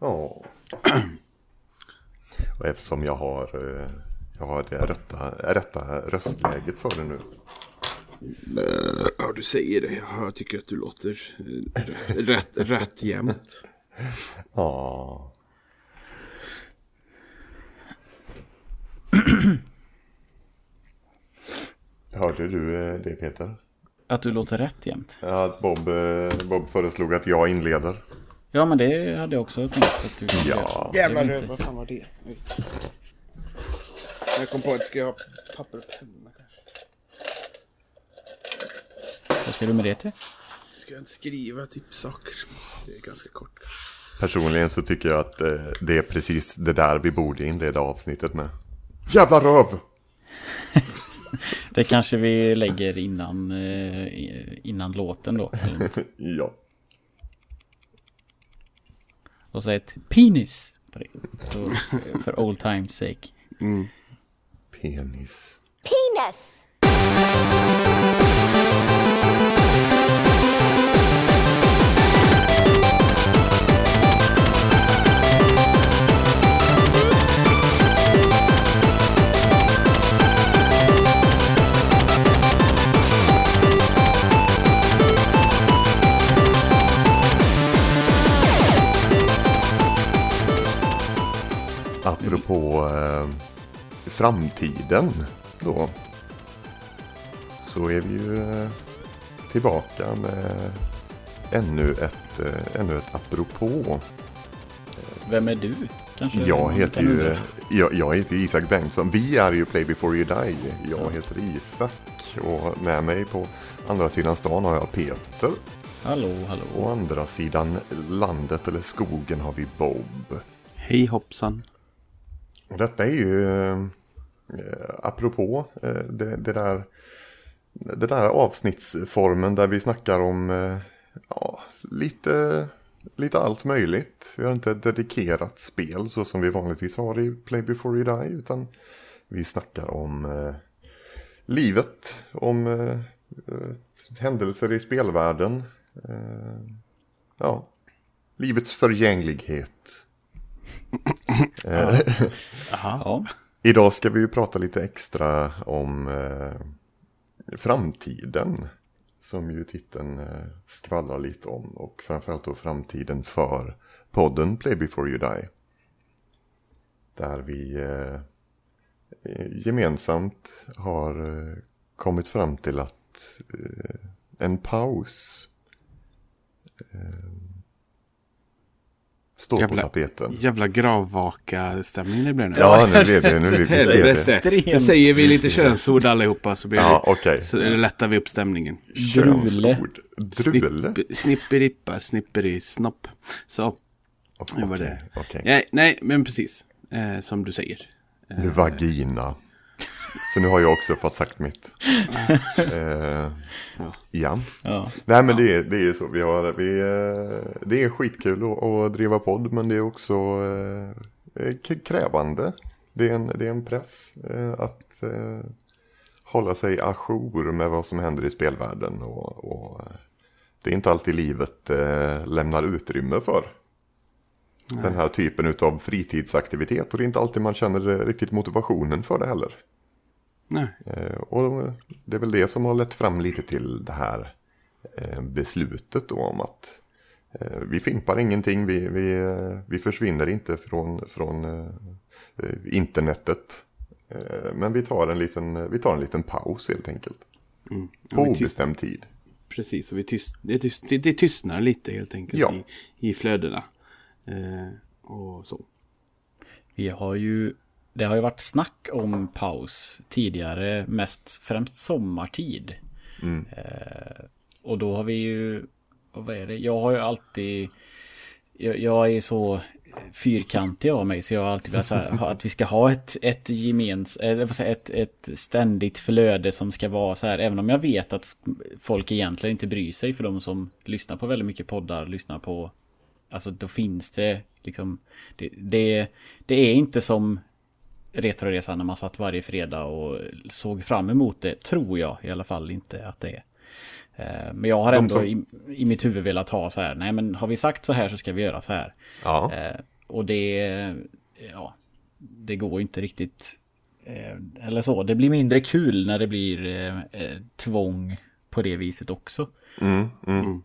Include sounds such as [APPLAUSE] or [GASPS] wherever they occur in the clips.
Ja. [CLEARS THROAT] Och eftersom jag har, eh, jag har det rätta, rätta röstläget för det nu. Ja, du säger det. Jag tycker att du låter eh, rätt, rätt jämnt. [LAUGHS] Ja. [CLEARS THROAT] Hörde du eh, det Peter? Att du låter rätt jämt. Ja, att Bob, Bob föreslog att jag inleder. Ja, men det hade jag också tänkt att du skulle göra. Ja. Jävlar, Det är inte- vad fan var det? Oj. Jag kom på att ska jag ha papper och penna kanske. Vad ska du med det till? Ska jag inte skriva typ saker? Det är ganska kort. Personligen så tycker jag att eh, det är precis det där vi borde inleda avsnittet med. Jävla röv! [LAUGHS] Det kanske vi lägger innan, eh, innan låten då. [LAUGHS] Ja. Och så ett penis på det. Så, eh, för old times sake. Penis. Penis. Apropå eh, framtiden då. Så är vi ju eh, tillbaka med ännu ett, eh, ännu ett apropå. Vem är du? Kanske Jag heter ju jag, jag heter Isak Bengtsson. Vi är ju Play before you die. Jag heter Isak och med mig på andra sidan stan har jag Peter. Hallå, hallå. Å andra sidan landet eller skogen har vi Bob. Hej hoppsan. Och detta är ju eh, apropå eh, det, det där det där avsnittsformen där vi snackar om eh, ja, lite, lite allt möjligt. Vi har inte ett dedikerat spel så som vi vanligtvis har i Play before you die utan vi snackar om eh, livet, om eh, eh händelser i spelvärlden. Eh, ja, livets förgänglighet. Eh, Ja, Idag ska vi ju prata lite extra om eh, framtiden. Som ju titeln eh, skvallrar lite om. Och framförallt då framtiden för podden Play before you die. Där vi eh, gemensamt har eh, kommit fram till att eh, en paus eh, står Jävla- på tapeten. Jävla gravvaka-stämning det blev nu. Ja, nu blev det. Nu blev det. [LAUGHS] Helvete. Extremt. Nu säger vi lite könsord allihopa så, blir Ja, det, okej. så lättar vi upp stämningen. Könsord. Drule? Snipp, snipperippa, snipperisnopp. Så, nu var det. Okej, okej. nej, nej, men precis. Eh, som du säger. Nu Vagina. Så nu har jag också fått sagt mitt. [LAUGHS] eh, ja. ja. Nej men det är, det är så. Vi har, vi, eh, det är skitkul att, att driva podd men det är också eh, k- krävande. Det är en, det är en press eh, att eh, hålla sig ajour med vad som händer i spelvärlden. Och, och eh, det är inte alltid livet eh, lämnar utrymme för. Den här typen av fritidsaktivitet och det är inte alltid man känner eh, riktigt motivationen för det heller. Nej. Eh, Och det är väl det som har lett fram lite till det här eh, beslutet då om att eh, vi fimpar ingenting, vi, vi, eh, vi försvinner inte från, från internetet. Eh, Men vi tar en liten, vi tar en liten paus helt enkelt. På Mm. Ja, tyst, obestämd tid. precis, och vi tyst, det, tyst, det, det tystnar lite helt enkelt Ja. i, i flödena. Eh, och så. Vi har ju, det har ju varit snack om paus tidigare, mest främst sommartid. Eh, och då har vi ju, vad är det, jag har ju alltid, jag, jag är så fyrkantig av mig så jag har alltid velat här, [LAUGHS] att vi ska ha ett, ett gemens, eller ett, ett ständigt flöde som ska vara så här, även om jag vet att folk egentligen inte bryr sig för de som lyssnar på väldigt mycket poddar, lyssnar på Alltså då finns det liksom det, det, det är inte som Retroresan när man satt varje fredag och såg fram emot det. Tror jag i alla fall inte att det är. Eh, Men jag har ändå som- i, i mitt huvud velat ha så här, nej men har vi sagt så här så ska vi göra så här. Ja. Eh, och det, ja, det går inte riktigt, eh, eller så, det blir mindre kul när det blir eh, tvång på det viset också. Mm, mm.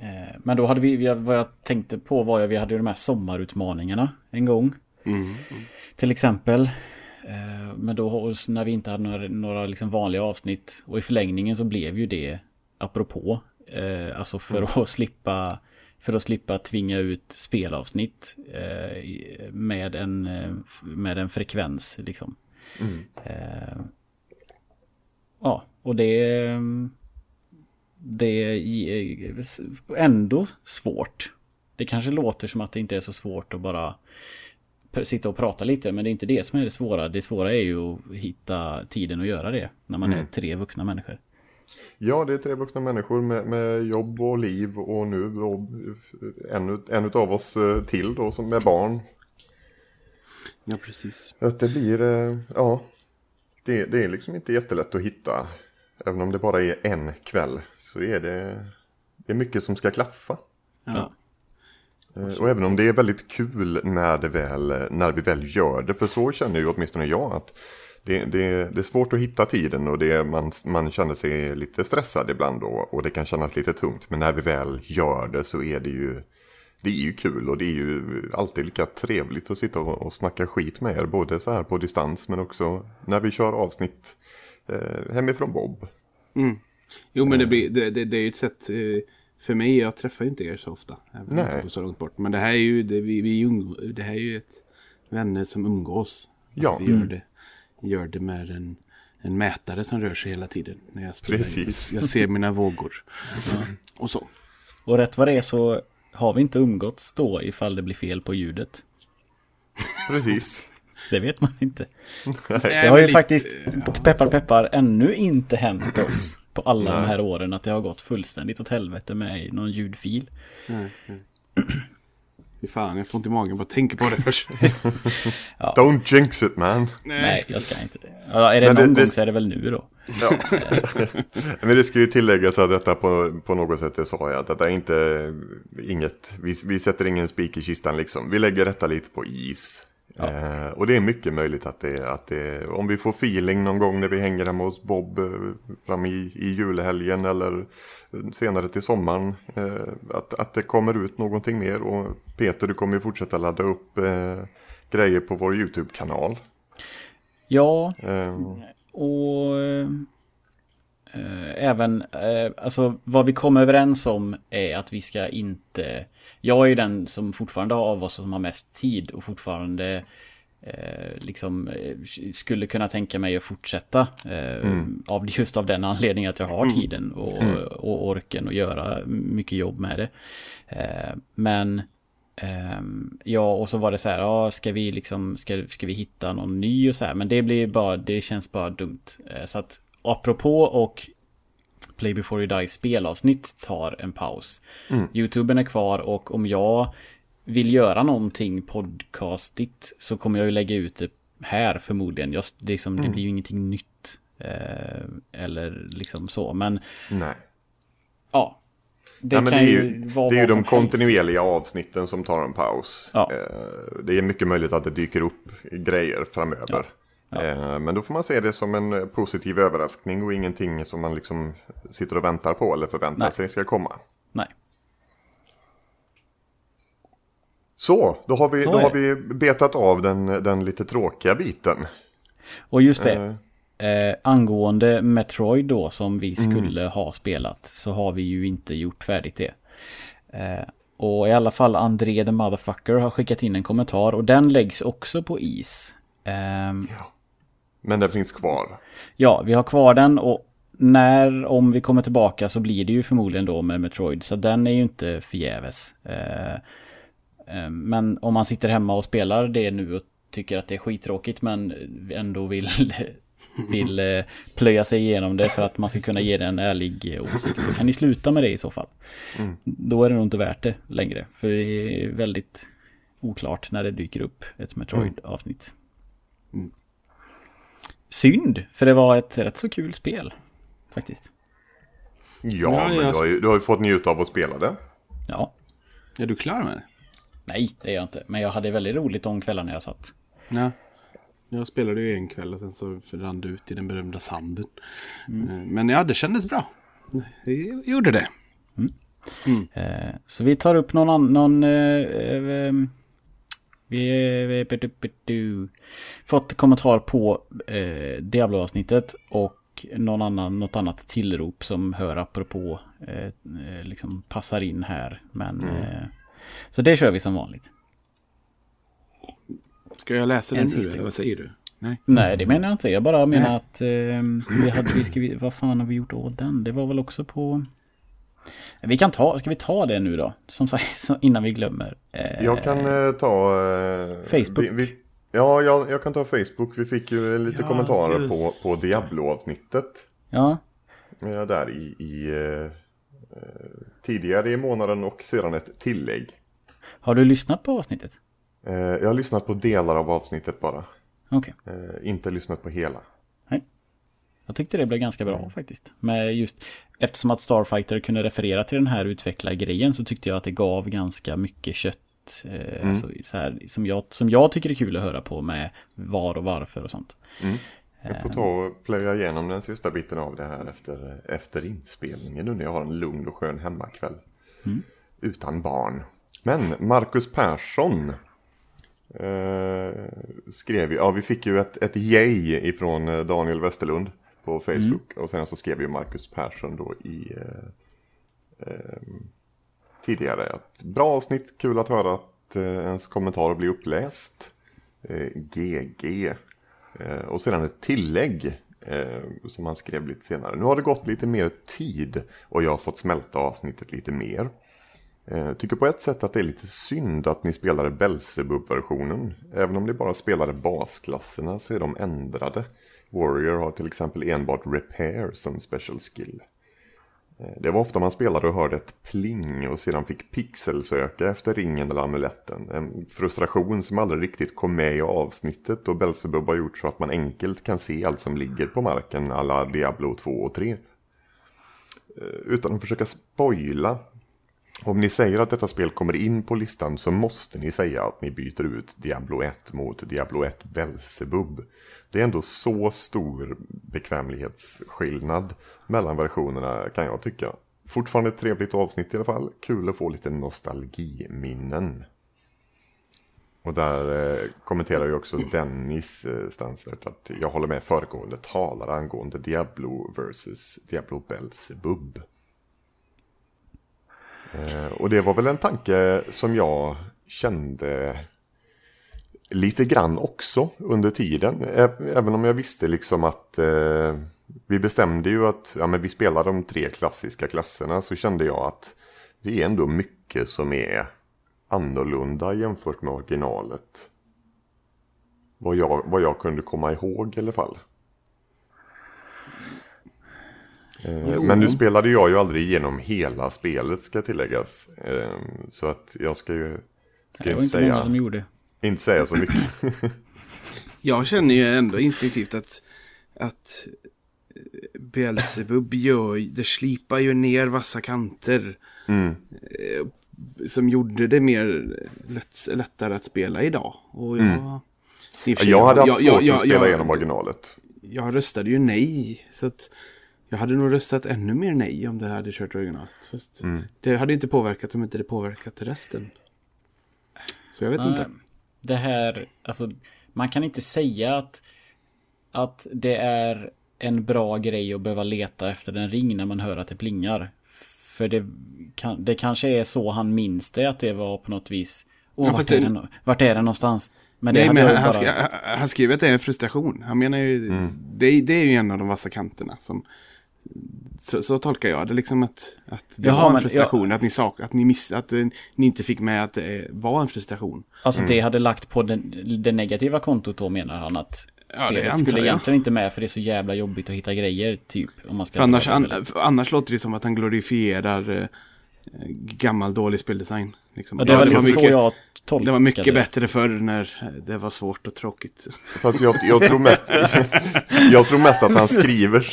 Eh, men då hade vi, vad jag tänkte på var att vi hade de här sommarutmaningarna en gång. Mm. Till exempel. Eh, Men då när vi inte hade några, några liksom vanliga avsnitt. Och i förlängningen så blev ju det apropå. Eh, alltså för att slippa för att slippa tvinga ut spelavsnitt eh, med, en, med en frekvens liksom. Eh, ja, och det, det är ändå svårt. Det kanske låter som att det inte är så svårt att bara sitta och prata lite, men det är inte det som är det svåra. Det svåra är ju att hitta tiden att göra det när man är tre vuxna människor. Ja, det är tre vuxna människor med, med jobb och liv och nu då en, en utav oss eh, till då som med barn. Ja, precis. Att det blir, eh, ja, det, det är liksom inte jättelätt att hitta. Även om det bara är en kväll så är det, det är mycket som ska klaffa. Ja. Eh, Och även om det är väldigt kul när, det väl, när vi väl gör det, för så känner ju åtminstone jag att det, det, det är svårt att hitta tiden och det, man, man känner sig lite stressad ibland då, och det kan kännas lite tungt. Men när vi väl gör det så är det ju, det är ju kul och det är ju alltid lika trevligt att sitta och, och snacka skit med er, både så här på distans men också när vi kör avsnitt eh, hemifrån Bob. Mm. Jo, men det, blir, det, det, det är ju ett sätt eh, för mig. Jag träffar ju inte er så ofta. Även Nej. jag inte så långt bort. Men det här är ju, det, vi, vi det här är ju ett vänner som umgås. Ja. Att vi gör det, gör det med en, en mätare som rör sig hela tiden. När jag, spelar. Precis. jag ser mina vågor. Och så. Och rätt vad det är så har vi inte umgåtts då ifall det blir fel på ljudet. Precis. [LAUGHS] Det vet man inte. Nej, Det har ju lite- faktiskt, peppar peppar, ännu inte hänt oss på alla de Nej. här åren att det har gått fullständigt åt helvete med någon ljudfil. Nej, nej. Fy fan, jag får inte i magen bara tänka på det [LAUGHS] först. Don't jinx it man. Nej, jag ska inte. Ja, är det Men det- någon det- gång så är det väl nu då. Ja. [LAUGHS] Men det ska ju tilläggas att detta på, på något sätt, det sa jag, att detta är inte inget, vi, vi sätter ingen spik i kistan liksom. Vi lägger detta lite på is. Eh, och det är mycket möjligt att det, att det, om vi får feeling någon gång när vi hänger hemma hos Bob eh, fram i, i julhelgen eller senare till sommaren, eh, att, att det kommer ut någonting mer. Och Peter, du kommer ju fortsätta ladda upp eh, grejer på vår YouTube-kanal. Ja, Eh, och eh, även, eh, alltså vad vi kom överens om är att vi ska inte, jag är ju den som fortfarande har av oss som har mest tid och fortfarande eh, liksom eh, skulle kunna tänka mig att fortsätta eh, av just av den anledningen att jag har tiden och, och orken att göra mycket jobb med det. Eh, men Ehm, ja, och så var det så här, ja, ska vi liksom, ska, ska vi hitta någon ny och så här, men det blir bara, det känns bara dumt. Eh, så att apropå och Play before you die spelavsnitt tar en paus. Youtuben är kvar och om jag vill göra någonting podcastigt så kommer jag ju lägga ut det här förmodligen. Jag, det, liksom, det blir ju ingenting nytt. Eh, eller liksom så, men nej. ja. Det Ja, men det kan är ju, vara det är ju de helst. kontinuerliga avsnitten som tar en paus. Ja. Eh, Det är mycket möjligt att det dyker upp grejer framöver. Eh, Men då får man se det som en eh, positiv överraskning och ingenting som man liksom sitter och väntar på eller förväntar Nej. sig ska komma. Nej. Så, då har vi, Så då har vi betat av den, den lite tråkiga biten. Och just det, eh, angående Metroid då som vi skulle ha spelat så har vi ju inte gjort färdigt det. Eh, och i alla fall André the Motherfucker har skickat in en kommentar och den läggs också på is. Ehm, Men den finns kvar. ja, vi har kvar den och när, om vi kommer tillbaka så blir det ju förmodligen då med Metroid. Så den är ju inte förgäves. Eh, eh, men om man sitter hemma och spelar det nu och tycker att det är skittråkigt men ändå vill, [LAUGHS] vill eh, plöja sig igenom det för att man ska kunna ge det en ärlig åsikt så kan ni sluta med det i så fall. Då är det nog inte värt det längre. För det är väldigt oklart när det dyker upp ett Metroid-avsnitt. Synd, för det var ett rätt så kul spel. Faktiskt. Ja, Ja, men jag- du har, ju, du har ju fått njuta av att spela det. Ja. Är du klar med det? Nej, det är jag inte. Men jag hade väldigt roligt de kvällarna jag satt. Ja. Jag spelade ju en kväll och sen så rann det ut i den berömda sanden. Eh, Men ja, det kändes bra. Jag gjorde det. Eh, så vi tar upp någon annan... Någon, eh, vi du. fått kommentar på eh, Diablo-avsnittet och någon annan, något annat tillrop som hör apropå eh, eh, liksom passar in här. Men eh, så det kör vi som vanligt. Ska jag läsa En den nu eller vad säger du? Nej. Nej, det menar jag inte. Jag bara menar att eh, vi hade, vi ska, vi, vad fan har vi gjort åt den? Det var väl också på... Vi kan ta, ska vi ta det nu då? Som sagt, [LAUGHS] så- innan vi glömmer. Eh, Jag kan eh, ta... Eh, Facebook. Vi, vi, ja, jag, jag kan ta Facebook. Vi fick ju lite Ja, kommentarer just på, på Diablo-avsnittet. Ja, Eh, där i, i eh, eh, tidigare i månaden och sedan ett tillägg. har du lyssnat på avsnittet? Eh, jag har lyssnat på delar av avsnittet bara. Okej. Eh, inte lyssnat på hela. Jag tyckte det blev ganska bra faktiskt. Men just eftersom att Starfighter kunde referera till den här utvecklargrejen så tyckte jag att det gav ganska mycket kött. Eh, alltså, så här, som, jag, som jag tycker är kul att höra på med var och varför och sånt. Jag får ta och plöja igenom den sista biten av det här efter, efter inspelningen nu när jag har en lugn och skön hemmakväll. Utan barn. Men Marcus Persson eh, skrev ju, ja vi fick ju ett, ett yay ifrån eh, Daniel Westerlund på Facebook. Och sen så skrev ju Marcus Persson då i eh, eh, tidigare att bra avsnitt, kul att höra att eh, ens kommentar blir uppläst. Eh, GG. Eh, och sedan ett tillägg eh, som han skrev lite senare. Nu har det gått lite mer tid och jag har fått smälta avsnittet lite mer. Eh, tycker på ett sätt att det är lite synd att ni spelade Belsebub-versionen. Även om ni bara spelade basklasserna så är de ändrade. Warrior har till exempel enbart Repair som special skill. Eh, det var ofta man spelade och hörde ett pling och sedan fick pixelsöka efter ringen eller amuletten. En frustration som aldrig riktigt kom med i avsnittet och Belsebub har gjort så att man enkelt kan se allt som ligger på marken alla Diablo 2 och 3. Eh, utan att försöka spoila. Om ni säger att detta spel kommer in på listan så måste ni säga att ni byter ut Diablo 1 mot Diablo 1 Belzebub. Det är ändå så stor bekvämlighetsskillnad mellan versionerna kan jag tycka. Fortfarande ett trevligt avsnitt i alla fall. Kul att få lite nostalgiminnen. Och där eh, kommenterar ju också Dennis eh, Stansert att jag håller med föregående talare angående Diablo vs. Diablo Belzebub. Eh, och det var väl en tanke som jag kände lite grann också under tiden. Även om jag visste liksom att eh, vi bestämde ju att ja, men vi spelar de tre klassiska klasserna så kände jag att det är ändå mycket som är annorlunda jämfört med originalet. Vad jag, vad jag kunde komma ihåg i alla fall. Eh, Jo. Men nu spelade jag ju aldrig igenom hela spelet ska tilläggas. Eh, Så att jag ska ju ska det ju var inte, inte många säga, som gjorde. inte säga så mycket. [LAUGHS] Jag känner ju ändå instinktivt att, att eh, Beelzebub gör, det slipar ju ner vassa kanter. Mm. eh, Som gjorde det mer lätt, lättare att spela idag. Och jag, Mm. Jag hade haft jag- svårt jag- att spela jag- igenom originalet. Jag röstade ju nej. Så att jag hade nog röstat ännu mer nej om det hade kört originalet. Fast Mm. det hade inte påverkat om inte det påverkat resten. Så jag vet Nej, inte. Det här, alltså man kan inte säga att, att det är en bra grej att behöva leta efter en ring när man hör att det plingar. För det, kan, det kanske är så han minns det, att det var på något vis. Åh, Ja, vart, är det- den, vart är den någonstans? Men det Nej, men han, bara... skri- han- han skriver att det är en frustration. Han menar ju, det, det är ju en av de vassa kanterna som... Så, så tolkar jag det liksom att, att det Jaha, var en frustration. Att, ni sak, att, ni miss, att eh, ni inte fick med att det var en frustration. Alltså Mm. det hade lagt på den, det negativa kontot då menar han att Ja, spelet skulle jag. egentligen inte med för det är så jävla jobbigt att hitta grejer typ. Om man ska annars, an, annars låter det som att han glorifierar eh, gammal dålig speldesign. Liksom. Och det är väl det, var så mycket, jag det var mycket bättre förr när det var svårt och tråkigt. Fast jag, jag, tror mest, [LAUGHS] jag tror mest att han skriver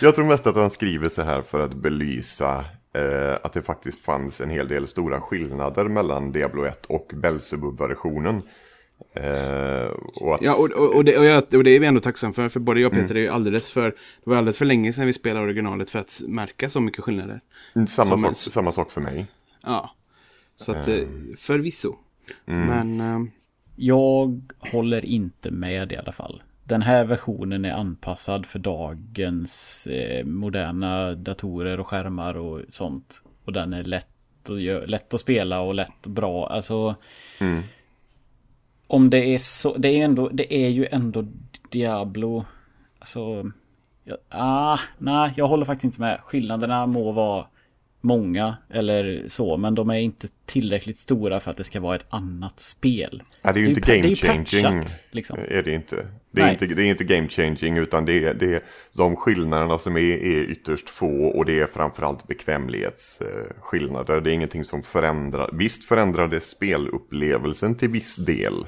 Jag tror mest att han skriver så här för att belysa eh, att det faktiskt fanns en hel del stora skillnader mellan Diablo 1 och Belzebub-versionen. Eh, och att, Ja, och, och, och, det, och, jag, och det är vi ändå tacksamma för, för både jag och Peter är ju alldeles för, det var alldeles för länge sedan vi spelade originalet för att märka så mycket skillnader. samma, som sak, en- samma sak för mig. Ja, så att eh, förvisso. Men, eh, Jag håller inte med i alla fall. Den här versionen är anpassad för dagens eh, moderna datorer och skärmar och sånt. Och den är lätt att, gö- lätt att spela och lätt och bra. Alltså... Om det är så, det är, ändå, det är ju ändå Diablo. Alltså... Ja, ah, nej, jag håller faktiskt inte med. Skillnaderna må vara många eller så, men de är inte tillräckligt stora för att det ska vara ett annat spel. Ja, det är ju inte game changing. liksom. Är det inte. Det är Nej. inte, det är inte game changing utan det är, det är de skillnaderna som är, är ytterst få och det är framförallt bekvämlighetsskillnader. Det är ingenting som förändrar. Visst förändrar det spelupplevelsen till viss del.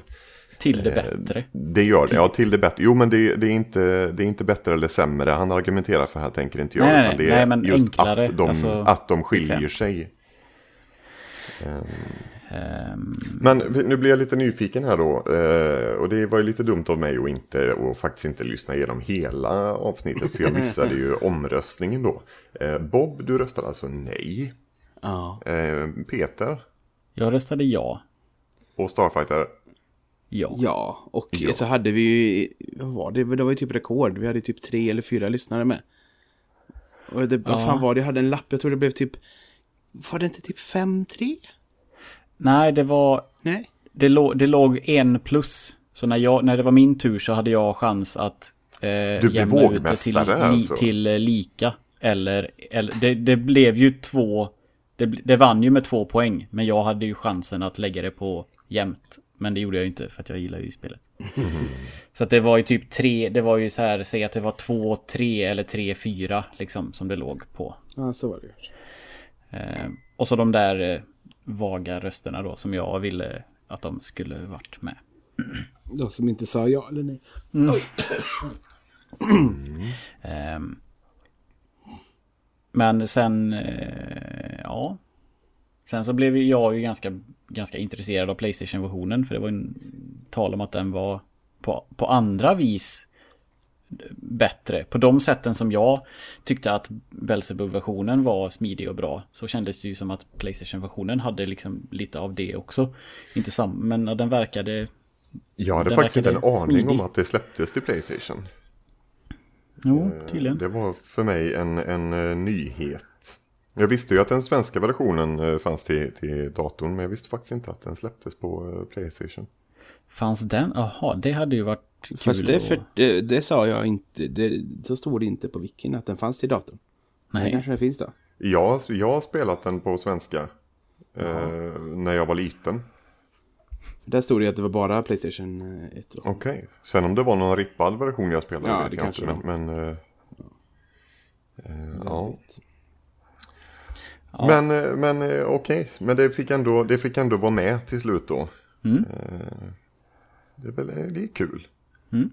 Till det bättre. Det gör det, ja till det bättre. Jo men det, det, är inte, det är inte bättre eller sämre han argumenterar för här tänker inte jag. Nej, nej, utan det nej, är men just enklare, att de, alltså, att de skiljer bekvämt. sig. Ehm, Men nu blir jag lite nyfiken här då. Eh, och det var ju lite dumt av mig att inte och faktiskt inte lyssna igenom hela avsnittet. För jag missade ju [LAUGHS] omröstningen då. Eh, Bob, du röstade alltså nej. ja. Eh, Peter jag röstade ja. och Starfighter. Ja. Ja, och Ja. så hade vi ju, vad var det? Det var ju typ rekord. Vi hade typ tre eller fyra lyssnare med. Och det, vad Ja. fan var det? Jag hade en lapp, jag tror det blev typ, var det inte typ 5-3? Nej, det var... Nej? Det, låg, det låg en plus. Så när, jag, när det var min tur så hade jag chans att eh, blev jämna ut det till, li, alltså. till eh, lika. Eller, eller det, det blev ju två... Det, det vann ju med två poäng. Men jag hade ju chansen att lägga det på jämnt. Men det gjorde jag ju inte för att jag gillar ju spelet. [LAUGHS] Så att det var ju typ tre, det var ju så här, säg att det var två, tre eller tre, fyra liksom som det låg på. Ja, så var det ju. Eh, och så de där eh, vaga rösterna då som jag ville att de skulle varit med. [CLEARS THROAT] De som inte sa ja eller nej. [CLEARS THROAT] Ehm, men sen, eh, ja. Sen så blev jag ju ganska, ganska intresserad av Playstation-versionen. För det var ju en tal om att den var på, på andra vis bättre. På de sätten som jag tyckte att Belzebub-versionen var smidig och bra. Så kändes det ju som att Playstation-versionen hade liksom lite av det också. Inte samma, men den verkade... Jag hade faktiskt inte en aning om smidig. att det släpptes till Playstation. Jo, tydligen. Det var för mig en, en eh, nyhet. Jag visste ju att den svenska versionen eh, fanns till, till datorn men jag visste faktiskt inte att den släpptes på eh, Playstation. Fanns den? Jaha, det hade ju varit kul. Fast det, för, det, det sa jag inte, det, så stod det inte på wikin att den fanns till datorn. Det Nej. kanske den finns då. Jag, jag har spelat den på svenska eh, när jag var liten. Där stod det att det var bara Playstation 1. då. Okej, sen om det var någon rippad version jag spelade Ja, vet det jag kanske inte. det Men, men, eh, eh, ja. Ja. men, eh, men eh, okej, men det fick, ändå, det fick ändå vara med till slut då. Mm. Eh, det, är väl, det är kul. Mm.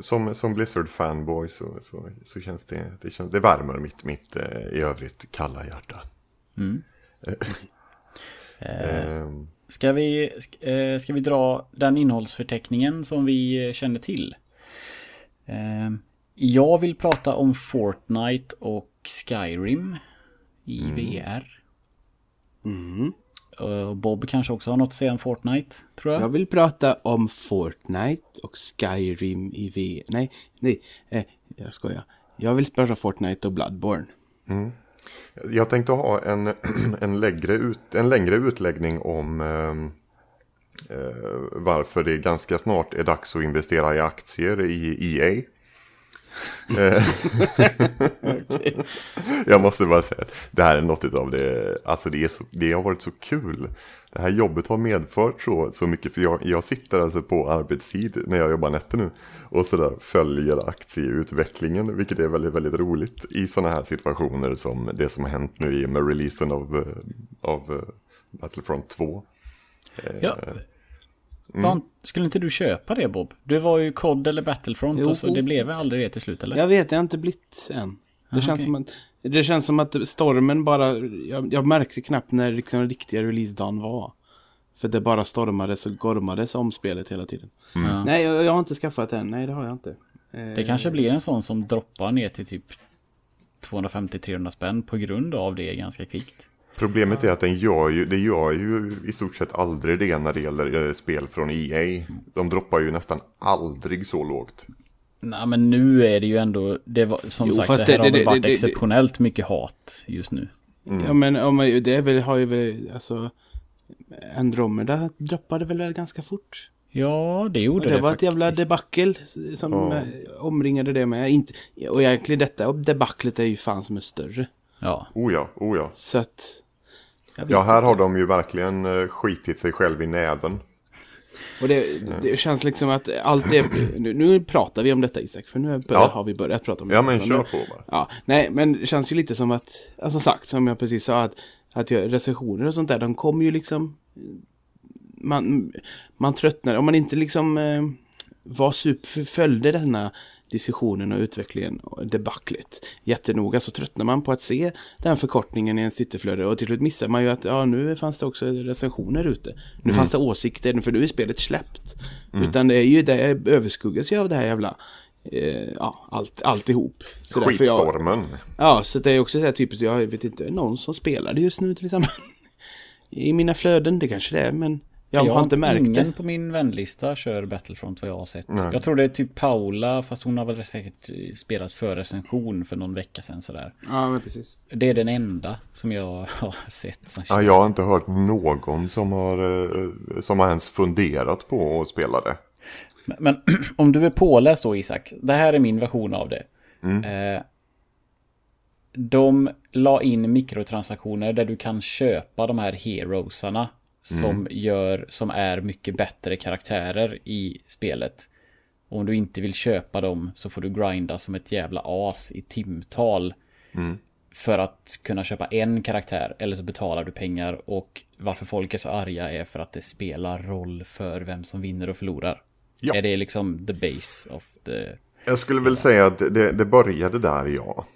Som, som Blizzard-fanboy så, så, så känns det, det, känns, det värmer mitt, mitt i övrigt kalla hjärta. Mm. Eh, Ska vi, sk- ska vi dra den innehållsförteckningen som vi känner till? Eh, Jag vill prata om Fortnite och Skyrim i VR. Mm. Bob kanske också har något att säga om Fortnite, tror jag. Jag vill prata om Fortnite och Skyrim i V. Nej, nej, eh, jag skojar. Jag vill prata Fortnite och Bloodborne. Jag tänkte ha en, [CLEARS THROAT] en, längre, ut, en längre utläggning om ehm, eh, varför det ganska snart är dags att investera i aktier i EA. Eh, [LAUGHS] jag måste bara säga att det här är något av det, alltså det, är så, det har varit så kul. Det här jobbet har medfört så, så mycket, för jag, jag sitter alltså på arbetstid när jag jobbar nätter nu och sådär följer aktieutvecklingen, vilket är väldigt, väldigt roligt i sådana här situationer som det som har hänt nu med releasen av, eh, av eh, Battlefront 2. Ja. Fan, skulle inte du köpa det Bob? Du var ju COD eller Battlefront Jo. och så det blev aldrig det till slut eller? Jag vet, det har inte blivit än. Det, Ah, känns, okej. som att, det känns som att stormen bara... Jag, jag märkte knappt när liksom riktiga releasedagen var. För det bara stormades och gormades om spelet hela tiden. Ja. Nej, jag, jag har inte skaffat det än. Nej, det har jag inte. Eh, Det kanske blir en sån som droppar ner till typ 250-300 spänn på grund av det ganska kvickt. Problemet är att den gör ju, det gör ju i stort sett aldrig det när det gäller eh, spel från EA. De droppar ju nästan aldrig så lågt. Nej men nu är det ju ändå, det var, som Jo, sagt fast det här det- har det- varit det- det- exceptionellt mycket hat just nu. Ja, men om man, det är väl, har ju väl, alltså... Andromeda droppade väl ganska fort. Ja, det Och gjorde det det, var ett faktiskt. jävla debacle som Ja. eh, omringade det med. Inte, och egentligen detta debaclet är ju fan som är större. Ja, Oh ja, oh ja. Så att... Ja, här inte. har de ju verkligen eh, skitit sig själv i näven. Och det, det känns liksom att allt det... Nu, nu pratar vi om detta Isak, för nu har, Ja. har vi börjat prata om Ja, det. men Så kör på bara. Ja, nej, men det känns ju lite som att, alltså sagt, som jag precis sa, att, att recensioner och sånt där, de kommer ju liksom, man, man tröttnar, om man inte liksom eh, var super, följde denna diskussionen och utvecklingen och debaclet jättenoga så tröttnar man på att se den förkortningen i en Twitterflöde och till slut missar man ju att ja nu fanns det också recensioner ute. Nu fanns det åsikter för nu är spelet släppt. Utan det är ju det överskuggas ju av det här jävla eh, ja, allt, alltihop. Så därför jag- Skitstormen. Ja, så det är också så här typiskt, jag vet inte, någon som spelar det just nu till exempel. [LAUGHS] I mina flöden, det kanske det är, men jag, har inte märkt ingen det. på min vänlista kör Battlefront vad jag har sett. Nej. Jag tror det är typ Paula, fast hon har väl säkert spelat för recension för någon vecka sedan sådär. Ja, men precis. Det är den enda som jag [LAUGHS] har sett som Ja, jag har inte hört någon som har, eh, som har ens funderat på att spela det. Men, men [CLEARS THROAT] om du är påläst då Isak, det här är min version av det. Eh, de la in mikrotransaktioner där du kan köpa de här heroesarna som gör, som är mycket bättre karaktärer i spelet. Och om du inte vill köpa dem så får du grinda som ett jävla as i timtal. För att kunna köpa en karaktär eller så betalar du pengar och varför folk är så arga är för att det spelar roll för vem som vinner och förlorar. Ja. Är det liksom the base of the... Jag skulle väl säga att det, det började där, ja.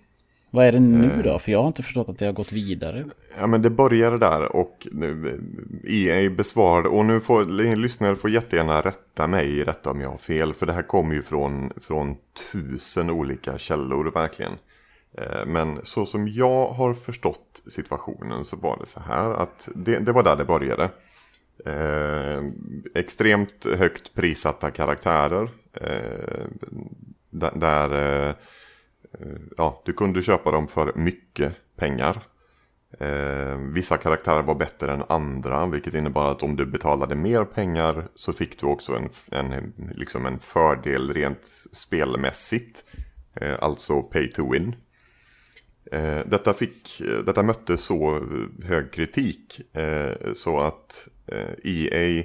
Vad är det nu då? För jag har inte förstått att det har gått vidare. Ja, men det började där och nu, EA besvarade, och nu får lyssnare får jättegärna rätta mig i detta om jag har fel, för det här kommer ju från, från tusen olika källor verkligen. Eh, Men så som jag har förstått situationen så var det så här att det, det var där det började. Eh, extremt högt prissatta karaktärer. Eh, där där eh, Eh, ja, du kunde köpa dem för mycket pengar. Eh, vissa karaktärer var bättre än andra, vilket innebar att om du betalade mer pengar så fick du också en, en, liksom en fördel rent spelmässigt. Eh, alltså pay to win. Eh, detta, fick, eh, detta mötte så hög kritik eh, så att eh, EA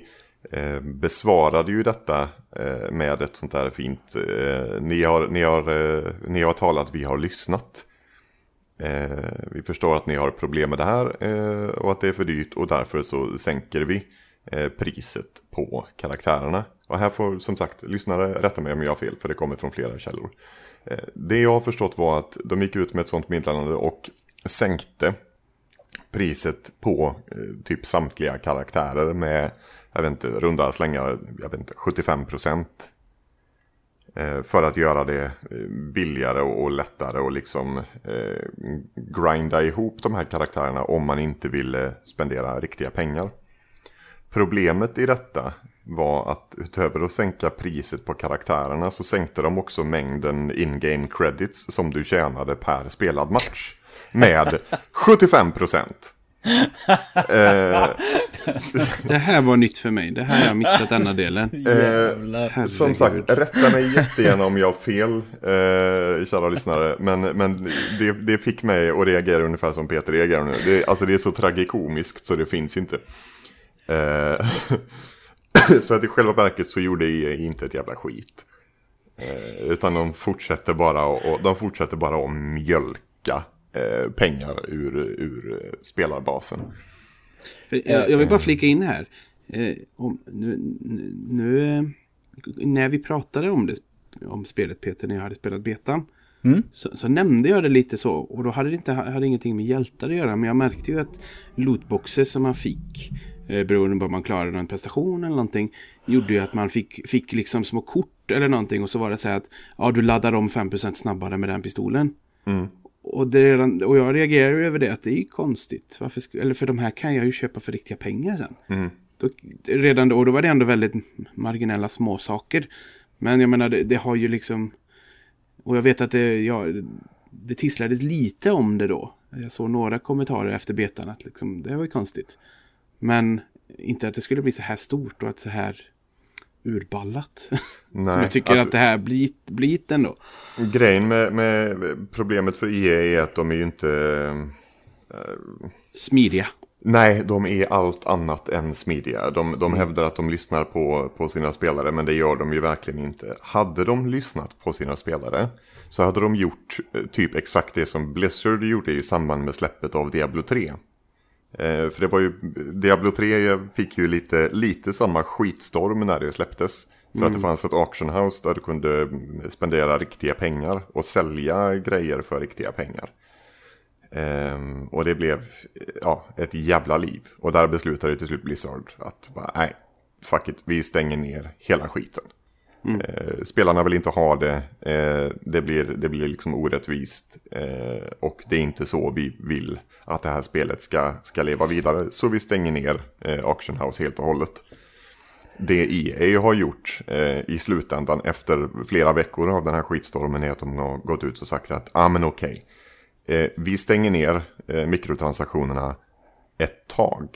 Eh, besvarade ju detta eh, med ett sånt där fint eh, ni, har, ni, har, ni har talat, vi har lyssnat. Vi förstår att ni har problem med det här och att det är för dyrt och därför så sänker vi priset på karaktärerna. Och här får som sagt lyssnare rätta mig om jag har fel för det kommer från flera källor. Det jag har förstått var att de gick ut med ett sånt meddelande och sänkte priset på typ samtliga karaktärer med, jag vet inte, runda slängar, jag vet inte, 75 procent. Eh, för att göra det eh, billigare och, lättare och liksom eh, grinda ihop de här karaktärerna om man inte ville spendera riktiga pengar. Problemet i detta var att utöver att sänka priset på karaktärerna så sänkte de också mängden in-game credits som du tjänade per spelad match. Med [LAUGHS] 75 procent. Eh, Det här var nytt för mig. Det här har jag missat denna delen. [LAUGHS] Jävlar. som sagt, rätta mig jättegärna om jag har fel, eh, kära lyssnare. Men, men det, det fick mig att reagera ungefär som Peter reagerar nu. Det, alltså det är så tragikomiskt så det finns inte. Eh, [LAUGHS] så att i själva verket så gjorde EA inte ett jävla skit. Eh, utan de fortsätter bara och, och de fortsätter bara att mjölka eh, pengar ur, ur eh, spelarbasen. Jag, jag vill bara flika in här. Eh, om, nu, nu, när vi pratade om, det, om spelet Peter, när jag hade spelat betan. Mm. Så, så, nämnde jag det lite så. Och då hade det inte, hade ingenting med hjältar att göra. Men jag märkte ju att lootboxes som man fick. Eh, beroende på om man klarade någon prestation eller någonting. Gjorde ju att man fick, fick liksom små kort eller någonting. Och så var det så här att ja, du laddar om 5% snabbare med den pistolen. Mm. Och, det redan, och jag reagerar ju över det att det är konstigt. Varför, eller för de här kan jag ju köpa för riktiga pengar sen. Mm. Då, redan då, då var det ändå väldigt marginella småsaker. Men jag menar, det, det, har ju liksom... Och jag vet att det, ja, det tisslades lite om det då. Jag såg några kommentarer efter betan att liksom, det var ju konstigt. Men inte att det skulle bli så här stort och att så här urballat. [LAUGHS] Nej, Som jag tycker alltså, att det här blir, blir ändå. Grejen med, med, problemet för EA är att de är ju inte... Äh, Smidiga. Nej, de är allt annat än smidiga. De, de mm. hävdar att de lyssnar på, på sina spelare, men det gör de ju verkligen inte. Hade de lyssnat på sina spelare så hade de gjort eh, typ exakt det som Blizzard gjorde i samband med släppet av Diablo 3. Eh, för det var ju, Diablo 3 fick ju lite, lite samma skitstorm när det släpptes. För mm. att det mm. fanns ett auction house där du kunde spendera riktiga pengar och sälja grejer för riktiga pengar. Um, och det blev ja, ett jävla liv. Och där beslutade till slut Blizzard att bara, nej, fuck it, vi stänger ner hela skiten. Mm. Eh, spelarna vill inte ha det, Eh, det blir, det blir liksom orättvist. Eh, och det är inte så vi vill att det här spelet ska, ska leva vidare. Så vi stänger ner eh, Auction House helt och hållet. Det EA har gjort eh, i slutändan efter flera veckor av den här skitstormen är att de har gått ut och sagt att, ah, men okej. Okay eh, vi stänger ner eh, mikrotransaktionerna ett tag.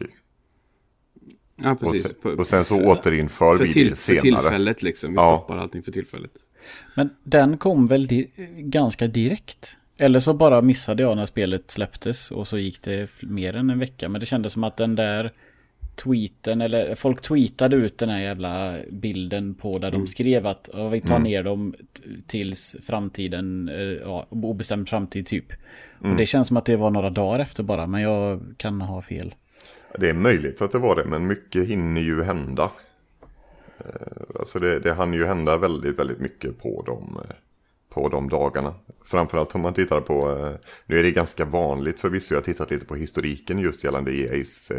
Ja, precis. Och sen, och sen så för, återinför för vi till, det senare. För tillfället liksom. Vi ja. stoppar allting för tillfället. Men den kom väl di ganska direkt? Eller så bara missade jag när spelet släpptes och så gick det mer än en vecka. Men det kändes som att den där tweeten eller folk tweetade ut den här jävla bilden på där mm. de skrev att vi tar mm. ner dem tills framtiden, eh, ja, obestämd framtid typ. Mm. Och det känns som att det var några dagar efter bara, men jag kan ha fel. Det är möjligt att det var det, men mycket hinner ju hända. Eh, alltså det, det hann ju hända väldigt, väldigt mycket på de, på de dagarna. Framförallt om man tittar på, eh, nu är det ganska vanligt förvisso, jag har tittat lite på historiken just gällande EA's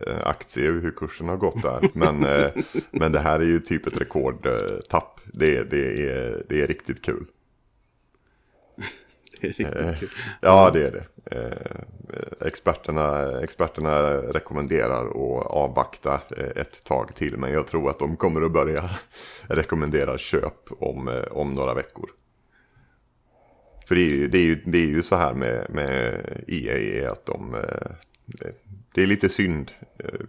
Eh, aktie, hur kursen har gått där. [LAUGHS] Men, eh, men det här är ju typ ett rekordtapp. Det, det, är, det är riktigt kul. Det är riktigt eh, [LAUGHS] kul. Ja, det är det. Experterna, experterna rekommenderar att avvakta ett tag till. Men jag tror att de kommer att börja [LAUGHS] rekommendera köp om, om några veckor. För det är ju, det är ju, det är ju så här med, med EA att de, det är lite synd. Eh,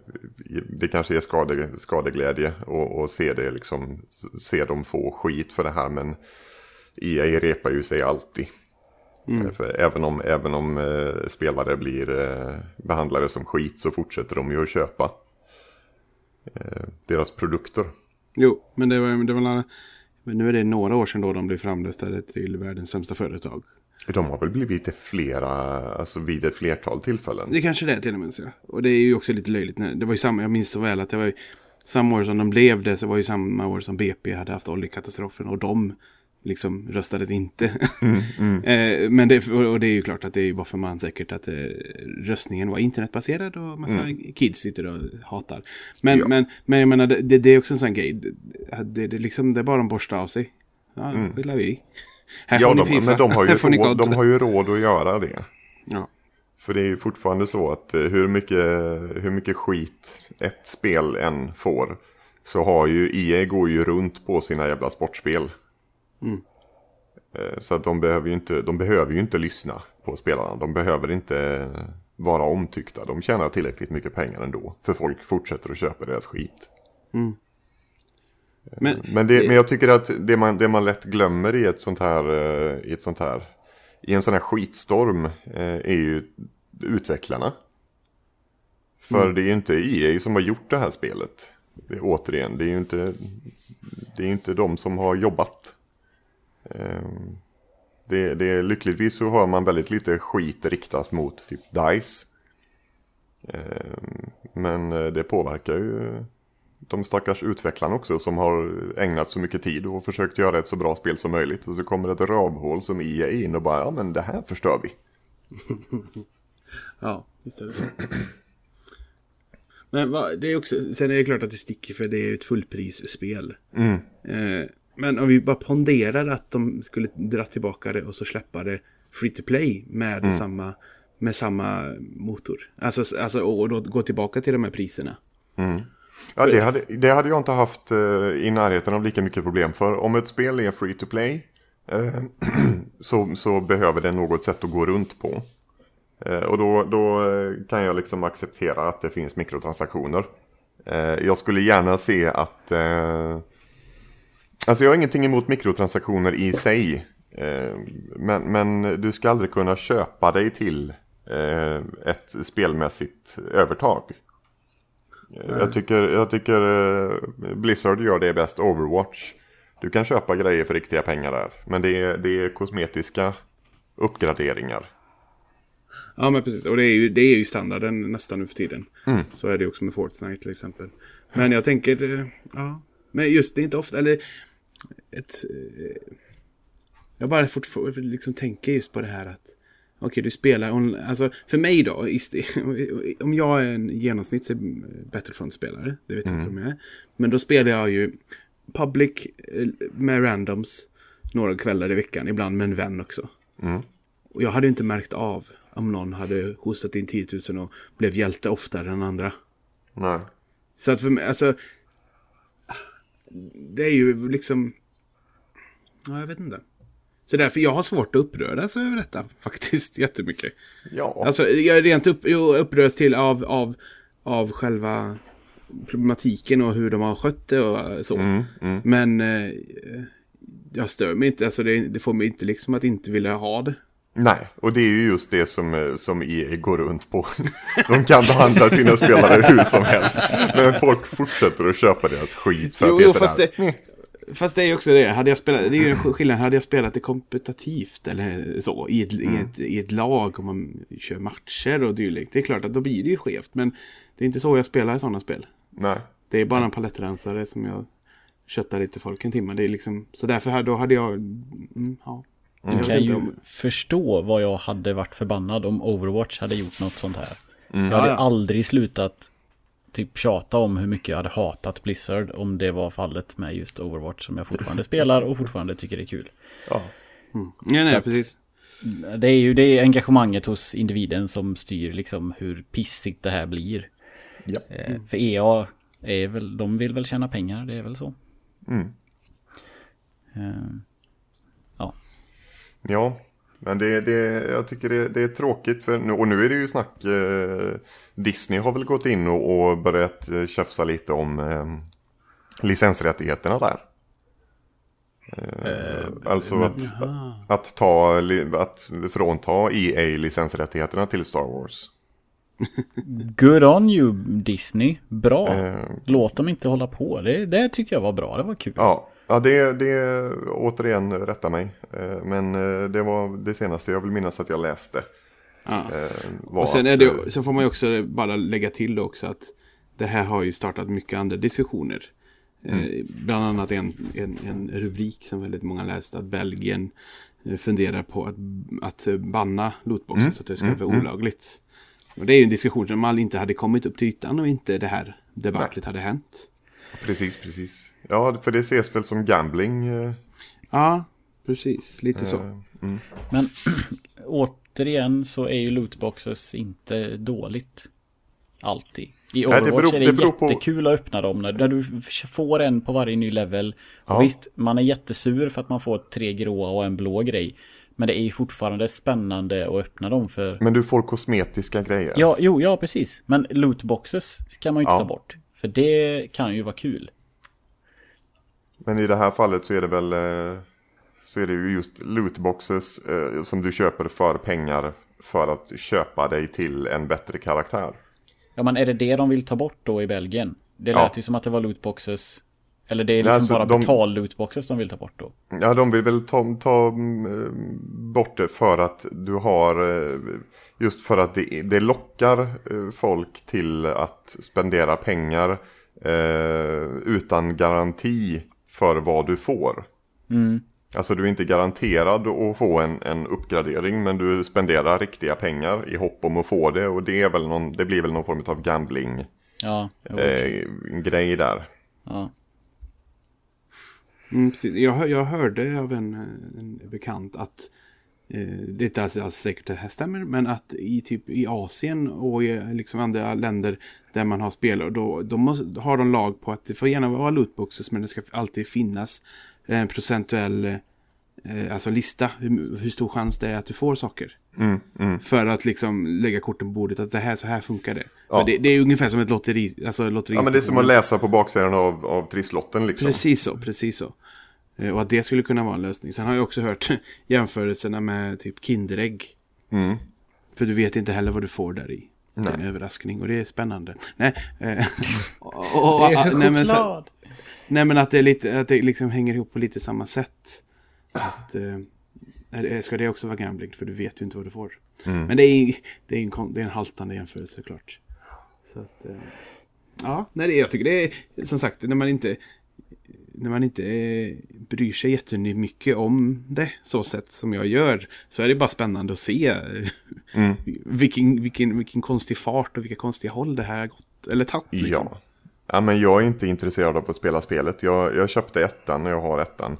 det kanske är skade, skadeglädje att se det liksom, se dem få skit för det här. Men EA repar ju sig alltid. Mm. För även om, även om eh, spelare blir eh, behandlade som skit så fortsätter de ju att köpa eh, deras produkter. Jo, men det var, det var nu är det några år sedan då de blev framlistade till världens sämsta företag. De har väl blivit det flera, alltså vid ett flertal tillfällen. Det kanske det är till och med så. Och det är ju också lite löjligt. Det var ju samma, jag minns så väl att det var ju samma år som de blev det så var ju samma år som BP hade haft oljekatastrofen. Och de liksom röstades inte. Mm, mm. [LAUGHS] Eh, men det, och det är ju klart att det är bara för man säkert att eh, röstningen var internetbaserad och massa mm. kids sitter och hatar. Men, ja. men, men jag menar, det, det, är också en sån grej. Det, det, liksom, det är bara de borstar av sig. Ja, mm. det vill vi. [LAUGHS] Här ja, de, men de har, ju råd, de har ju råd att göra det. Ja. För det är ju fortfarande så att eh, hur mycket, hur mycket skit ett spel än får. Så har ju EA går ju runt på sina jävla sportspel. Mm. Eh, så att de behöver, ju inte, de behöver ju inte lyssna på spelarna. De behöver inte vara omtyckta. De tjänar tillräckligt mycket pengar ändå. För folk fortsätter att köpa deras skit. Mm. Men, men, det, men jag tycker att det man, det man lätt glömmer i ett sånt här, eh, i ett sånt här, i en sån här skitstorm eh, är ju utvecklarna. För mm. det är ju inte EA som har gjort det här spelet. Det, återigen, det är ju inte, det är inte de som har jobbat. Ehm, det, det, lyckligtvis så har man väldigt lite skit riktas mot typ DICE. Eh, men eh, det påverkar ju de stackars utvecklarna också som har ägnat så mycket tid och försökt göra ett så bra spel som möjligt. Och så kommer ett rövhål som EA in och bara, ja men det här förstör vi. [LAUGHS] Ja, visst är det så. Men vad, det är också, sen är det klart att det sticker för det är ett fullprisspel. Mm. Eh, men om vi bara ponderar att de skulle dra tillbaka det och så släppa det free to play med, samma, med samma motor. Alltså, alltså och då gå tillbaka till de här priserna. Ja, det hade, det hade jag inte haft eh, i närheten av lika mycket problem för. Om ett spel är free to play eh, [CLEARS THROAT] så, så behöver det något sätt att gå runt på. Eh, och då, då eh, kan jag liksom acceptera att det finns mikrotransaktioner. Eh, jag skulle gärna se att... Alltså jag har ingenting emot mikrotransaktioner i sig. Eh, men, men du ska aldrig kunna köpa dig till eh, ett spelmässigt övertag. Jag tycker, jag tycker eh, Blizzard gör det bäst Overwatch. Du kan köpa grejer för riktiga pengar där. Men det är, det är kosmetiska uppgraderingar. Ja men precis, och det är ju, det är ju standarden nästan nu för tiden. Så är det också med Fortnite till exempel. Men jag tänker, ja. Men just det är inte ofta, eller ett... eh, Jag bara fortfarande liksom tänker just på det här att Okej, du spelar Alltså, för mig då, [LAUGHS] om jag är en genomsnitts Battlefront-spelare, det vet jag inte om jag är. Men då spelar jag ju Public eh, med randoms några kvällar i veckan, ibland med en vän också. Och jag hade inte märkt av om någon hade hostat in 10 000 och blev hjälte oftare än andra. Nej. Så att för mig, alltså. Det är ju liksom. Ja, jag vet inte. Så därför jag har svårt att uppröras över detta [LAUGHS] faktiskt jättemycket. Ja. Alltså jag är rent upp, upprörs till av, av, av själva problematiken och hur de har skött det och så. Mm, mm. Men eh, jag stör mig inte, alltså det, det får mig inte liksom att inte vilja ha det. Nej, och det är ju just det som, eh, som EA går runt på. [LAUGHS] De kan behandla sina spelare hur som helst. Men folk fortsätter att köpa deras skit för att Jo, det är sådär. fast det, fast det är ju också det. Hade jag spelat, det är ju skillnaden. Hade jag spelat det kompetitivt eller så i ett, i, ett, i ett lag om man kör matcher och dylikt. Det är klart att då blir det ju skevt. Men det är inte så jag spelar i sådana spel. Nej. Det är bara en palettrensare som jag köttar lite folk en timme. Det är liksom, så därför här, då hade jag... Mm, ja. Du vet kan ju om- förstå vad jag hade varit förbannad om Overwatch hade gjort något sånt här. Jag hade Ja, aldrig slutat typ tjata om hur mycket jag hade hatat Blizzard om det var fallet med just Overwatch som jag fortfarande [LAUGHS] spelar och fortfarande tycker är kul. Ja. Nej, nej, att- precis. Det är ju det engagemanget hos individen som styr liksom hur pissigt det här blir. Ja. Eh, För EA är väl, de vill väl tjäna pengar, det är väl så. Mm. Eh, Ja, men det, det, jag tycker det, det är tråkigt för nu, och nu är det ju snack. Eh, Disney har väl gått in och, och börjat eh, tjafsa lite om eh, licensrättigheterna där. Eh, alltså att, att, ta, att frånta EA licensrättigheterna till Star Wars. Good on you Disney, bra. Eh, Låt dem inte hålla på, det, det tyckte jag var bra, det var kul. ja, ja det, det återigen rätta mig. Eh, men eh, det var det senaste jag vill minnas att jag läste. Ja. Eh, Och sen, är att, det, eh, sen får man ju också bara lägga till också att det här har ju startat mycket andra diskussioner. Eh, bland annat en, en, en rubrik som väldigt många läste att Belgien funderar på att, att banna lootboxes så att det ska vara olagligt. Och det är ju en diskussion som aldrig inte hade kommit upp till ytan och inte det här debaclet hade hänt. Precis, precis. Ja, för det ses väl som gambling. eh, Ja, precis. Lite så. mm. Men [CLEARS THROAT] återigen så är ju lootboxes inte dåligt. Alltid. I det Overwatch beror- är det, det beror på- jättekul att öppna dem när, när du får en på varje ny level. Ja. Visst, man är jättesur för att man får tre gråa och en blå grej. Men det är ju fortfarande spännande att öppna dem för... Men du får kosmetiska grejer. Ja, jo, ja precis. Men lootboxes ska man ju inte Ja. ta bort. För det kan ju vara kul. Men i det här fallet så är det väl eh, så är det ju just lootboxes eh, som du köper för pengar för att köpa dig till en bättre karaktär. Ja, men är det det de vill ta bort då i Belgien? Det Ja. lät ju som att det var lootboxes Eller det är liksom alltså, bara de- betal-lootboxes de vill ta bort då? Ja, de vill väl ta, ta mm, bort det för att du har, eh, just för att det, det lockar eh, folk till att spendera pengar eh, utan garanti för vad du får. Mm. Alltså du är inte garanterad att få en, en uppgradering men du spenderar riktiga pengar i hopp om att få det och det, är väl någon, det blir väl någon form av gambling Ja, eh, grej där. ja. Mm, precis. jag, jag hörde av en, en bekant att eh, det är inte alls, alls säkert att det här stämmer, men att i typ i Asien och i liksom andra länder där man har spel, då, då måste, har de lag på att det får gärna vara lootboxes, men det ska alltid finnas en procentuell eh, alltså lista, hur, hur stor chans det är att du får saker. Mm, mm. För att liksom lägga korten på bordet att det här, så här funkar det. Ja. Men Det, det är ungefär som ett lotteri. Alltså lotteri Ja men det är som att läsa på baksidan av, av trisslotten liksom. Precis så, precis så. Eh, Och att det skulle kunna vara en lösning. Sen har jag också hört [LAUGHS] jämförelserna med typ Kinderägg. Mm. För du vet inte heller vad du får där i. Det är en överraskning och det är spännande. Nej, eh, [LAUGHS] [LAUGHS] och, och, Det är nej, men, så, nej men att det, är lite, att det liksom hänger ihop på lite samma sätt. Att, eh, ska det också vara gambling? För du vet ju inte vad du får. Mm. Men det är, det, är en, det är en haltande jämförelse såklart. Så att, eh, ja, nej, det, jag tycker det är som sagt när man inte när man inte eh, bryr sig jättemycket om det så sätt som jag gör så är det bara spännande att se eh, Mm. [LAUGHS] vilken, vilken, vilken konstig fart och vilka konstiga håll det här har gått eller tagit. Liksom. Ja. ja, men jag är inte intresserad av att spela spelet. Jag, jag köpte ettan och jag har ettan.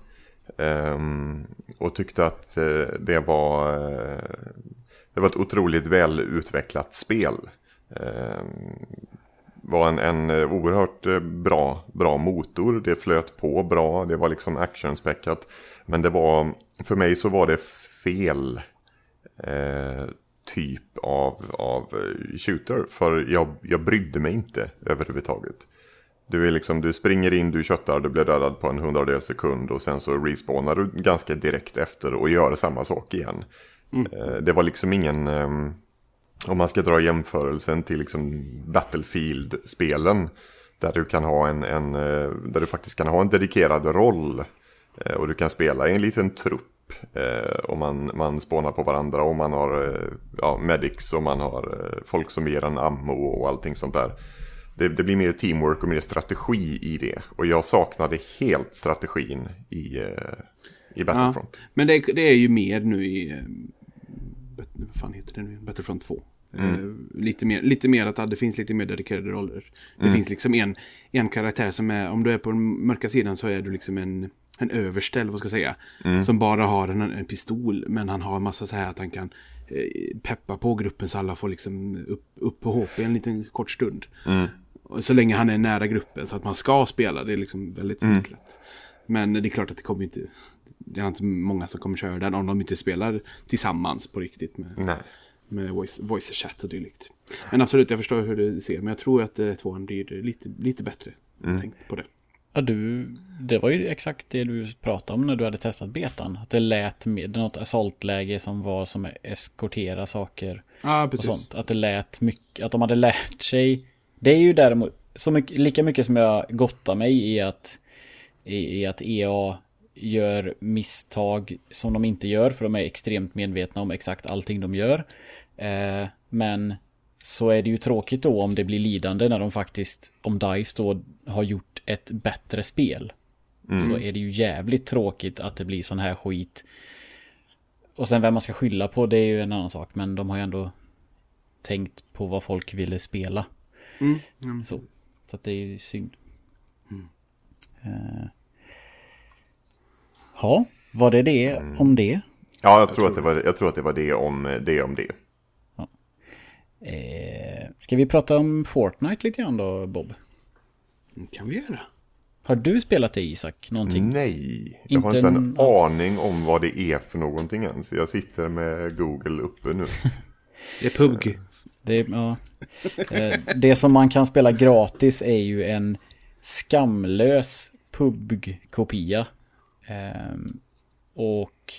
Ehm, och tyckte att eh, det var, eh, det var ett otroligt välutvecklat spel. Det var en, en eh, oerhört bra, bra motor. Det flöt på bra. Det var liksom actionspäckat. Men det var, för mig så var det fel eh, typ av, av shooter. För jag, jag brydde mig inte överhuvudtaget. Du är liksom, du springer in, du köttar, du blir dödad på en hundradels sekund och sen så respawnar du ganska direkt efter och gör samma sak igen. Eh, Det var liksom ingen, ehm, om man ska dra jämförelsen till liksom Battlefield-spelen. Där du kan ha en, en, eh, där du faktiskt kan ha en dedikerad roll. Eh, Och du kan spela i en liten trupp. Och man, man spånar på varandra och man har ja, medics och man har folk som ger en ammo och allting sånt där. Det, det blir mer teamwork och mer strategi i det. Och jag saknade helt strategin i, eh, i Battlefront. Men det, det är ju mer nu i... eh, Vad fan heter det nu? Battlefront 2. Eh, lite, mer, lite mer att det finns lite mer dedikerade roller. Det finns liksom en, en karaktär som är, om du är på den mörka sidan så är du liksom en, en överste eller vad ska jag säga. Som bara har en, en pistol men han har en massa så här att han kan peppa på gruppen så alla får liksom upp, upp på HP en liten kort stund. Och Så länge han är nära gruppen så att man ska spela. Det är liksom väldigt utvecklat. Men det är klart att det kommer inte... Det är inte många som kommer köra den om de inte spelar tillsammans på riktigt med, Nej. med voice, voice chat och dylikt. Men absolut, jag förstår hur du ser. Men jag tror att eh, tvåan blir lite, lite bättre. Jag tänkte på det. Ja, du, det var ju exakt det du pratade om när du hade testat betan. Att det lät med något assaultläge som var som eskortera saker Ja, och sånt. Att det lät mycket, att de hade lärt sig. Det är ju däremot, så mycket, lika mycket som jag gottar mig i att, i, i att EA gör misstag som de inte gör, för de är extremt medvetna om exakt allting de gör. Eh, men så är det ju tråkigt då om det blir lidande när de faktiskt, om DICE då har gjort ett bättre spel. Så är det ju jävligt tråkigt att det blir sån här skit. Och sen vem man ska skylla på det är ju en annan sak. Men de har ju ändå tänkt på vad folk ville spela. Mm. Mm. Så, så att det är ju synd. Eh. Ja, var det det om det? Ja, jag, tror att det var, jag tror att det var det om det. Om det. Eh, ska vi prata om Fortnite lite grann då, Bob? Det kan vi göra. Har du spelat det Isak? Någonting? Nej, jag har Inte inte en aning om vad det är för någonting ens. Jag sitter med Google uppe nu. [LAUGHS] Det är PubG. Det, ja. Eh, det som man kan spela gratis är ju en skamlös PUBG-kopia. Ehm, och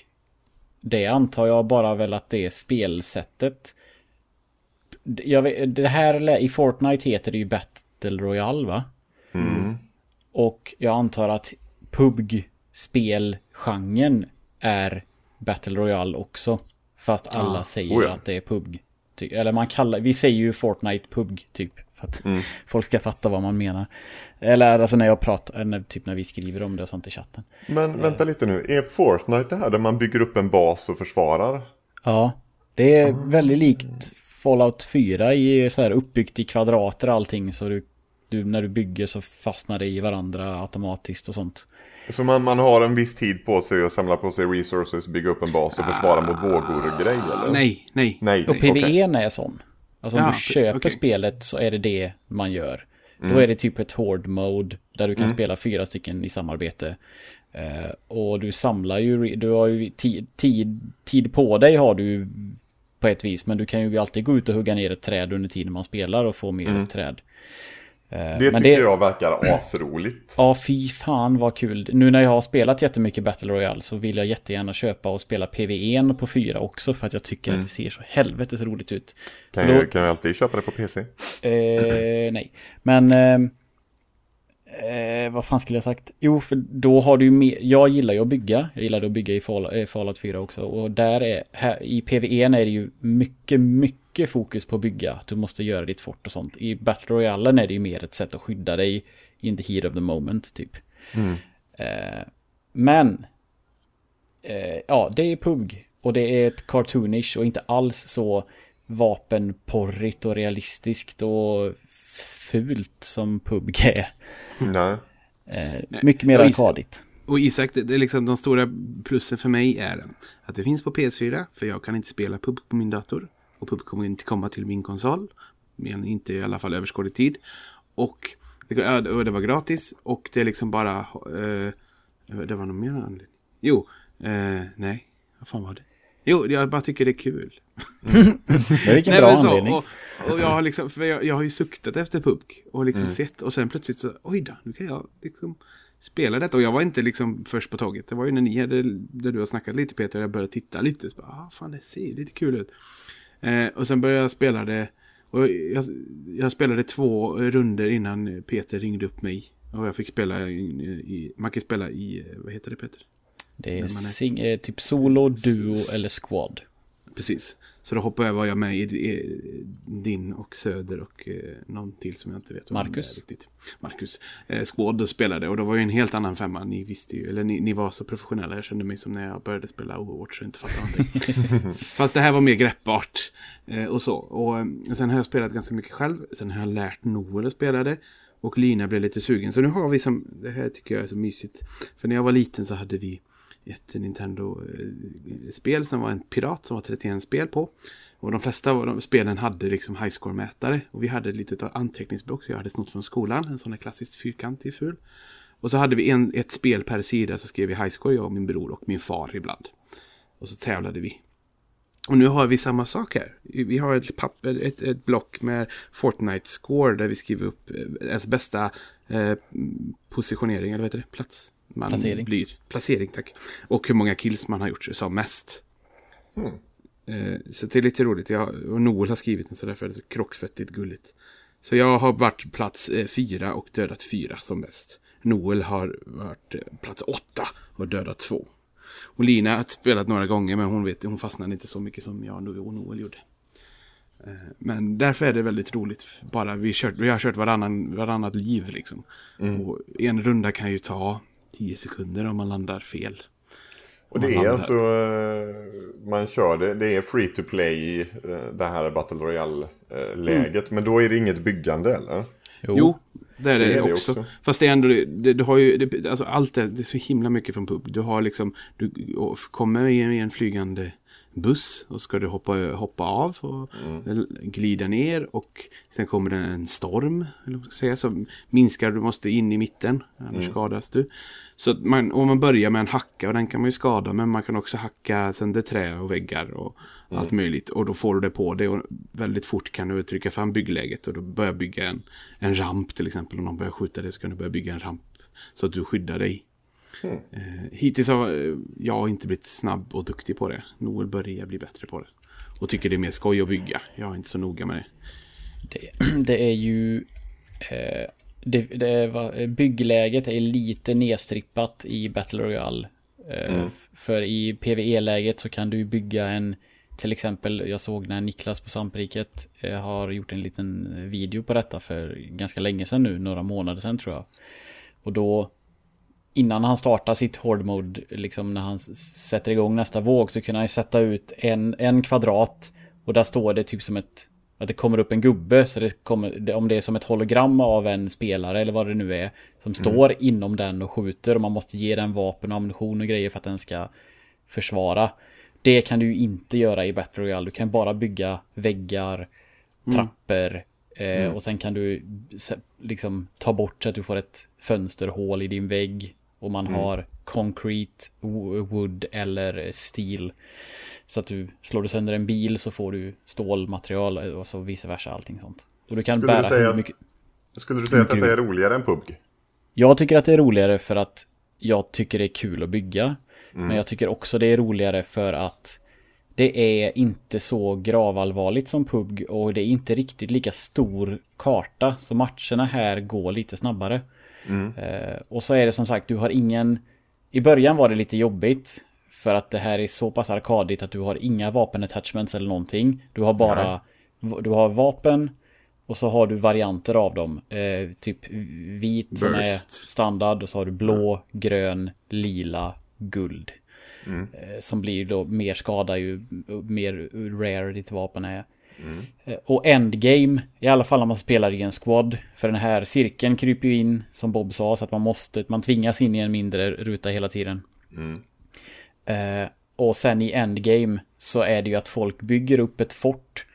det antar jag bara väl att det är spelsättet. Jag vet, det här i Fortnite heter det ju Battle Royale va? Mm. Och jag antar att PubG-spelgenren är Battle Royale också. Fast alla säger Oh ja. att det är PubG. Eller man kallar, vi säger ju Fortnite PubG typ. För att Mm. [LAUGHS] folk ska fatta vad man menar. Eller alltså när jag pratar, när, typ när vi skriver om det och sånt i chatten. Men vänta lite nu, är Fortnite det här där man bygger upp en bas och försvarar? Ja, det är väldigt likt Fallout 4 i så här uppbyggt i kvadrater och allting. Så du, du, när du bygger så fastnar det i varandra automatiskt och sånt. Så man, man har en viss tid på sig att samla på sig resources, bygga upp en bas och försvara mot vågor och grej eller? Nej, nej. Nej, Och. PVE är sån. Alltså om Ja, du köper okej. spelet så är det det man gör. Då är det typ ett hård mode där du kan spela fyra stycken i samarbete. Eh, och du samlar ju, du har ju tid, tid, tid på dig har du på ett vis. Men du kan ju alltid gå ut och hugga ner ett träd under tiden man spelar och få mer träd. Eh, Det tycker jag verkar asroligt. Ja, fy fan vad kul. Nu när jag har spelat jättemycket Battle Royale så vill jag jättegärna köpa och spela PVE på fyra också för att jag tycker att det ser så helvetes roligt ut. Kan Då- jag, kan jag alltid köpa det på PC? Eh, nej, men... Eh, eh, vad fan skulle jag sagt? Jo, för då har du ju mer... Jag gillar ju att bygga. Jag gillade att bygga i Fall, eh, Fallout 4 också. Och där är... Här, I PVE är det ju mycket, mycket fokus på att bygga. Du måste göra ditt fort och sånt. I Battle Royale är det ju mer ett sätt att skydda dig in the heat of the moment, typ. Eh, men... Eh, ja, det är PUG. Och det är ett cartoonish och inte alls så vapenporrigt och realistiskt och fult som PUBG är. Nej. Eh, mycket mer arkadigt. Och Isak, det, det är liksom de stora plussen för mig är att det finns på PS4. För jag kan inte spela PUB på min dator. Och PUB kommer inte komma till min konsol. Men inte i alla fall överskådlig tid. Och det, och det var gratis. Och det är liksom bara... Eh, det var någon mer anledning. Jo, eh, nej. Vad fan var det? Jo, jag bara tycker det är kul. [LAUGHS] Det är vilken Nej, bra så, anledning. och, och jag har liksom, för jag, jag har ju suktat efter PUBG och liksom Mm. sett och sen plötsligt så, oj då, nu kan jag liksom spela detta. Och jag var inte liksom först på tåget. Det var ju när ni hade, där du har snackat lite Peter, jag började titta lite. Så bara, ah, fan det ser lite kul ut. Eh, och sen började jag spela det. Och jag, jag spelade två runder innan Peter ringde upp mig. Och jag fick spela i, i man kan spela i, vad heter det Peter? Det är, är- sing, eh, typ solo, duo eller squad. Precis. Så då hoppade jag, var jag med i, i din och Söder och eh, någon till som jag inte vet. Marcus. Riktigt. Marcus. Eh, och spelade och då var ju en helt annan femma. Ni visste ju, eller ni, ni var så professionella. Jag kände mig som när jag började spela Overwatch och inte fattade någonting. [LAUGHS] Fast det här var mer greppbart. Eh, och så. Och eh, sen har jag spelat ganska mycket själv. Sen har jag lärt Noel att spela det. Och Lina blev lite sugen. Så nu har vi som, det här tycker jag är så mysigt. För när jag var liten så hade vi ett Nintendo-spel eh, som var en pirat som var 31 spel på. Och de flesta av de spelen hade liksom highscore-mätare. Och vi hade ett litet anteckningsblock som jag hade snott från skolan. En sån där klassiskt fyrkantig ful. Och så hade vi en, ett spel per sida så skrev vi highscore, jag och min bror och min far ibland. Och så tävlade vi. Och nu har vi samma sak här. Vi har ett, papper, ett, ett block med Fortnite score där vi skriver upp eh, ens bästa eh, positionering, eller vad heter det? Plats? Man Placering. Blir, placering, tack. Och hur många kills man har gjort som mest. Eh, så det är lite roligt. Jag, och Noel har skrivit den så därför är det så krockfettigt gulligt. Så jag har varit plats eh, fyra och dödat fyra som bäst. Noel har varit eh, plats åtta och dödat två. Och Lina har spelat några gånger men hon, vet, hon fastnade inte så mycket som jag och Noel gjorde. Men därför är det väldigt roligt. Bara vi, kört, vi har kört varannan, varannat liv liksom. Och en runda kan ju ta 10 sekunder om man landar fel. Och det är alltså, eh, man kör det, det är free to play, eh, det här Battle Royale-läget. Men då är det inget byggande eller? Jo, det är det, Det är det också. också. Fast det är ändå, det, det, du har ju, det, alltså allt det, det är så himla mycket från pub. Du har liksom, du kommer i en, i en flygande buss och ska du hoppa, hoppa av och glida ner och sen kommer det en storm, eller vad ska säga, så minskar du måste in i mitten, annars skadas du. Så att man, om man börjar med en hacka och den kan man ju skada men man kan också hacka sönder trä och väggar och allt möjligt och då får du det på dig och väldigt fort kan du trycka fram byggläget och då börjar bygga en, en ramp till exempel om någon börjar skjuta dig så kan du börja bygga en ramp så att du skyddar dig. Eh, hittills har eh, jag inte blivit snabb och duktig på det. Noel börjar bli bättre på det. Och tycker det är mer skoj att bygga. Jag är inte så noga med det. Det, [CLEARS THROAT] det är ju... Eh, det, det var, byggläget är lite nedstrippat i Battle Royale. Eh, Mm. För i PVE-läget så kan du bygga en till exempel, jag såg när Niklas på Sampriket eh, har gjort en liten video på detta för ganska länge sedan nu, några månader sedan tror jag. Och då, innan han startar sitt Horde Mode, liksom när han sätter igång nästa våg så kan han ju sätta ut en, en kvadrat och där står det typ som ett, att det kommer upp en gubbe, så det kommer, om det är som ett hologram av en spelare eller vad det nu är, som står inom den och skjuter och man måste ge den vapen och ammunition och grejer för att den ska försvara. Det kan du ju inte göra i Battle Royale. Du kan bara bygga väggar, trappor eh, och sen kan du liksom ta bort så att du får ett fönsterhål i din vägg och man har concrete, wo- wood eller steel. Så att du slår du sönder en bil så får du stålmaterial och så vice versa allting sånt. Och du kan Skulle du bära säga hur att- mycket... Skulle du säga att detta är roligare än PUBG? Jag tycker att det är roligare för att jag tycker det är kul att bygga. Men jag tycker också det är roligare för att det är inte så gravallvarligt som PUBG och det är inte riktigt lika stor karta. Så matcherna här går lite snabbare. Eh, och så är det som sagt, du har ingen... I början var det lite jobbigt. För att det här är så pass arkadigt att du har inga vapen-attachments eller någonting. Du har bara... Du har vapen och så har du varianter av dem. Eh, typ vit som är Burst. standard och så har du blå, grön, lila, guld. Eh, som blir då mer skada ju mer rare ditt vapen är. Eh, Och endgame, i alla fall när man spelar i en squad. För den här cirkeln kryper ju in, som Bob sa, så att man måste, man tvingas in i en mindre ruta hela tiden. Eh, och sen i endgame så är det ju att folk bygger upp ett fort,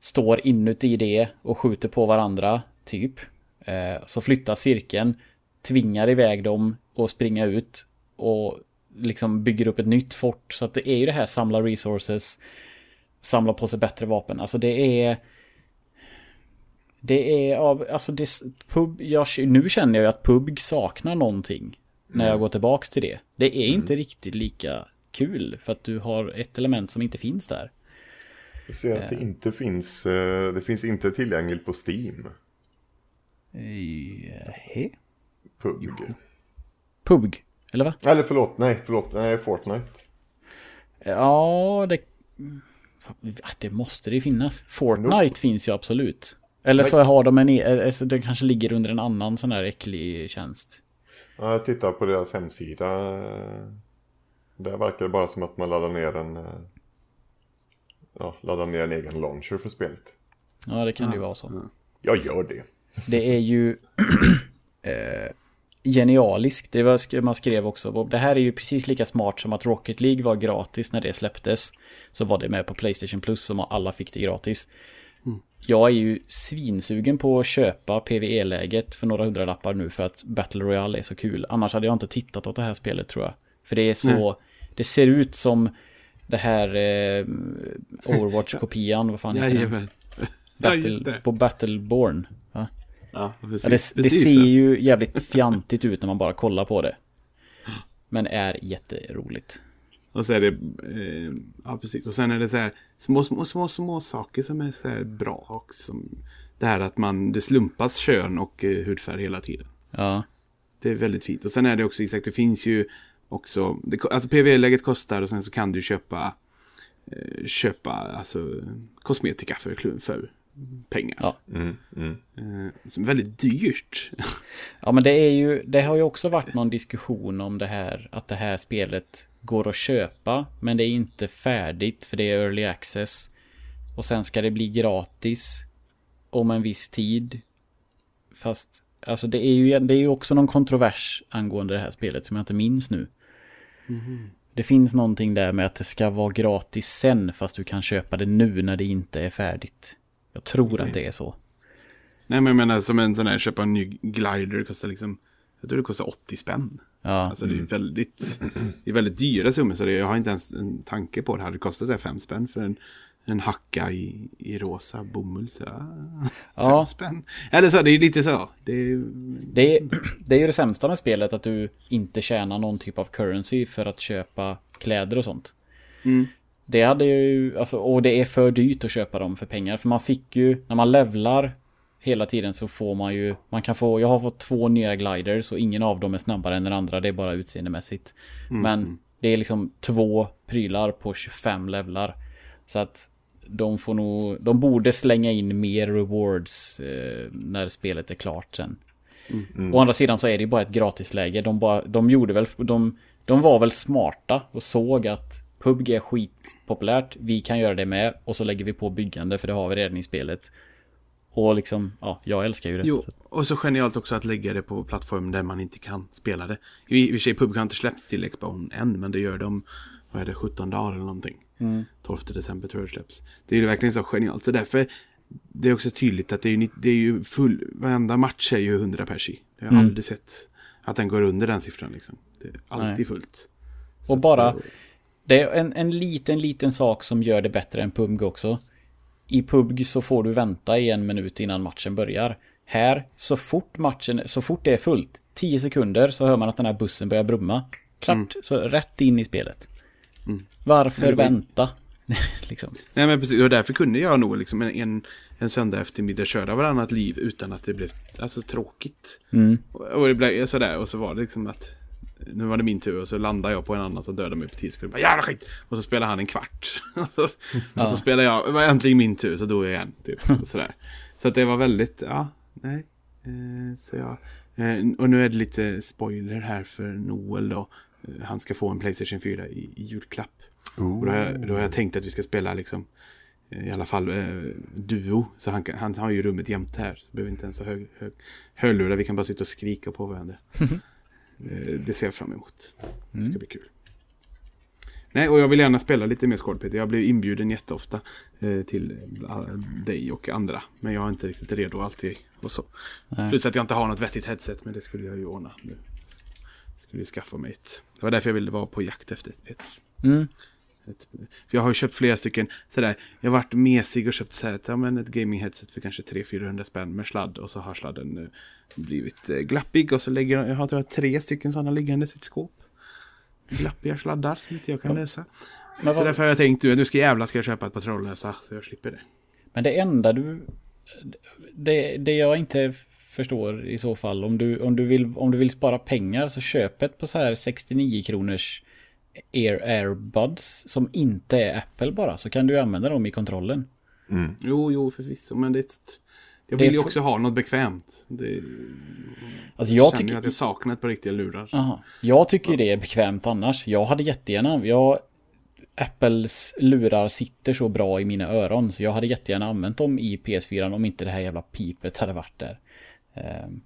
står inuti det och skjuter på varandra, typ. Eh, så flyttar cirkeln, tvingar iväg dem och springa ut och liksom bygger upp ett nytt fort. Så att det är ju det här samla resources, samla på sig bättre vapen. Alltså det är... Det är av, alltså det, pub, jag, nu känner jag ju att PUBG saknar någonting. När jag går tillbaks till det. Det är inte riktigt lika kul för att du har ett element som inte finns där. Jag ser att det inte finns, eh, det finns inte tillgängligt på Steam. He? PUBG. PUBG, eller va? Eller förlåt, nej, förlåt, nej, Fortnite. Ja, det... Ja, Det måste det finnas. Fortnite finns ju absolut. Eller så har de en... e- Alltså, det kanske ligger under en annan sån här äcklig tjänst. Ja, jag tittar på deras hemsida. Där verkar det bara som att man laddar ner en, eh, ja, laddar ner en egen launcher för spelet. Ja, det kan det ju vara så. Jag gör det. Det är ju [CLEARS THROAT] eh, genialiskt. Det var, man skrev också. Det här är ju precis lika smart som att Rocket League var gratis när det släpptes. Så var det med på Playstation Plus som alla fick det gratis. Jag är ju svinsugen på att köpa PVE-läget för några hundralappar nu för att Battle Royale är så kul. Annars hade jag inte tittat åt det här spelet tror jag. För det är så, det ser ut som det här eh, Overwatch-kopian, vad fan heter den? [LAUGHS] Ja, just Battle, det. på Battleborn. Ja, precis. Ja, det, det ser ju jävligt fjantigt ut när man bara kollar på det. Men är jätteroligt. Och så är det, eh, ja precis. Och sen är det så här små, små, små, små saker som är så bra. Och som, det här att man, det slumpas kön och eh, hudfärg hela tiden. Ja. Det är väldigt fint. Och sen är det också exakt, det finns ju också, det, alltså PV-läget kostar och sen så kan du köpa, eh, köpa alltså kosmetika för, för pengar. Ja. Mm, mm. Eh, väldigt dyrt. [LAUGHS] Ja men det är ju, det har ju också varit någon diskussion om det här, att det här spelet går att köpa, men det är inte färdigt för det är early access. Och sen ska det bli gratis om en viss tid. Fast, alltså det är ju, det är ju också någon kontrovers angående det här spelet som jag inte minns nu. Det finns någonting där med att det ska vara gratis sen fast du kan köpa det nu när det inte är färdigt. Jag tror att det är så. Nej men jag menar som en sån här, köpa en ny glider det kostar liksom, jag tror det kostar 80 spänn. Ja, Alltså det är väldigt, det är väldigt dyra summor så det, jag har inte ens en tanke på det. Hade det kostat så här fem spänn för en, en hacka i, i rosa bomull så ja, Ja. fem spänn. Eller så, det är lite så. Det är, Det är, det är ju det sämsta med spelet att du inte tjänar någon typ av currency för att köpa kläder och sånt. Mm. Det hade ju, alltså, och det är för dyrt att köpa dem för pengar. För man fick ju, när man levlar hela tiden så får man ju, man kan få, jag har fått två nya gliders och ingen av dem är snabbare än den andra, det är bara utseendemässigt. Mm. Men det är liksom två prylar på 25 levlar. Så att de får nog, de borde slänga in mer rewards eh, när spelet är klart sen. Å andra sidan så är det ju bara ett gratisläge. De, bara, de gjorde väl, de, de var väl smarta och såg att PubG är skitpopulärt, vi kan göra det med och så lägger vi på byggande för det har vi redan i spelet. Och liksom, ja, jag älskar ju det. Jo, Så- och så genialt också att lägga det på plattform där man inte kan spela det. I och för sig, PubG har inte släppts till Xbox än, men det gör de, vad är det, 17 dagar eller någonting. 12 december tror jag det släpps. Det är ju verkligen så genialt. Så därför, det är också tydligt att det är ju, det är ju full, varenda match är ju 100 pers i. Jag har Mm. aldrig sett att den går under den siffran liksom. Det är alltid Nej. fullt. Och bara, det är en, en liten, liten sak som gör det bättre än PubG också. I PubG så får du vänta i en minut innan matchen börjar. Här, så fort matchen, så fort det är fullt, 10 sekunder så hör man att den här bussen börjar brumma. Klart, så rätt in i spelet. Varför Det var- vänta? [LAUGHS] liksom. Nej men precis, och därför kunde jag nog liksom en, en, en söndag eftermiddag köra varannat liv utan att det blev alltså, tråkigt. Mm. Och, och det blev sådär och så var det liksom att nu var det min tur och så landade jag på en annan som dödade mig på 10 sekunder. Jävla skit! Och så spelade han en kvart. [LAUGHS] och så, och så spelade jag, det var äntligen min tur så dog jag igen. Typ, och sådär. Så att det var väldigt, ja, nej. Eh, så jag, eh, och nu är det lite spoiler här för Noel då. Eh, Han ska få en Playstation 4 i, i julklapp. Och då har, jag, då har jag tänkt att vi ska spela liksom eh, i alla fall eh, duo. Så han, han har ju rummet jämt här. Så behöver inte ens ha hög, hög, hörlurar. Vi kan bara sitta och skrika på varandra. [LAUGHS] eh, det ser jag fram emot. Det ska bli kul. Nej, och jag vill gärna spela lite mer Squad Peter. Jag blev inbjuden jätteofta eh, till eh, dig och andra. Men jag är inte riktigt redo alltid. Och så. Nej. Plus att jag inte har något vettigt headset. Men det skulle jag ju ordna nu. Skulle ju skaffa mig ett. Det var därför jag ville vara på jakt efter ett Peter. Mm. Ett, för jag har ju köpt flera stycken sådär. Jag har varit mesig och köpt så här, ja, men ett gaming headset för kanske 300-400 spänn med sladd. Och så har sladden nu blivit eh, glappig. Och så lägger jag, jag har jag, tre stycken sådana liggandes i ett skåp. Glappiga sladdar som inte jag kan lösa. Men Så vad- därför har jag tänkt, du, nu ska jävla ska jag köpa ett par trådlösa så jag slipper det. Men det enda du... Det, det jag inte förstår i så fall, om du, om, du vill, om du vill spara pengar så köp ett på så här 69 kronors Air Airbuds som inte är Apple bara, så kan du använda dem i kontrollen. Jo, jo, förvisso, men det är Jag vill ju också ha något bekvämt. Det, Alltså jag jag tycker... att jag saknar ett par riktiga lurar. Aha. Jag tycker ju det är bekvämt annars. Jag hade jättegärna... Jag, Apples lurar sitter så bra i mina öron så jag hade jättegärärna använt dem i PS4 om inte det här jävla pipet hade varit där. Ehm,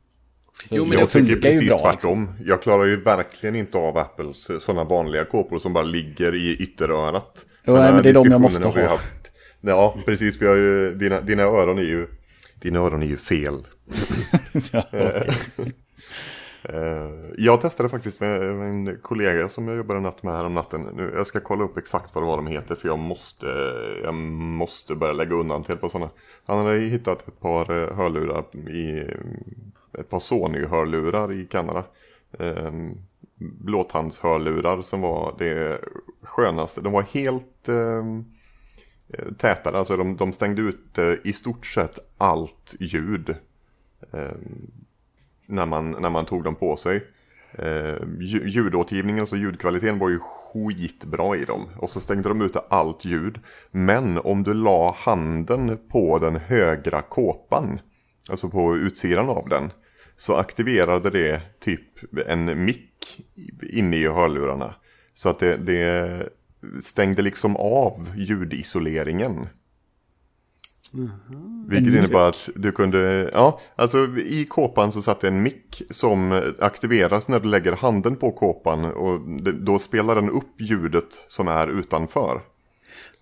Jo, men jag ju precis bra, liksom. tvärtom. Jag klarar ju verkligen inte av Apples sådana vanliga kåpor som bara ligger i ytterörat. Jo, nej, men det är de jag måste ha. haft. Ja, precis. Vi har ju, dina, dina öron är ju... Dina öron är ju fel. [LAUGHS] Ja. [LAUGHS] Eh, Jag testade faktiskt med en kollega som jag jobbade natt med här om natten. Nu, jag ska kolla upp exakt vad det var de heter för jag måste, jag måste börja lägga undan till par sådana. Han hade hittat ett par eh, hörlurar i ett par Sony-hörlurar i Kanada. Eh, Blåtandshörlurar som var det skönaste. De var helt eh, tätade, alltså de, de stängde ut eh, i stort sett allt ljud ehm, när man, när man tog dem på sig. Eh, ljudåtergivningen, alltså ljudkvaliteten var ju skitbra i dem. Och så stängde de ute allt ljud. Men om du la handen på den högra kåpan, alltså på utsidan av den, så aktiverade det typ en mick inne i hörlurarna. Så att det, det stängde liksom av ljudisoleringen. Vilket innebar att du kunde, ja, alltså i kåpan så satt det en mick som aktiveras när du lägger handen på kåpan och då spelar den upp ljudet som är utanför.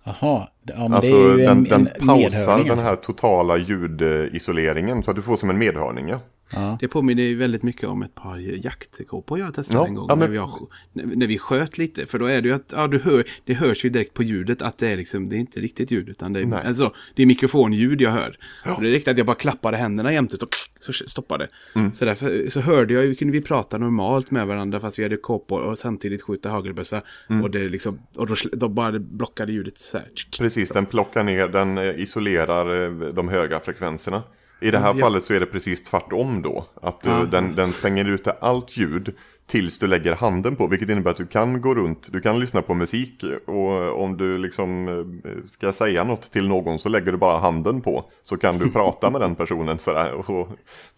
Jaha, ja, Alltså det är ju den, en, den en pausar medhörning, den alltså. här totala ljudisoleringen så att du får som en medhörning. Ja. Ja. Det påminner väldigt mycket om ett par jaktkåpor jag testade Ja, en gång. ja, men- när, vi har, när, vi sköt lite. För då är det ju att, ja du hör, det hörs ju direkt på ljudet att det är liksom, det är inte riktigt ljud. Utan det är, Nej. alltså, det är mikrofonljud jag hör. Och det är riktigt att jag bara klappade händerna jämte så, så stoppade. Mm. Så därför så hörde jag ju, kunde vi prata normalt med varandra fast vi hade kåpor och samtidigt skjuta hagelbössa. Mm. Och det liksom, och då, då bara blockade ljudet så här. Precis, den plockar ner, den eh, isolerar eh, de höga frekvenserna. I det här Ja. fallet så är det precis tvärtom då. Att du, Ja. den, den stänger ute allt ljud tills du lägger handen på. Vilket innebär att du kan gå runt, du kan lyssna på musik och om du liksom eh, ska säga något till någon så lägger du bara handen på. Så kan du prata med den personen sådär. Och,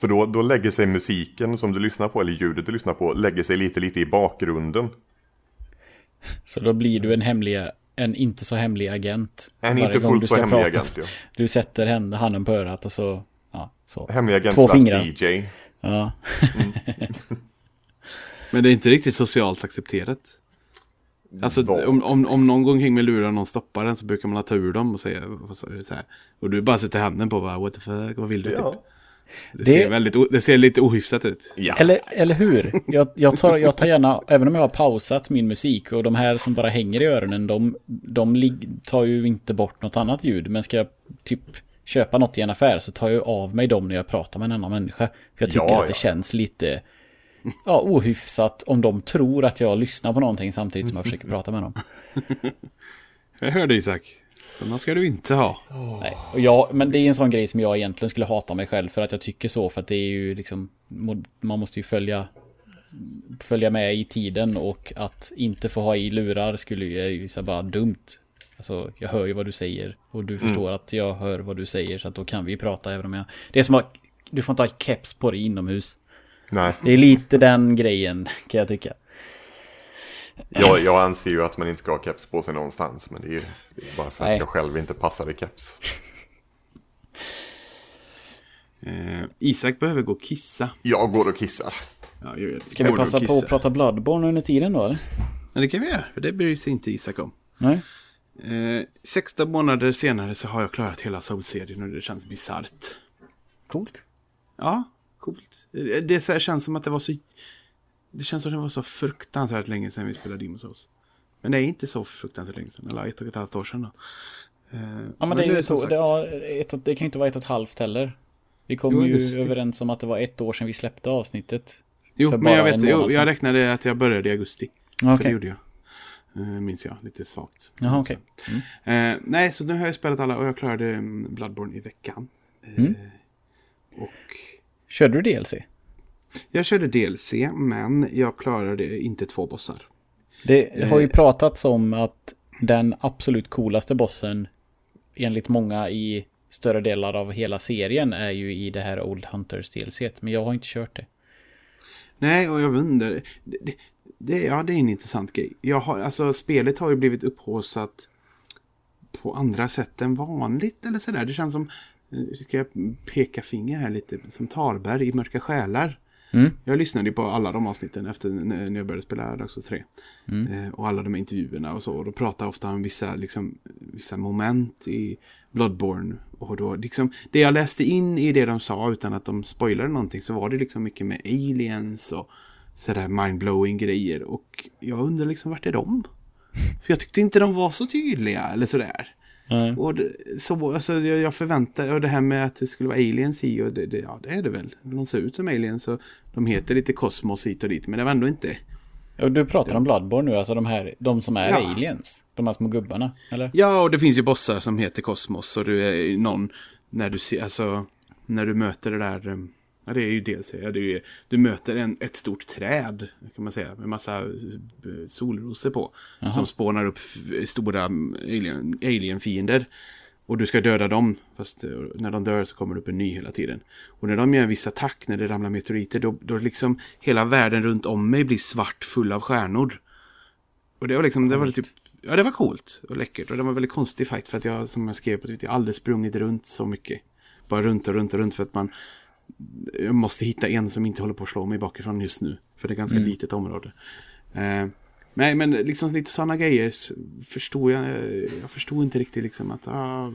för då, då lägger sig musiken som du lyssnar på, eller ljudet du lyssnar på, lägger sig lite lite i bakgrunden. Så då blir du en hemlig, en inte så hemlig agent. En inte fullt så hemlig prata. agent ja. Du sätter handen på örat och så, så. Hemlig agent Två fingrar. DJ. Ja. [LAUGHS] Men det är inte riktigt socialt accepterat. Alltså Vad? om, om, om någon gång hänger med lurar och någon stoppar den så brukar man ta ur dem och säga vad så här. Och du bara sätter handen på bara what the fuck, vad vill du typ. Ja. Det, Det- Ser väldigt, det ser lite ohyfsat ut. Ja. Eller, eller hur? Jag, jag, tar, jag tar gärna, även om jag har pausat min musik och de här som bara hänger i öronen, de, de tar ju inte bort något annat ljud. Men ska jag typ köpa något i en affär så tar jag av mig dem när jag pratar med en annan människa. För jag tycker Ja, att det ja. känns lite ja, ohyfsat om de tror att jag lyssnar på någonting samtidigt som jag försöker [LAUGHS] prata med dem. Jag hörde Isak. Sådana ska du inte ha. Nej. Och jag, men det är en sån grej som jag egentligen skulle hata mig själv för att jag tycker så. För att det är ju liksom, man måste ju följa, följa med i tiden och att inte få ha i lurar skulle ju, här bara dumt. Alltså jag hör ju vad du säger och du förstår att jag hör vad du säger så att då kan vi prata även om jag... Det är som att du får inte ha keps på dig inomhus. Nej, Det är lite den grejen kan jag tycka. jag, jag anser ju att man inte ska ha keps på sig någonstans. Men det är ju det är bara för Nej. att jag själv inte passar i keps. Eh, Isak behöver gå och kissa. Jag går och kissar. Ja, det. Ska vi passa på att prata Bloodborne under tiden då eller? Ja, det kan vi göra. För det bryr sig inte Isak om. Nej? Eh, 16 månader senare så har jag klarat hela Soul-serien och det känns bisarrt. Coolt. Ja, coolt. Eh, Det så här känns som att det var så... Det känns som att det var så fruktansvärt länge sedan vi spelade Demon's Souls. Men det är inte så fruktansvärt länge sedan. Eller ett och ett halvt år sedan då. Eh, Ja men det är ju så, det, har ett, det kan ju inte vara ett och ett halvt heller. Vi kom Jo, ju överens om att det var ett år sedan vi släppte avsnittet. Jo, men jag vet, jo, jag räknade att jag började i augusti. Ja, För det gjorde jag. Eh, minns jag, lite svagt. Jaha okej. Mm. Eh, nej, så nu har jag spelat alla och jag klarade mm, Bloodborne i veckan. Eh, Mm. Och Körde du DLC? jag körde DLC, men jag klarade inte två bossar. Det har ju Eh. pratats om att den absolut coolaste bossen enligt många i större delar av hela serien är ju i det här Old Hunters DLC. Men jag har inte kört det. Nej, och jag undrar. Det, det, det, ja, det är en intressant grej. Jag har, alltså, spelet har ju blivit upphaussat på andra sätt än vanligt. Eller sådär. Det känns som, eh, ska jag peka finger här lite, som Tarberg i Mörka Själar. Mm. Jag lyssnade på alla de avsnitten efter när jag började spela Souls 3. Eh, och alla de här intervjuerna och så. Och de pratar ofta om vissa, liksom, vissa moment i Bloodborne. Och då, liksom, det jag läste in i det de sa utan att de spoilade någonting så var det liksom mycket med aliens och sådär mindblowing grejer. Och jag undrar liksom vart är de? [LAUGHS] För jag tyckte inte de var så tydliga eller sådär. Nej. Och det, så, alltså, jag, jag förväntar och det här med att det skulle vara aliens i och det, det, ja det är det väl. De ser ut som aliens och de heter lite kosmos hit och dit men det var ändå inte. Och du pratar om Bloodborne nu, alltså de här, de som är Ja. aliens. De här små gubbarna, eller? Ja och det finns ju bossar som heter kosmos och du är någon när du ser, alltså när du möter det där eh, Ja, det är ju dels, ja, det är du möter en, ett stort träd kan man säga med massa eh, solrosor på. Som spånar upp stora mm, alien, alien-fiender. Och du ska döda dem, fast eh, när de dör så kommer det upp en ny hela tiden. Och när de gör en viss attack, när det ramlar meteoriter, då, då liksom hela världen runt om mig blir svart full av stjärnor. Och det var liksom, det var typ, ja det var coolt och läckert. Och det var en väldigt konstig fight för att jag, som jag skrev på Twitter, jag aldrig sprungit runt så mycket. Bara runt och runt och runt för att man jag måste hitta en som inte håller på att slå mig bakifrån just nu. För det är ganska litet område. Eh, nej, men liksom lite sådana grejer förstod jag. Jag förstod inte riktigt liksom att... ah,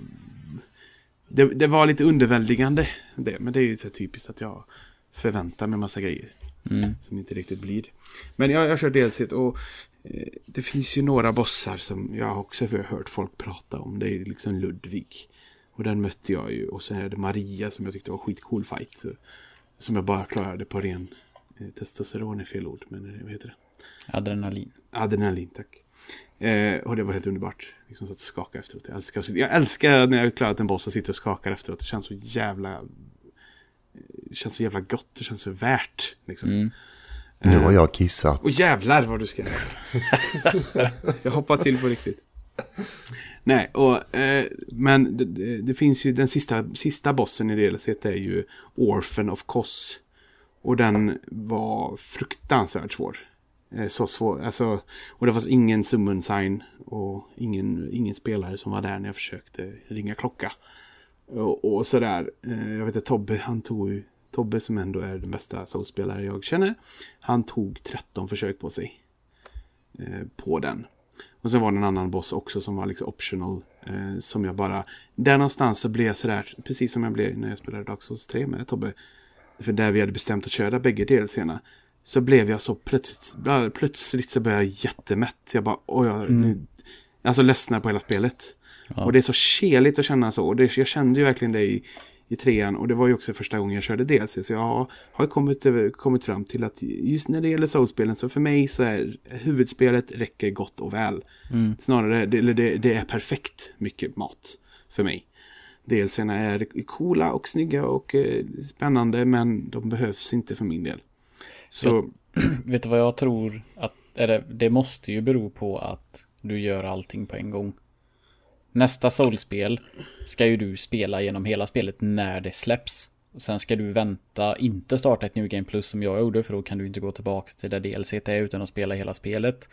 det, det var lite underväldigande. Det, men det är ju så typiskt att jag förväntar mig massa grejer. Mm. Som inte riktigt blir. Men jag, jag kör DLC och eh, det finns ju några bossar som jag också har hört folk prata om. Det är liksom Ludvig. Och den mötte jag ju. Och sen är det Maria som jag tyckte var skitcool fight. Som jag bara klarade på ren eh, testosteron är fel ord. Men eh, vad heter det? Adrenalin. Adrenalin, tack. Eh, och det var helt underbart. Liksom så att skaka efteråt. Jag älskar, sitta- jag älskar när jag klarat en boss och sitter och skakar efteråt. Det känns så jävla det känns så jävla gott. Det känns så värt. Liksom. Mm. Nu har jag kissat. Och jävlar vad du ska [LAUGHS] Jag hoppar till på riktigt. Nej, och, eh, men det, det, det finns ju den sista, sista bossen i DLC är ju Orphan of Kos. Och den var fruktansvärt svår. Eh, så svår, alltså, och det fanns ingen summon sign och ingen, ingen spelare som var där när jag försökte ringa klocka. Och, och sådär, eh, jag vet att Tobbe, han tog ju Tobbe som ändå är den bästa soulspelare jag känner. Han tog 13 försök på sig. Eh, på den. Och sen var det en annan boss också som var liksom optional. Eh, som jag bara... Där någonstans så blev jag sådär, precis som jag blev när jag spelade Dark Souls 3 med Tobbe. För där vi hade bestämt att köra bägge DLCerna. Så blev jag så plötsligt, plötsligt så blev jag jättemätt. Jag bara, oj, jag, Mm. nu, alltså ledsnar på hela spelet. Ja. Och det är så keligt att känna så. Och det, jag kände ju verkligen det i, i trean. Och det var ju också första gången jag körde DLC. Så jag har, har kommit, kommit fram till att just när det gäller Souls-spelen så för mig så är huvudspelet räcker gott och väl. Mm. Snarare, det, eller det, det är perfekt mycket mat för mig. DLCerna är coola och snygga och eh, spännande men de behövs inte för min del. Så, [CLEARS THROAT] Vet du vad jag tror? Att, eller, det måste ju bero på att du gör allting på en gång. Nästa Soulspel ska ju du spela genom hela spelet när det släpps. Sen ska du vänta, inte starta ett New Game Plus som jag gjorde för då kan du inte gå tillbaka till där DLC är utan att spela hela spelet.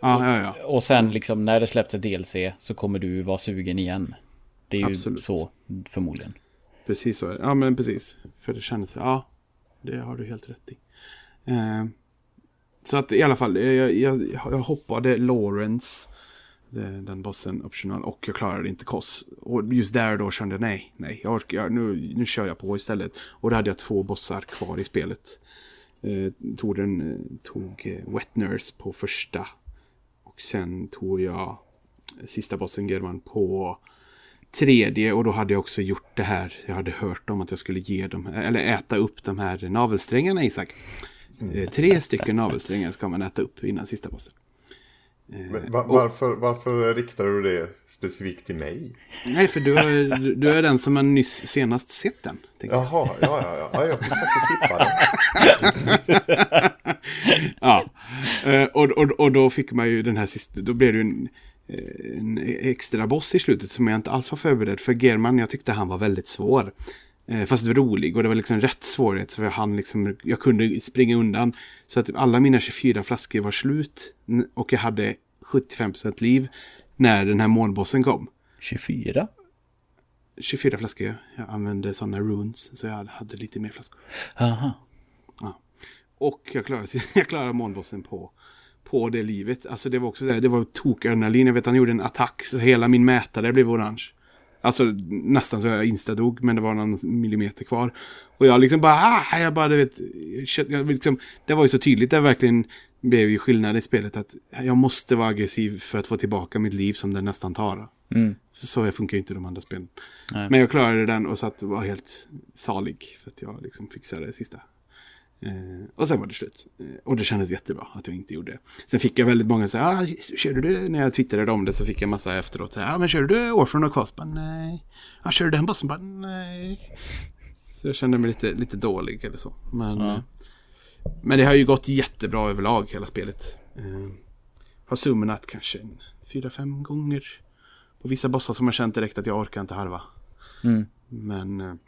ja, ja, ja. Och sen liksom när det släpps ett DLC så kommer du vara sugen igen. Det är ju Absolut. så förmodligen. Precis så. Ja, men precis. För det kändes, ja, det har du helt rätt i. Eh, så att i alla fall, eh, jag, jag, jag hoppade Lawrence, den bossen, optional, och jag klarade inte Koss. Och just där och då kände jag, nej, nej, jag orkar, jag, nu, nu kör jag på istället. Och då hade jag två bossar kvar i spelet. Eh, tog den, eh, tog eh, Wet Nurse på första. Och sen tog jag sista bossen German på tredje och då hade jag också gjort det här. Jag hade hört om att jag skulle ge dem, eller äta upp de här navelsträngarna Isak. Eh, tre stycken navelsträngar ska man äta upp innan sista bossen. Eh, Men va- varför, varför riktar du det specifikt till mig? Nej, för du är, du- är den som har nyss senast sett den. tänkte jag. Jaha, ja, ja, ja. ja jag fick faktiskt skippa det. [LAUGHS] Ja, Eh, och, och, och då fick man ju den här sista, då blev det ju en, eh, en extra boss i slutet som jag inte alls var förberedd för. German, jag tyckte han var väldigt svår. Eh, Fast rolig och det var liksom rätt svårighet så jag, hann liksom, jag kunde springa undan. Så att alla mina 24 flaskor var slut och jag hade 75% liv när den här månbossen kom. 24? 24 flaskor, jag använde sådana runes så jag hade lite mer flaskor. Aha. Och jag klarade, [LAUGHS] jag klarade månbossen på, på det livet. Alltså det var också det, det var tokadrenalin. Jag vet han gjorde en attack så hela min mätare blev orange. Alltså nästan så jag instadog men det var någon millimeter kvar. Och jag liksom bara, ah, jag bara, du vet, jag liksom, det var ju så tydligt, det verkligen blev ju skillnad i spelet att jag måste vara aggressiv för att få tillbaka mitt liv som det nästan tar. Mm. Så funkar ju inte de andra spelen. Nej. Men jag klarade den och satt var helt salig för att jag liksom fixade det sista. Eh, och sen var det slut. Eh, och det kändes jättebra att jag inte gjorde det. Sen fick jag väldigt många säga, ah, körde du, när jag twittrade om det så fick jag massa efteråt, ja ah, men körde du Orphan och Cosp? Nej. Ja, körde du den bossen? Bara, nej. Så jag kände mig lite, lite dålig eller så. Men, eh, men det har ju gått jättebra överlag hela spelet. Eh, har summenat kanske fyra, fem gånger. På vissa bossar som jag känt direkt att jag orkar inte harva. Mm. Men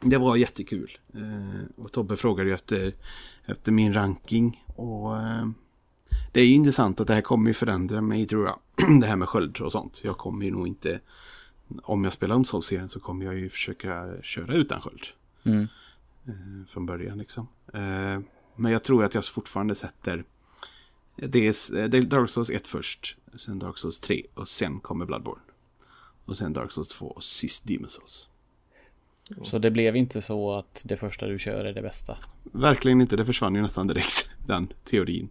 det var jättekul. Eh, och Tobbe frågade ju efter, efter min ranking. Och eh, det är ju intressant att det här kommer ju förändra mig tror jag. [CLEARS THROAT] det här med sköld och sånt. Jag kommer ju nog inte, om jag spelar om Soul-serien så kommer jag ju försöka köra utan sköld. Mm. Eh, från början liksom. Men jag tror att jag fortfarande sätter det är, det är Dark Souls 1 först. Sen Dark Souls 3 och sen kommer Bloodborne. Och sen Dark Souls 2 och sist Demon Souls. Så det blev inte så att det första du kör är det bästa. Verkligen inte, det försvann ju nästan direkt, [LAUGHS] den teorin.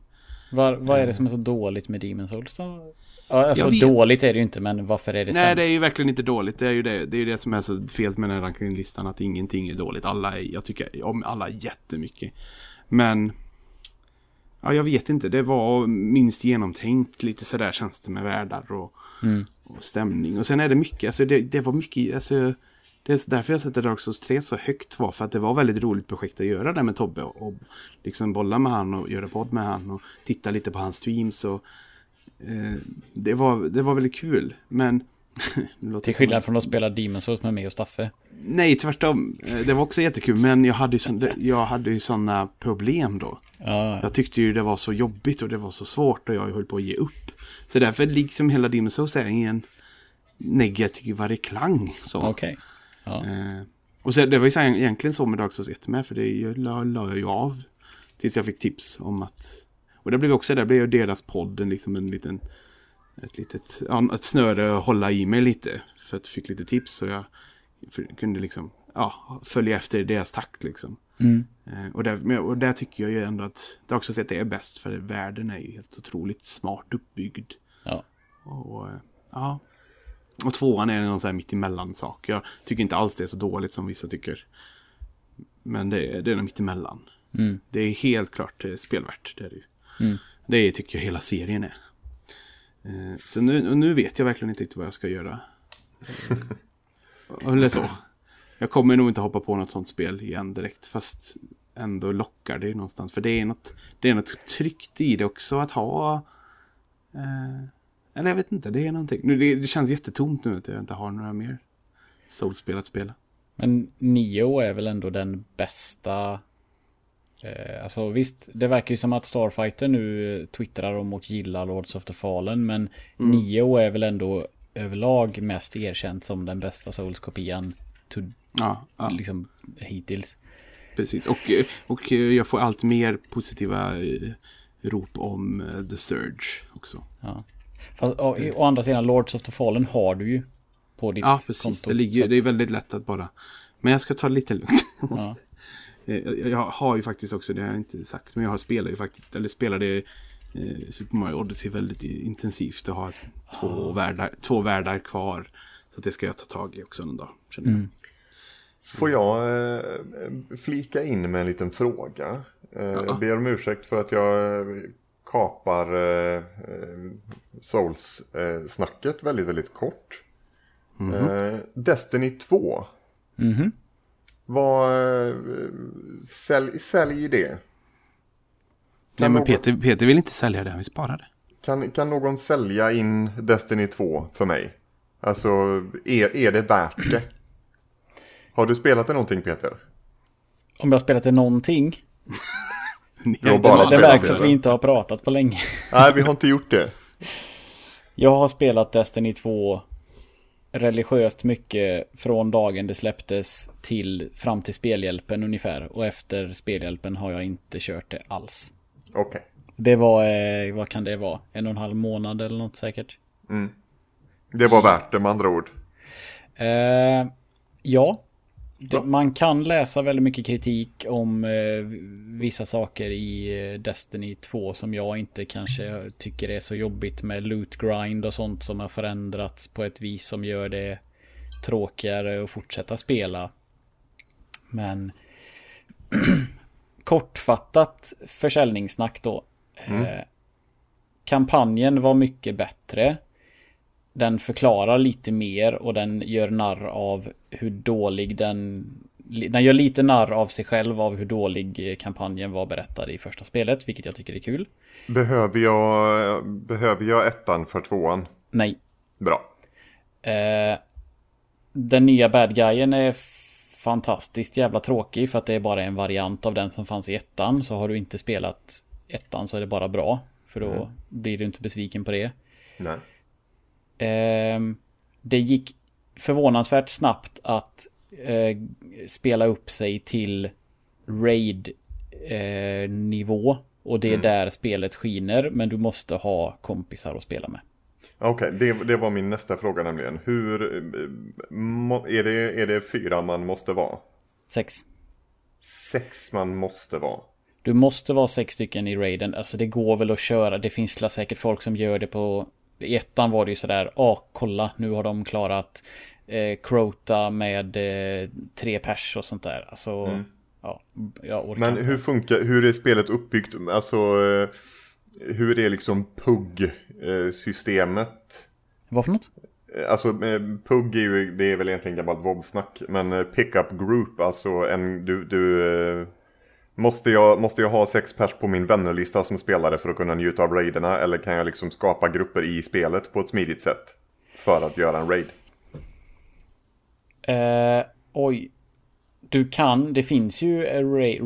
Var, vad är det som är så dåligt med Demon Souls då? Ja, alltså dåligt är det ju inte, men varför är det Nej, sämst? det är ju verkligen inte dåligt. Det är ju det, det, är det som är så fel med den här rankinglistan, att ingenting är dåligt. Alla är, jag tycker om alla jättemycket. Men, ja, jag vet inte. Det var minst genomtänkt, lite sådär känns det med världar och, Mm. och stämning. Och sen är det mycket, alltså det, det var mycket, alltså Det är därför jag sätter Dark Souls 3 så högt var för att det var väldigt roligt projekt att göra det med Tobbe och, och liksom bolla med han och göra podd med han och titta lite på hans streams och eh, det, var, det var väldigt kul. Men [LAUGHS] Till skillnad från att spela Demon's Souls med mig och Staffe. Nej, tvärtom. Eh, det var också jättekul, men jag hade ju, så, jag hade ju sådana problem då. Ja. Jag tyckte ju det var så jobbigt och det var så svårt och jag höll på att ge upp. Så därför liksom hela Demon's Souls är en negativare klang. Okej. Okay. Ja. Eh, och så, det var ju egentligen så med Dark Souls 1 med, för det la, la jag ju av. Tills jag fick tips om att... Och det blev också, där blev deras podd en, liksom en liten... Ett litet ett snöre att hålla i mig lite. För att jag fick lite tips så jag kunde liksom ja, följa efter deras takt liksom. Mm. Eh, och, där, och där tycker jag ju ändå att Dark Souls 1 är bäst för världen är ju helt otroligt smart uppbyggd. Ja. Och, eh, ja. Och tvåan är någon sån här mittemellan sak. Jag tycker inte alls det är så dåligt som vissa tycker. Men det är, det är nog mittemellan. Mm. Det är helt klart eh, spelvärt. Det, är det. Mm. det tycker jag hela serien är. Eh, så nu, nu vet jag verkligen inte riktigt vad jag ska göra. Eh, eller så. Jag kommer nog inte hoppa på något sånt spel igen direkt. Fast ändå lockar det någonstans. För det är något, det är något tryggt i det också att ha. Eh, eller jag vet inte, det är någonting. Nu, det, det känns jättetomt nu att jag inte har några mer Souls-spel att spela. Men Nio är väl ändå den bästa Eh, alltså visst, det verkar ju som att Starfighter nu twittrar om och gillar Lords of the Fallen. Men mm. Nio är väl ändå överlag mest erkänt som den bästa Souls-kopian ja, ja. liksom, hittills. Precis, och, och jag får allt mer positiva eh, rop om uh, The Surge också. Ja. Fast å, å, andra sidan, Lords of the Fallen har du ju på ditt ja, precis. konto. Det, ligger, att... det är väldigt lätt att bara... Men jag ska ta lite lugnt. [LAUGHS] Ja. Eh, jag har ju faktiskt också, det har jag inte sagt, men jag har spelat ju faktiskt, eller spelade eh, Super Mario Odyssey väldigt intensivt och har två, oh. världar, två världar kvar. Så det ska jag ta tag i också någon dag, känner jag. Mm. Får jag eh, flika in med en liten fråga? Eh, ja. Ber om ursäkt för att jag kapar eh, Souls-snacket väldigt, väldigt kort. Mm -hmm. Destiny 2. Mm -hmm. Vad, eh, sälj, sälj det. Kan Nej men någon, Peter, Peter vill inte sälja det, han vill spara det. Kan, kan någon sälja in Destiny 2 för mig? Alltså, är, är det värt det? Har du spelat det någonting Peter? Om jag har spelat det någonting? [LAUGHS] Du har bara det märks att vi inte har pratat på länge. [LAUGHS] Nej, vi har inte gjort det. Jag har spelat Destiny 2 religiöst mycket från dagen det släpptes till fram till spelhjälpen ungefär. Och efter spelhjälpen har jag inte kört det alls. Okej. Okay. Det var, eh, vad kan det vara? En och en halv månad eller något säkert. Mm. Det var värt det med andra ord. Eh, ja, man kan läsa väldigt mycket kritik om eh, vissa saker i eh, Destiny 2 som jag inte kanske tycker är så jobbigt med loot grind och sånt som har förändrats på ett vis som gör det tråkigare att fortsätta spela. Men [CLEARS THROAT] kortfattat försäljningssnack då. Mm. Eh, kampanjen var mycket bättre. Den förklarar lite mer och den gör narr av hur dålig den... Den gör lite narr av sig själv av hur dålig kampanjen var berättad i första spelet, vilket jag tycker är kul. Behöver jag, behöver jag ettan för tvåan? Nej. Bra. Eh, den nya bad guyen är fantastiskt jävla tråkig för att det är bara en variant av den som fanns i ettan. Så har du inte spelat ettan så är det bara bra. För då mm. blir du inte besviken på det. Nej. Eh, det gick förvånansvärt snabbt att eh, spela upp sig till raid eh. Och det är mm. där spelet skiner, men du måste ha kompisar att spela med. Okej, okay, det, det, var min nästa fråga nämligen. Hur, eh, är det, är det fyra man måste vara? Sex. Sex man måste vara? Du måste vara sex stycken i raiden. Alltså det går väl att köra. Det finns säkert folk som gör det på i ettan var det ju sådär, ja ah, kolla nu har de klarat eh, Crota med eh, tre pers och sånt där. Alltså, mm. ja, jag Men hur funkar, hur är spelet uppbyggt? Alltså, eh, hur är liksom PUG-systemet? Vad för något? Alltså eh, PUG är ju, det är väl egentligen gammalt vobsnack. Men eh, pickup group, alltså en, du, du eh, måste, jag, måste jag ha sex pers på min vännerlista som spelare för att kunna njuta av raiderna? Eller kan jag liksom skapa grupper i spelet på ett smidigt sätt? För att göra en raid? Eh, oj. Du kan, det finns ju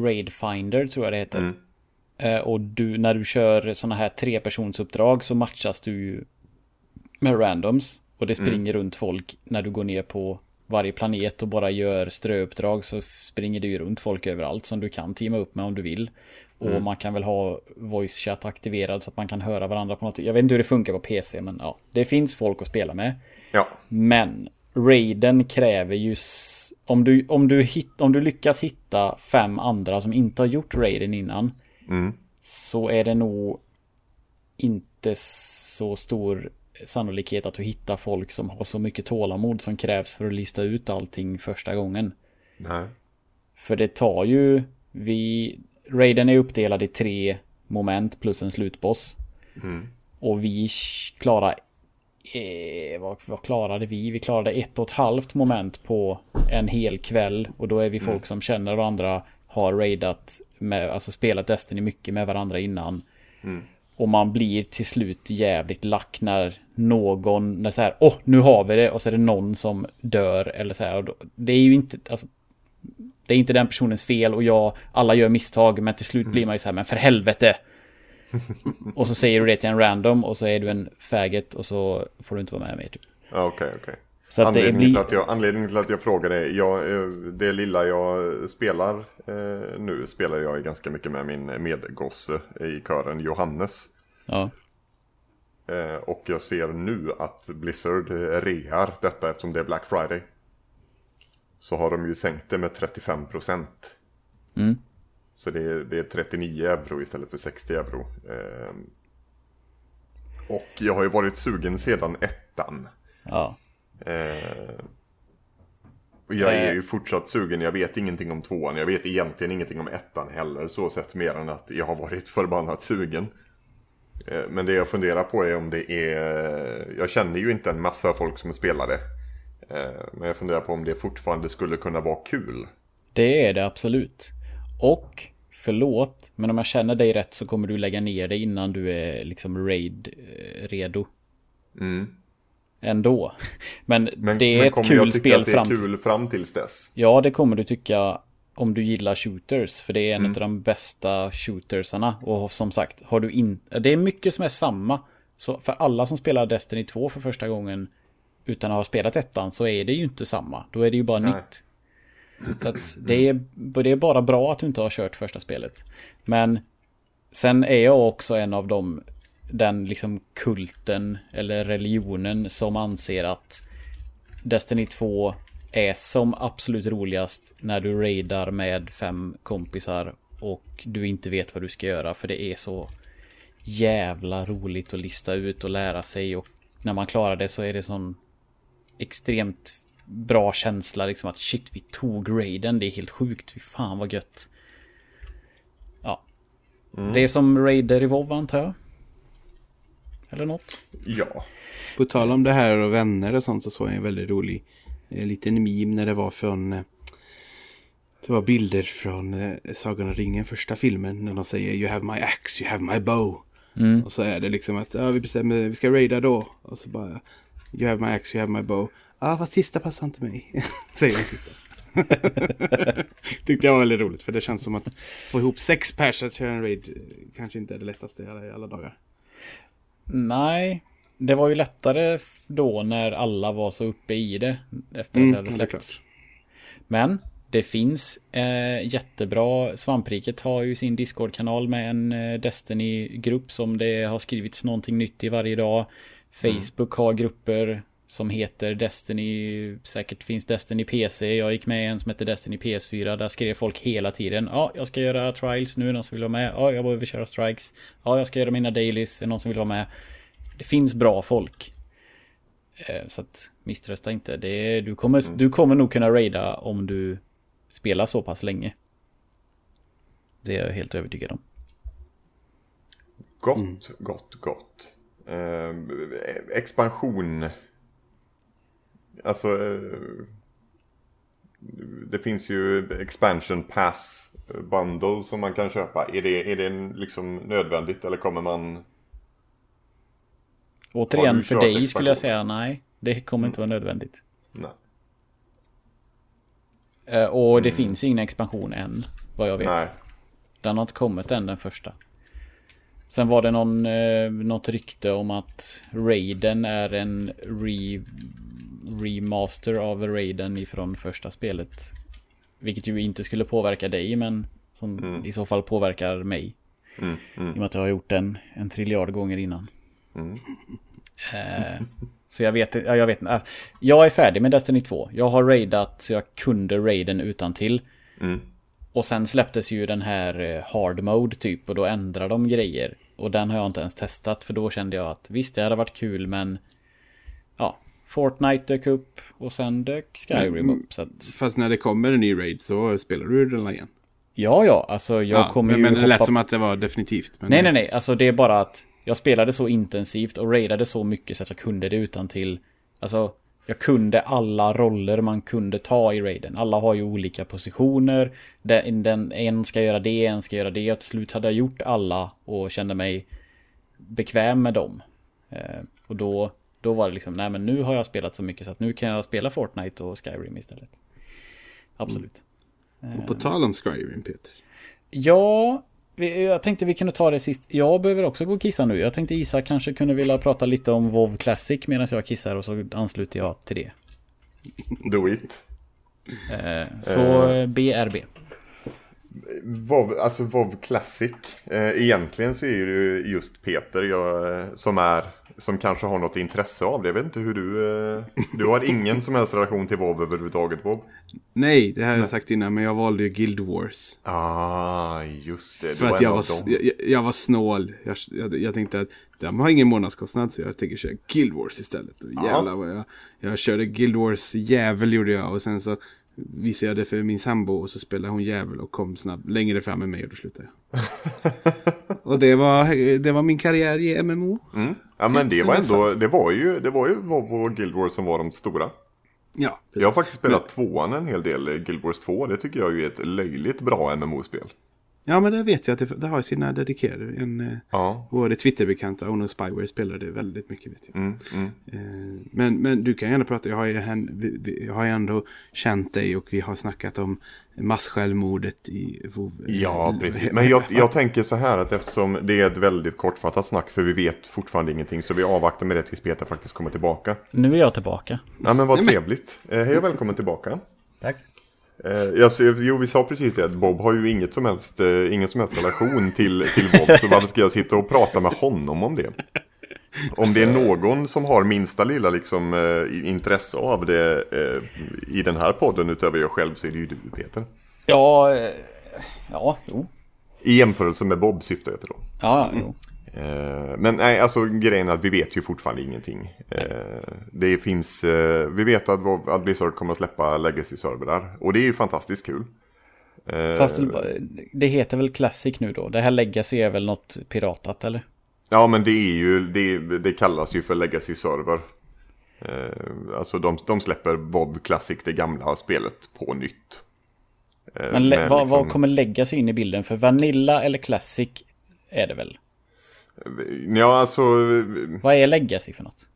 Raid Finder tror jag det heter. Mm. Eh, och du, när du kör sådana här trepersonsuppdrag så matchas du ju med randoms. Och det springer runt folk när du går ner på varje planet och bara gör ströuppdrag så springer det ju runt folk överallt som du kan teama upp med om du vill. Och man kan väl ha voice chat aktiverad så att man kan höra varandra på något. Jag vet inte hur det funkar på PC men ja, det finns folk att spela med. Ja, Men raiden kräver ju... Om du, om, du hit, om du lyckas hitta fem andra som inte har gjort raiden innan. Mm. Så är det nog inte så stor sannolikhet att du hittar folk som har så mycket tålamod som krävs för att lista ut allting första gången. nej. För det tar ju... Vi... Raiden är uppdelad i tre moment plus en slutboss. Och vi klarade... Eh, vad, vad klarade vi? Vi klarade ett och ett halvt moment på en hel kväll. Och då är vi folk som känner varandra, har raidat med, alltså spelat Destiny mycket med varandra innan. Och man blir till slut jävligt lack när någon, när så här, åh, nu har vi det, och så är det någon som dör, eller så här. Då, det är ju inte, alltså, det är inte den personens fel och jag, alla gör misstag, men till slut blir man ju så här, men för helvete. [LAUGHS] och så säger du det till en random och så är du en faggot och så får du inte vara med mer typ. Okej, okej. Så Anledningen, blir... till att jag, anledningen till att jag frågar är, jag, eh, det lilla jag spelar eh, nu spelar jag ganska mycket med min medgosse i kören Johannes. Ja. Eh, och jag ser nu att Blizzard rear detta eftersom det är Black Friday. Så har de ju sänkt det med 35%. Mm. Så det är, det är 39 euro istället för 60 euro. Eh, och jag har ju varit sugen sedan ettan. Ja. Eh, och jag är ju fortsatt sugen, jag vet ingenting om tvåan, jag vet egentligen ingenting om ettan heller, så sett mer än att jag har varit [LAUGHS] förbannat sugen. Eh, men det jag funderar på är om det är, jag känner ju inte en massa folk som spelar det. Eh, men jag funderar på om det fortfarande skulle kunna vara kul. Det är det absolut. Och, förlåt, men om jag känner dig rätt så kommer du lägga ner det innan du är liksom raid-redo. Mm. Ändå. Men, Men, det är men ett kul spel att det är fram kul fram tills dess? Ja, det kommer du tycka om du gillar shooters. För det är en Mm. av de bästa shootersarna. Och som sagt, har du in... Det är mycket som är samma. Så för alla som spelar Destiny 2 för första gången utan att ha spelat ettan så är det ju inte samma. Då är det ju bara Nej. nytt. Så att det är, det är bara bra att du inte har kört första spelet. Men sen är jag också en av dem, den liksom kulten eller religionen som anser att Destiny 2 är som absolut roligast när du raidar med fem kompisar och du inte vet vad du ska göra för det är så jävla roligt att lista ut och lära sig och när man klarar det så är det sån extremt bra känsla liksom att shit vi tog raiden, det är helt sjukt, fy fan vad gött. Ja. Det är som raider i WoW antar jag. Eller något. Ja. På tal om det här och vänner och sånt så såg jag en väldigt rolig eh, liten meme när det var från eh, det var bilder från eh, Sagan om ringen första filmen när de säger You have my axe, you have my bow. Och så är det liksom att ja, vi bestämmer, vi ska raida då. Och så bara You have my axe, you have my bow. Ja, fast sista passar inte mig. [LAUGHS] Säger den sista. [LAUGHS] Tyckte jag var väldigt roligt för det känns som att få ihop sex pers att köra en raid kanske inte är det lättaste i alla, i alla dagar. Nej, det var ju lättare då när alla var så uppe i det efter Mm, att det hade släppts. Men det finns eh, jättebra, Svampriket har ju sin Discord-kanal med en eh, Destiny-grupp som det har skrivits någonting nytt i varje dag. Facebook har grupper som heter Destiny, säkert finns Destiny PC. Jag gick med i en som heter Destiny PS4. Där skrev folk hela tiden. Ja, jag ska göra trials nu, någon som vill vara med? Ja, jag behöver köra strikes. Ja, jag ska göra mina dailies, är någon som vill vara med? Det finns bra folk. Eh, Så att misströsta inte. Det är, du, kommer, du kommer nog kunna raida om du spelar så pass länge. Det är jag helt övertygad om. Gott, gott, gott. Eh, expansion alltså eh, det finns ju expansion pass bundle som man kan köpa. Är det, är det liksom nödvändigt eller kommer man? Återigen, för dig expansion? skulle jag säga nej. Det kommer inte vara nödvändigt. Nej. Eh, Och det finns ingen expansion än, vad jag vet. Nej. Den har inte kommit än, den första. Sen var det någon, eh, något rykte om att Raiden är en re, remaster av Raiden ifrån första spelet. Vilket ju inte skulle påverka dig, men som i så fall påverkar mig. Mm, mm, I och med att jag har gjort den en triljard gånger innan. mm. Eh, så jag vet, ja, jag vet inte. Alltså, Jag är färdig med Destiny 2. Jag har raidat så jag kunde raiden utan till. Mm. Och sen släpptes ju den här eh, hard mode typ och då ändrade de grejer. Och den har jag inte ens testat för då kände jag att visst det hade varit kul men ja, Fortnite dök upp och sen dök Skyrim upp. Så att, Fast när det kommer en ny raid så spelar du den igen. ja, ja, alltså jag ja, kommer men, ju men det lät hoppa- som att det var definitivt. Men Nej, nej, nej. Alltså det är bara att jag spelade så intensivt och raidade så mycket så att jag kunde det utan till. Alltså, jag kunde alla roller man kunde ta i raiden. Alla har ju olika positioner. Den, den, en ska göra det, en ska göra det. Och till slut hade jag gjort alla och kände mig bekväm med dem. Eh, och då, då var det liksom, nej men nu har jag spelat så mycket så att nu kan jag spela Fortnite och Skyrim istället. Absolut. Och på tal om Skyrim, Peter. Ja, jag tänkte vi kunde ta det sist. Jag behöver också gå och kissa nu. Jag tänkte Isa kanske kunde vilja prata lite om WoW Classic medan jag kissar och så ansluter jag till det. Do it. Eh, så eh, BRB. WoW, alltså WoW Classic. Eh, egentligen så är det ju just Peter jag, eh, som är som kanske har något intresse av det. Jag vet inte hur du... Eh, du har ingen som helst relation till WoW överhuvudtaget Bob? Nej, det här har jag sagt innan, men jag valde ju Guild Wars. Ah, just det. Du För att jag var, jag, jag- var snål. Jag, jag, jag tänkte att de har ingen månadskostnad så jag tänker köra Guild Wars istället. Och jävlar vad jag, jag körde Guild Wars jävel gjorde jag. Och sen så visade jag det för min sambo och så spelade hon jävel och kom snabbt längre fram med mig och då slutade jag. [LAUGHS] och det var, det var min karriär i MMO. Mm. Ja men det var ändå, det var ju, det var ju WoW och Guild Wars som var de stora. Ja, precis. Jag har faktiskt spelat tvåan en hel del, Guild Wars 2. Det tycker jag är ett löjligt bra MMO-spel. Ja, men det vet jag att det, det har sina dedikerade. En, eh, Ja. vår Twitterbekanta, Ono Spyware, spelade det väldigt mycket vet jag. Mm, mm. Eh, Men, men du kan gärna prata, jag har ju, jag har ju ändå känt dig och vi har snackat om massjälvmordet i WoW. Ja, precis. [LAUGHS] Men jag, jag tänker så här att eftersom det är ett väldigt kortfattat snack för vi vet fortfarande ingenting så vi avvaktar med det tills Peter faktiskt kommer tillbaka. Nu är jag tillbaka. Ja men vad Nej, men- trevligt. Eh, hej och välkommen tillbaka. Tack. Eh, jo, vi sa precis det att Bob har ju inget som helst, eh, ingen som helst relation till, till Bob. Så varför ska jag sitta och prata med honom om det? Om det är någon som har minsta lilla liksom, eh, intresse av det eh, i den här podden utöver jag själv så är det ju du Peter. Ja, ja, jo. I jämförelse med Bob syftar jag till då. Ja, jo. Eh, Men nej, alltså grejen är att vi vet ju fortfarande ingenting. Eh, Det finns, eh, vi vet att, att Blizzard kommer att släppa Legacy-servrar. Och det är ju fantastiskt kul. Fast det- heter väl Classic nu då? Det här Legacy är väl något piratat eller? Ja men det är ju, det, det kallas ju för Legacy-server. Alltså de, de släpper WoW Classic, det gamla spelet, på nytt. Men le- med vad, vad liksom- kommer Legacy in i bilden? För Vanilla eller Classic är det väl? Ja alltså... Vad är Legacy för något?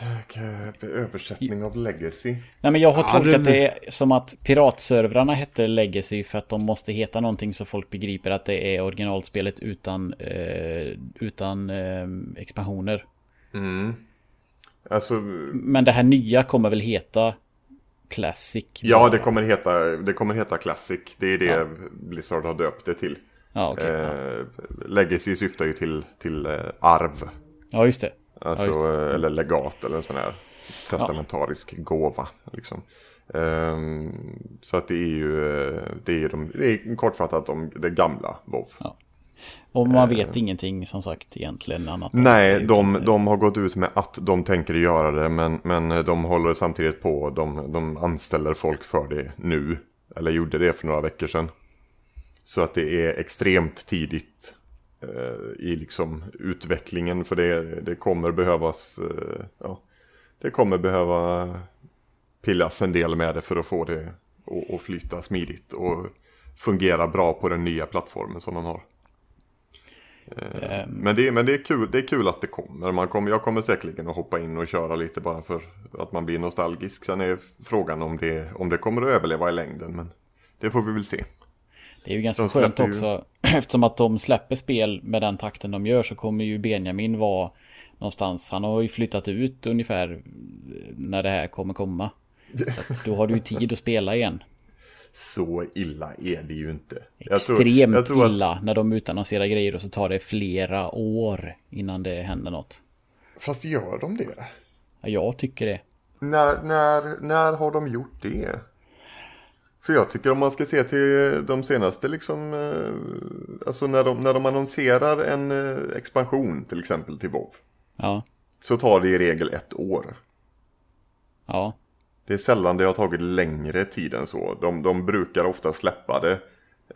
Tack, eh, översättning av Legacy. Nej men jag har Ja, tolkat det- det som att piratservrarna hette Legacy för att de måste heta någonting så folk begriper att det är originalspelet utan, eh, utan eh, expansioner. Mm. Alltså, Men det här nya kommer väl heta Classic? ja det kommer heta, det kommer heta Classic. Det är det Ja. Blizzard har döpt det till. Ja, ja. Eh, Legacy syftar ju till, till eh, arv. ja, just det. Alltså, just eh, eller legat eller en sån här testamentarisk gåva. Liksom. Ehm, så att det är ju eh, det är, de, det är kortfattat om det gamla WoW. Och man vet ingenting som sagt egentligen annat. Nej, det de, de har gått ut med att de tänker göra det men, men de håller samtidigt på, de, de anställer folk för det nu. Eller gjorde det för några veckor sedan. Så att det är extremt tidigt eh, i liksom utvecklingen för det, det kommer behövas, eh, ja, det kommer behöva pillas en del med det för att få det att flyta smidigt och fungera bra på den nya plattformen som de har. Mm. Men, det, men det, är kul, det är kul att det kommer. Man kommer. Jag kommer säkerligen att hoppa in och köra lite bara för att man blir nostalgisk. Sen är frågan om det, om det kommer att överleva i längden. Men det får vi väl se. Det är ju ganska skönt också. Ju... [CLEARS THROAT] Eftersom att de släpper spel med den takten de gör så kommer ju Benjamin vara någonstans. Han har ju flyttat ut ungefär när det här kommer komma. Så då har du ju tid att spela igen. [LAUGHS] Så illa är det ju inte. Extremt jag tror, jag tror att... illa när de utannonserar grejer och så tar det flera år innan det händer något. Fast gör de det? Ja, jag tycker det. När, när, när har de gjort det? För jag tycker om man ska se till de senaste liksom, eh, alltså när de, när de annonserar en eh, expansion till exempel till WoW. Ja. Så tar det i regel ett år. Ja. Det är sällan det har tagit längre tid än så. De, de brukar ofta släppa det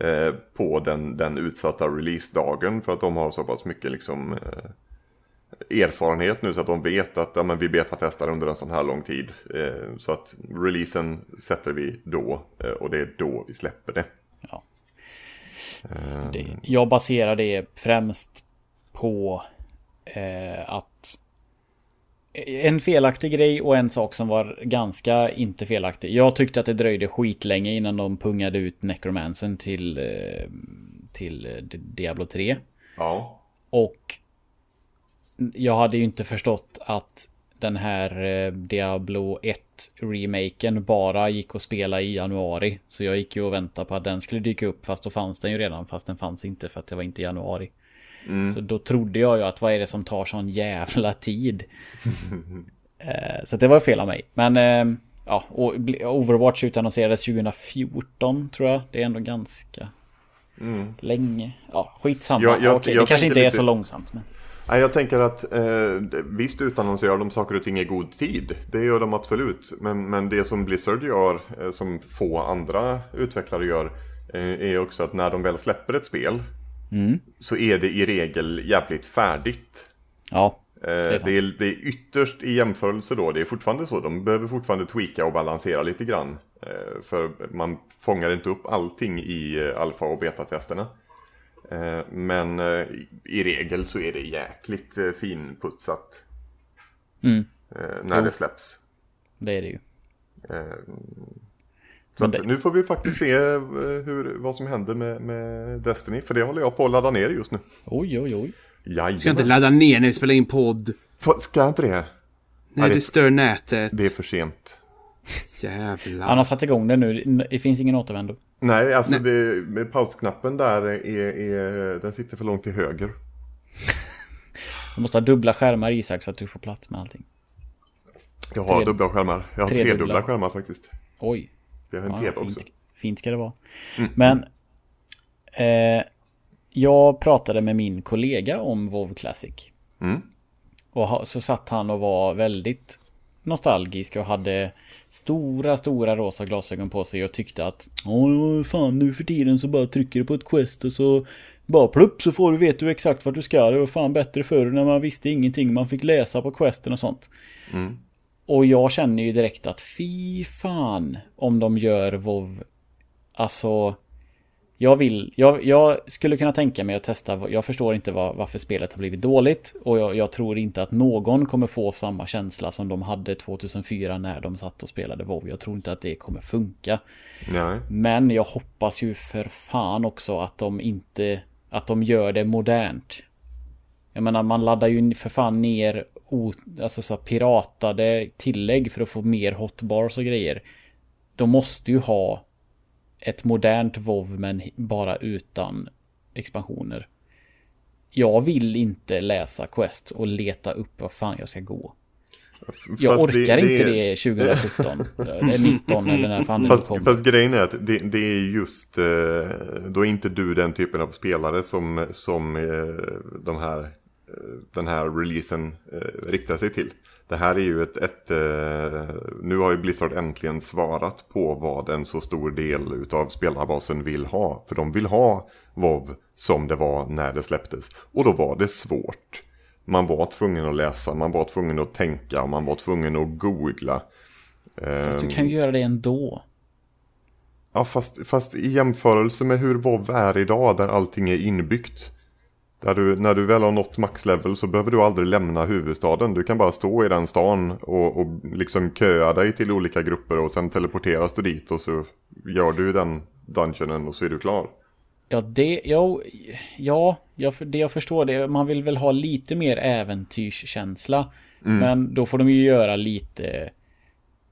eh, på den, den utsatta releasedagen för att de har så pass mycket liksom, eh, erfarenhet nu så att de vet att ja, men vi betatestar under en sån här lång tid. Eh, så att releasen sätter vi då eh, och det är då vi släpper det. Ja. Det, jag baserar det främst på eh, att en felaktig grej och en sak som var ganska inte felaktig. Jag tyckte att det dröjde skitlänge innan de pungade ut Necromansen till, eh, till eh, Diablo 3. Ja. Och jag hade ju inte förstått att den här eh, Diablo 1 remaken bara gick att spela i januari. Så jag gick ju och väntade på att den skulle dyka upp fast då fanns den ju redan fast den fanns inte för att det var inte januari. Mm. Så då trodde jag ju att vad är det som tar sån jävla tid? [LAUGHS] eh, så det var fel av mig. Men eh, ja, Overwatch utannonserades 2014 tror jag. Det är ändå ganska mm. länge. Ja, skitsamma. Jag, jag, Okej, jag det kanske inte är lite... så långsamt. Men... Nej, jag tänker att eh, visst utannonserar de saker och ting i god tid. Det gör de absolut. Men, men det som Blizzard gör, eh, som få andra utvecklare gör, eh, är också att när de väl släpper ett spel mm. så är det i regel jävligt färdigt. Ja, det är, det är, det är ytterst i jämförelse då, det är fortfarande så, de behöver fortfarande tweaka och balansera lite grann. Eh, för man fångar inte upp allting i eh, alfa och betatesterna. Men i regel så är det jäkligt finputsat. Mm. När jo. det släpps. Det är det ju. Så det... nu får vi faktiskt se eh, hur, vad som händer med, med Destiny. För det håller jag på att ladda ner just nu. Oj, oj, oj. Jajamän. Ska inte ladda ner när vi spelar in podd? ska jag inte det? Nej, det stör nätet. Det är för sent. Jävlar. Han har satt igång det nu. Det finns ingen återvändo. Nej, alltså Nej. Det, med pausknappen där är, är, den sitter för långt till höger. [LAUGHS] du måste ha dubbla skärmar Isak så att du får plats med allting. Jag har tre, dubbla skärmar. Jag har tre, tre dubbla skärmar faktiskt. Oj. Vi har en ja, tv fint, också. Fint ska det vara. Mm. Men eh, jag pratade med min kollega om WoW Classic. Mm. Och så satt han och var väldigt nostalgisk och hade stora, stora rosa glasögon på sig och tyckte att Åh, fan nu för tiden så bara trycker du på ett quest och så bara plupp så får du, vet du exakt vart du ska. Det var fan bättre förr när man visste ingenting. Man fick läsa på questen och sånt. Mm. Och jag känner ju direkt att fy fan om de gör WoW Alltså jag vill, jag, jag, skulle kunna tänka mig att testa, jag förstår inte var, varför spelet har blivit dåligt och jag, jag, tror inte att någon kommer få samma känsla som de hade 2004 när de satt och spelade WoW. Jag tror inte att det kommer funka. Nej. Men jag hoppas ju för fan också att de inte, att de gör det modernt. Jag menar man laddar ju för fan ner alltså så piratade tillägg för att få mer hotbars och grejer. De måste ju ha ett modernt WoW men bara utan expansioner. Jag vill inte läsa Quest och leta upp vad fan jag ska gå. Jag fast orkar det, inte det, det 2017. [LAUGHS] eller 19 eller när fan fast, det fast grejen är att det, det, är just, eh, då är inte du den typen av spelare som, som eh, de här Eh, den här releasen riktar sig till. Det här är ju ett, ett eh, nu har ju Blizzard äntligen svarat på vad en så stor del utav spelarbasen vill ha. För de vill ha WoW som det var när det släpptes. Och då var det svårt. Man var tvungen att läsa, man var tvungen att tänka, man var tvungen att googla. Fast du kan ju göra det ändå. Ja, fast, fast i jämförelse med hur WoW är idag där allting är inbyggt. Där du, när du väl har nått maxlevel så behöver du aldrig lämna huvudstaden. Du kan bara stå i den stan och, och liksom köa dig till olika grupper och sen teleporteras du dit och så gör du den dungeonen och så är du klar. Ja, det, ja, ja jag, det jag förstår det, man vill väl ha lite mer äventyrskänsla. Mm. Men då får de ju göra lite,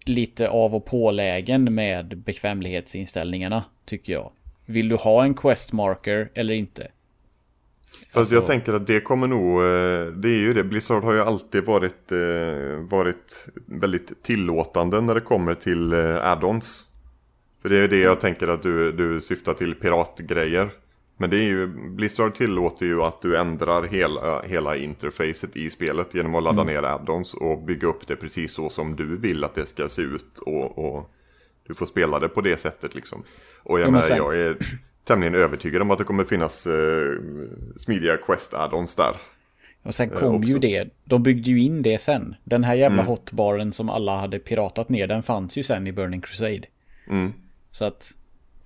lite av och pålägen med bekvämlighetsinställningarna, tycker jag. Vill du ha en quest marker eller inte? Fast Alltså- jag tänker att det kommer nog, eh, det är ju det, Blizzard har ju alltid varit, eh, varit väldigt tillåtande när det kommer till eh, add-ons. För det är det jag tänker att du, du syftar till piratgrejer. Men det är ju, Blizzard tillåter ju att du ändrar hela, hela interfacet i spelet genom att ladda ner add-ons och bygga upp det precis så som du vill att det ska se ut och, och du får spela det på det sättet liksom. Och jag Ja, men menar, sen- jag är tämligen övertygad om att det kommer finnas eh, smidiga quest add-ons där. Och sen Eh, kom ju också. det, de byggde ju in det sen. Den här jävla Mm. hotbaren som alla hade piratat ner, den fanns ju sen i Burning Crusade. Mm. Så att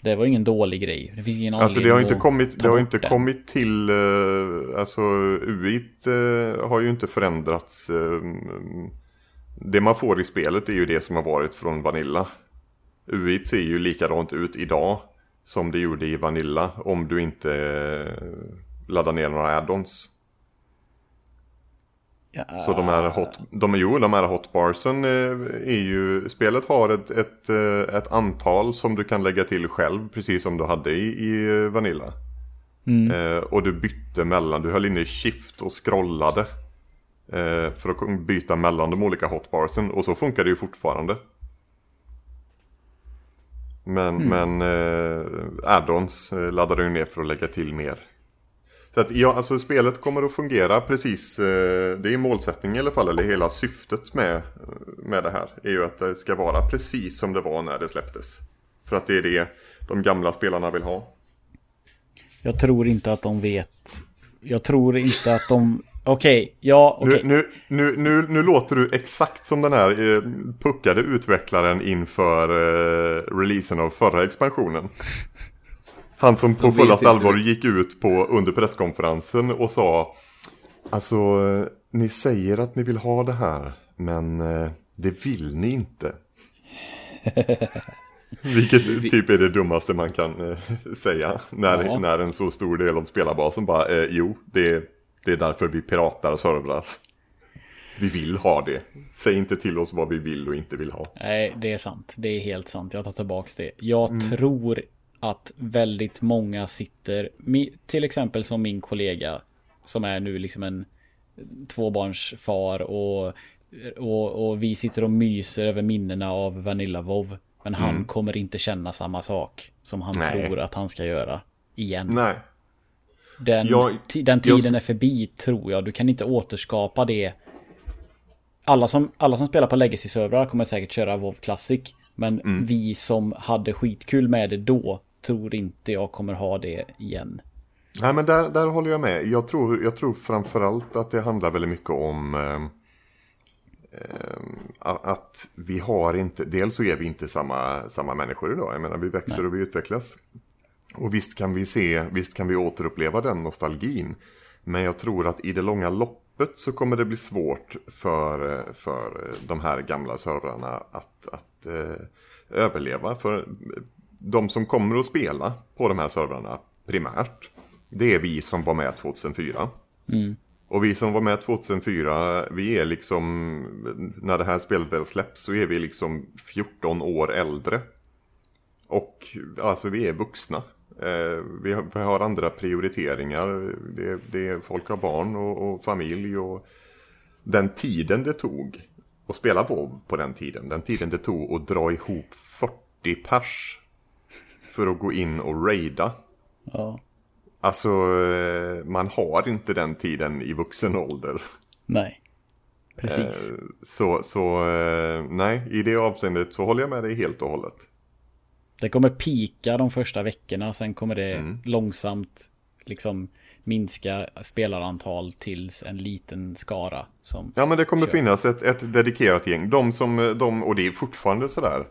det var ingen dålig grej. Det finns ingen Alltså det har inte kommit, det har inte den. kommit till, eh, alltså UIT eh, har ju inte förändrats. eh, det man får i spelet är ju det som har varit från Vanilla. UIT ser ju likadant ut idag som det gjorde i Vanilla om du inte eh, laddar ner några add-ons. Ja, Så de här hot, de, jo, de här hotbarsen eh, är ju, spelet har ett, ett, eh, ett antal som du kan lägga till själv, precis som du hade i, i Vanilla. Mm. Och du bytte mellan, du höll inne i shift och scrollade. För att byta mellan de olika hotbarsen, och så funkar det ju fortfarande. Men, men eh, add-ons eh, laddar du ner för att lägga till mer. Så att ja, alltså spelet kommer att fungera precis, eh, det är målsättningen i alla fall, eller hela syftet med, med det här. Är ju att det ska vara precis som det var när det släpptes. För att det är det de gamla spelarna vill ha. Jag tror inte att de vet. Jag tror inte att de... Okej, ja, okej. Nu, nu, nu, nu, nu låter du exakt som den här eh, puckade utvecklaren inför eh, releasen av förra expansionen. Han som på fullast allvar gick ut på, under presskonferensen och sa Alltså, eh, ni säger att ni vill ha det här, men eh, det vill ni inte. [LAUGHS] Vilket typ är det dummaste man kan eh, säga när, Ja. när en så stor del av spelarbasen bara, eh, jo, det, det är därför vi piratar servrar. Vi vill ha det. Säg inte till oss vad vi vill och inte vill ha. Nej, det är sant. Det är helt sant. Jag tar tillbaks det. Jag Mm. tror att väldigt många sitter, till exempel som min kollega, som är nu liksom en tvåbarnsfar och, och, och vi sitter och myser över minnena av Vanilla WoW. Men han kommer inte känna samma sak som han Mm. Nej. tror att han ska göra igen. Nej. Den, Jag- den jag- tiden är förbi tror jag. Du kan inte återskapa det. Alla som, alla som spelar på legacy-servrar kommer säkert köra WoW Classic. Men Mm. vi som hade skitkul med det då tror inte jag kommer ha det igen. Nej men där, där håller jag med. Jag tror, jag tror framförallt att det handlar väldigt mycket om eh, att vi har inte, dels så är vi inte samma, samma människor idag. Jag menar vi växer och vi utvecklas. Och visst kan vi se, visst kan vi återuppleva den nostalgin. Men jag tror att i det långa loppet så kommer det bli svårt för, för de här gamla servrarna att, att eh, överleva. För de som kommer att spela på de här servrarna primärt, det är vi som var med 2004. Och vi som var med 2004, vi är liksom, när det här spelet väl släpps så är vi liksom 14 år äldre. Och alltså vi är vuxna. Eh, vi, har, andra prioriteringar. Det, det, folk har barn och, och familj och den tiden det tog att spela WoW på den tiden. Den tiden det tog att dra ihop 40 pers för att gå in och raida. Ja. Alltså, eh, man har inte den tiden i vuxen ålder. Nej. Precis. Eh, så, så nej, i det avseendet så håller jag med dig helt och hållet. Det kommer pika de första veckorna, sen kommer det Mm. långsamt liksom minska spelarantal tills en liten skara som... Ja men det kommer Kör. finnas ett, ett dedikerat gäng. De som, de, och det är fortfarande sådär.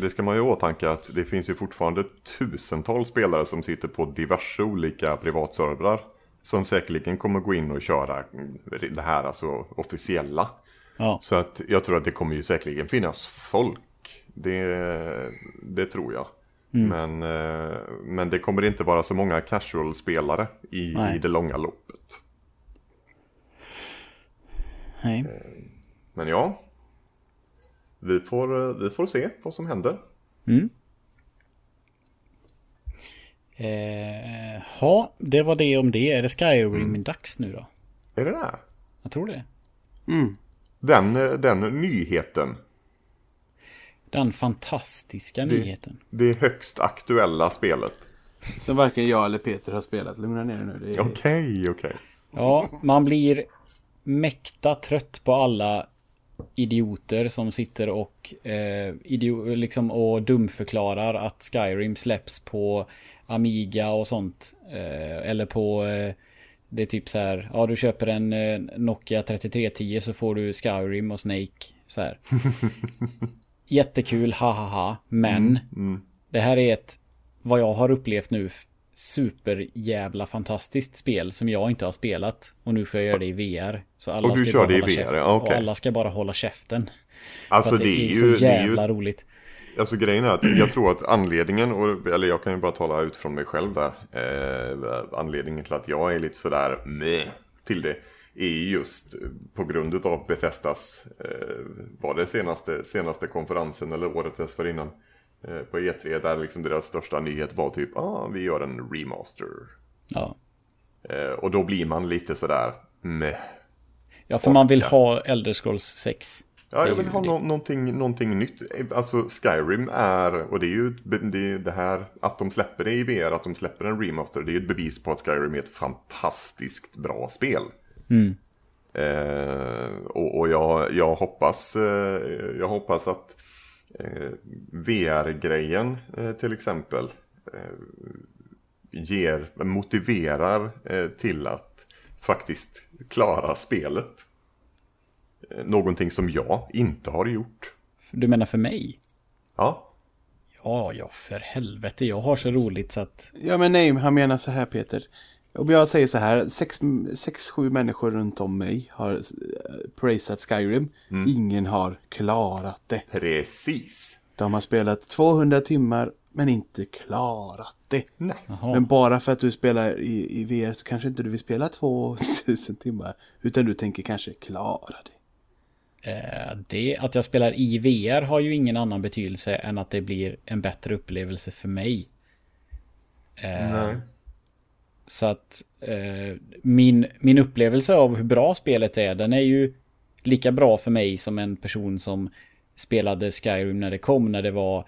Det ska man ju åtanke att det finns ju fortfarande tusentals spelare som sitter på diverse olika privatservrar. Som säkerligen kommer gå in och köra det här alltså officiella. Ja, Så att jag tror att det kommer ju säkerligen finnas folk. Det, det tror jag. Men, eh, men det kommer inte vara så många casual-spelare i, Nej. i det långa loppet. nej. Men ja, vi får, eh, vi får se vad som händer. Mm. Eh, ja, det var det om det. Är det Skyrim-dags nu då? Är det det? Jag tror det. Mm. Den, eh, den nyheten, Den fantastiska nyheten. det högst aktuella spelet. Som varken jag eller Peter har spelat. Lugna ner dig nu. Det är... Okej, okej. Ja, man blir mäkta trött på alla idioter som sitter och, eh, idio- liksom, och dumförklarar att Skyrim släpps på Amiga och sånt. Eh, eller på, eh, det är typ så här, ja du köper en eh, Nokia 3310 så får du Skyrim och Snake. Så här. [LAUGHS] Jättekul, ha ha ha. Men det här är ett, vad jag har upplevt nu, super jävla fantastiskt spel som jag inte har spelat. Och nu får jag göra det i VR. Så alla Och du ska kör bara det i VR, käften. ja, okej. Och alla ska bara hålla käften. Alltså att det är så ju, det är ju jävla roligt. Alltså grejen är att jag tror att anledningen, och, eller jag kan ju bara tala ut från mig själv där. Eh, anledningen till att jag är lite sådär med till det. Är just på grund av Bethesdas, eh, var det senaste, senaste konferensen eller året dessförinnan. Eh, på E3 där liksom deras största nyhet var typ, ah vi gör en remaster. Ja. Eh, och då blir man lite sådär med. Ja, för man vill ha Elder Scrolls 6. Ja, jag vill ha nå- någonting, någonting nytt. Alltså Skyrim är, och det är ju det, är det här, att de släpper det i VR, att de släpper en remaster, det är ju ett bevis på att Skyrim är ett fantastiskt bra spel. Mm. Eh, och och jag, jag, hoppas, eh, jag hoppas att eh, VR-grejen eh, till exempel eh, ger, motiverar eh, till att faktiskt klara spelet. Någonting som jag inte har gjort. Du menar för mig? Ja, Ja, ja, för helvete. Jag har så roligt så att... Ja men nej, han menar så här Peter. Om jag säger så här, sex, sex sju människor runt om mig har uh, praisat Skyrim. Ingen har klarat det. precis. De har spelat 200 timmar men inte klarat det. Nej. Men bara för att du spelar i, i VR så kanske inte du vill spela 2000 timmar. Utan du tänker kanske klara det. Eh, det, att jag spelar i VR har ju ingen annan betydelse än att det blir en bättre upplevelse för mig. Eh, Nej. Så att eh, min, min upplevelse av hur bra spelet är, den är ju lika bra för mig som en person som spelade Skyrim när det kom, när det var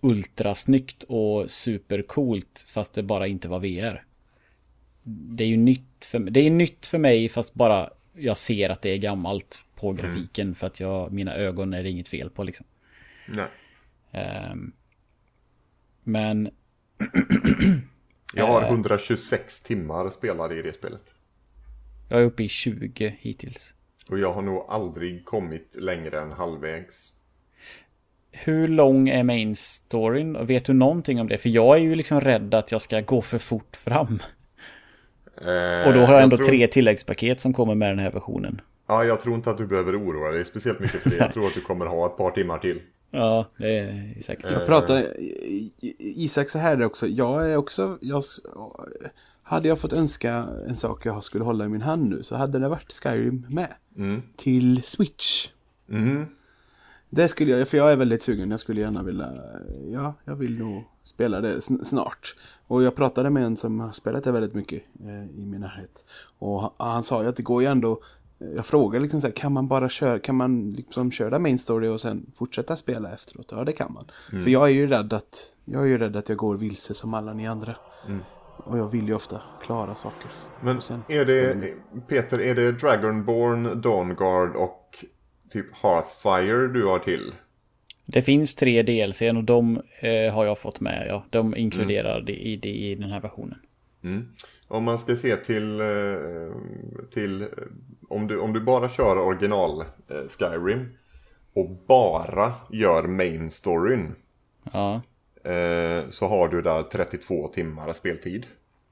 ultrasnyggt och supercoolt, fast det bara inte var VR. Det är ju nytt för, det är nytt för mig, fast bara jag ser att det är gammalt på grafiken, för att jag, mina ögon är det inget fel på liksom. Nej. Ehm, men [CLEARS THROAT] [CLEARS THROAT] Jag har Eh. 126 timmar spelade i det spelet. jag är uppe i 20 hittills. Och jag har nog aldrig kommit längre än halvvägs. Hur lång är main storyn? Vet du någonting om det? För jag är ju liksom rädd att jag ska gå för fort fram. Eh, Och då har jag ändå tror, tre tilläggspaket som kommer med den här versionen. Ja, jag tror inte att du behöver oroa dig speciellt mycket för det. Jag [LAUGHS] tror att du kommer ha ett par timmar till. Ja, det är säkert. Jag pratar I- I- Isak så här är det också. Jag är också, jag, hade jag fått önska en sak jag skulle hålla i min hand nu så hade det varit Skyrim med. Mm. Till Switch. Mm. Det skulle jag, för jag är väldigt sugen. Jag skulle gärna vilja, ja, jag vill nog spela det sn- snart. Och jag pratade med en som har spelat det väldigt mycket eh, i min närhet. Och han, han sa ju att det går ju ändå, jag frågade liksom så här, kan man bara köra, kan man liksom köra main story och sen fortsätta spela efteråt? Ja, det kan man. För jag är ju rädd att, jag är ju rädd att jag går vilse som alla ni andra. Och jag vill ju ofta klara saker. Men sen- är det, Peter, är det Dragonborn, Dawnguard och typ Hearthfire du har till? Det finns tre DLC och de eh, har jag fått med. Ja. De inkluderade i, det i den här versionen. Om man ska se till, eh, till om, du, om du bara kör original eh, Skyrim och bara gör main storyn Ja, eh, så har du där 32 timmar speltid.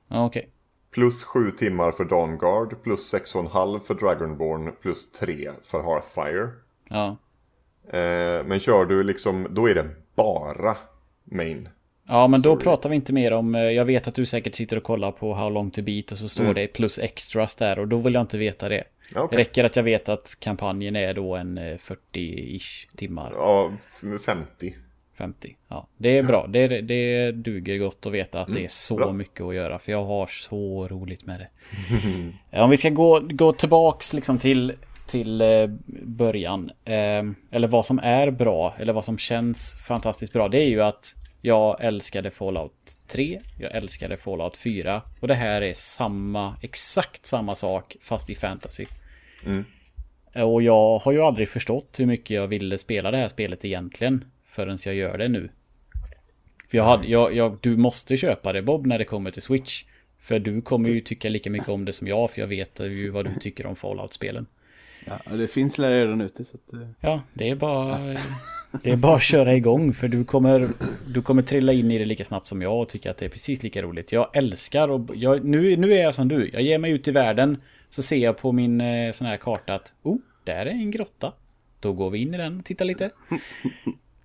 ja okej. Plus 7 timmar för Dawnguard, plus 6,5 för Dragonborn, plus 3 för Hearthfire. Ja. Eh, men kör du liksom, då är det bara main. Ja, men då pratar vi inte mer om... eh, Jag vet att du säkert sitter och kollar på How long to beat och så står det plus extras där och då vill jag inte veta det. Okej. Det räcker att jag vet att kampanjen är då en eh, 40-ish timmar. Ja, f- 50. 50. Ja, det är bra. Det, det duger gott att veta att det är så bra. mycket att göra. För jag har så roligt med det. [LAUGHS] Eh, Om vi ska gå, gå tillbaks liksom till, till eh, början. Eh, eller vad som är bra. Eller vad som känns fantastiskt bra. Det är ju att jag älskade Fallout 3. Jag älskade Fallout 4. Och det här är samma, exakt samma sak fast i fantasy. Eh, Och jag har ju aldrig förstått hur mycket jag ville spela det här spelet egentligen. Förrän jag gör det nu. För jag hade, jag, jag, du måste köpa det Bob när det kommer till Switch. För du kommer ju tycka lika mycket om det som jag. För jag vet ju vad du tycker om Fallout-spelen. Ja, det finns redan ute så att... eh, Ja, det är bara... Det är bara att köra igång för du kommer, du kommer trilla in i det lika snabbt som jag och tycka att det är precis lika roligt. Jag älskar och jag, nu, nu är jag som du. Jag ger mig ut i världen så ser jag på min eh, sån här karta att oh, där är en grotta. Då går vi in i den och tittar lite.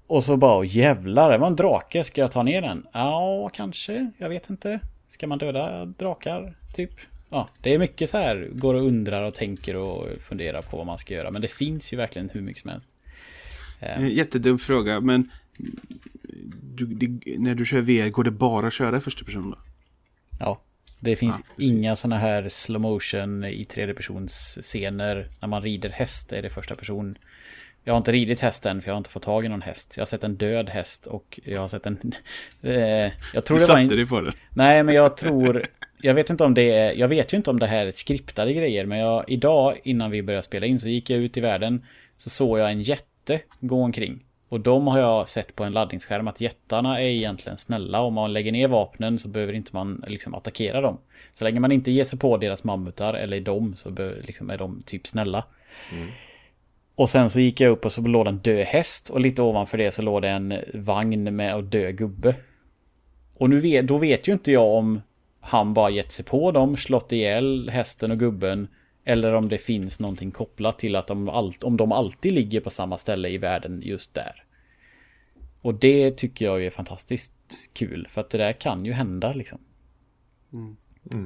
Och så bara, jävlar, det var en drake. Ska jag ta ner den? Ja, kanske. Jag vet inte. Ska man döda drakar? Typ. Ja, det är mycket så här. Går och undrar och tänker och funderar på vad man ska göra. Men det finns ju verkligen hur mycket som helst. Eh, Jättedum fråga, men du, det, när du kör VR, går det bara att köra i första person då? Ja. Det finns Ja, inga sådana här slow motion i tredje persons scener. När man rider häst är det första person. Jag har inte ridit hästen för jag har inte fått tag i någon häst. Jag har sett en död häst och jag har sett en... [LAUGHS] Eh, jag tror Du det satte en... dig på det. Nej, men jag [LAUGHS] tror... Jag vet inte om det är... Jag vet ju inte om det här är skriptade grejer, men jag, idag innan vi började spela in så gick jag ut i världen. Så såg jag en jätte gå omkring. Och de har jag sett på en laddningsskärm att jättarna är egentligen snälla. Om man lägger ner vapnen så behöver inte man liksom attackera dem. Så länge man inte ger sig på deras mammutar eller dem så liksom är de typ snälla. Och sen så gick jag upp och så låg det en död häst och lite ovanför det så låg det en vagn med en död gubbe. Och nu vet, då vet ju inte jag om han bara gett sig på dem, slått ihjäl hästen och gubben. Eller om det finns någonting kopplat till att de, all, om de alltid ligger på samma ställe i världen just där. Och det tycker jag är fantastiskt kul. För att det där kan ju hända liksom.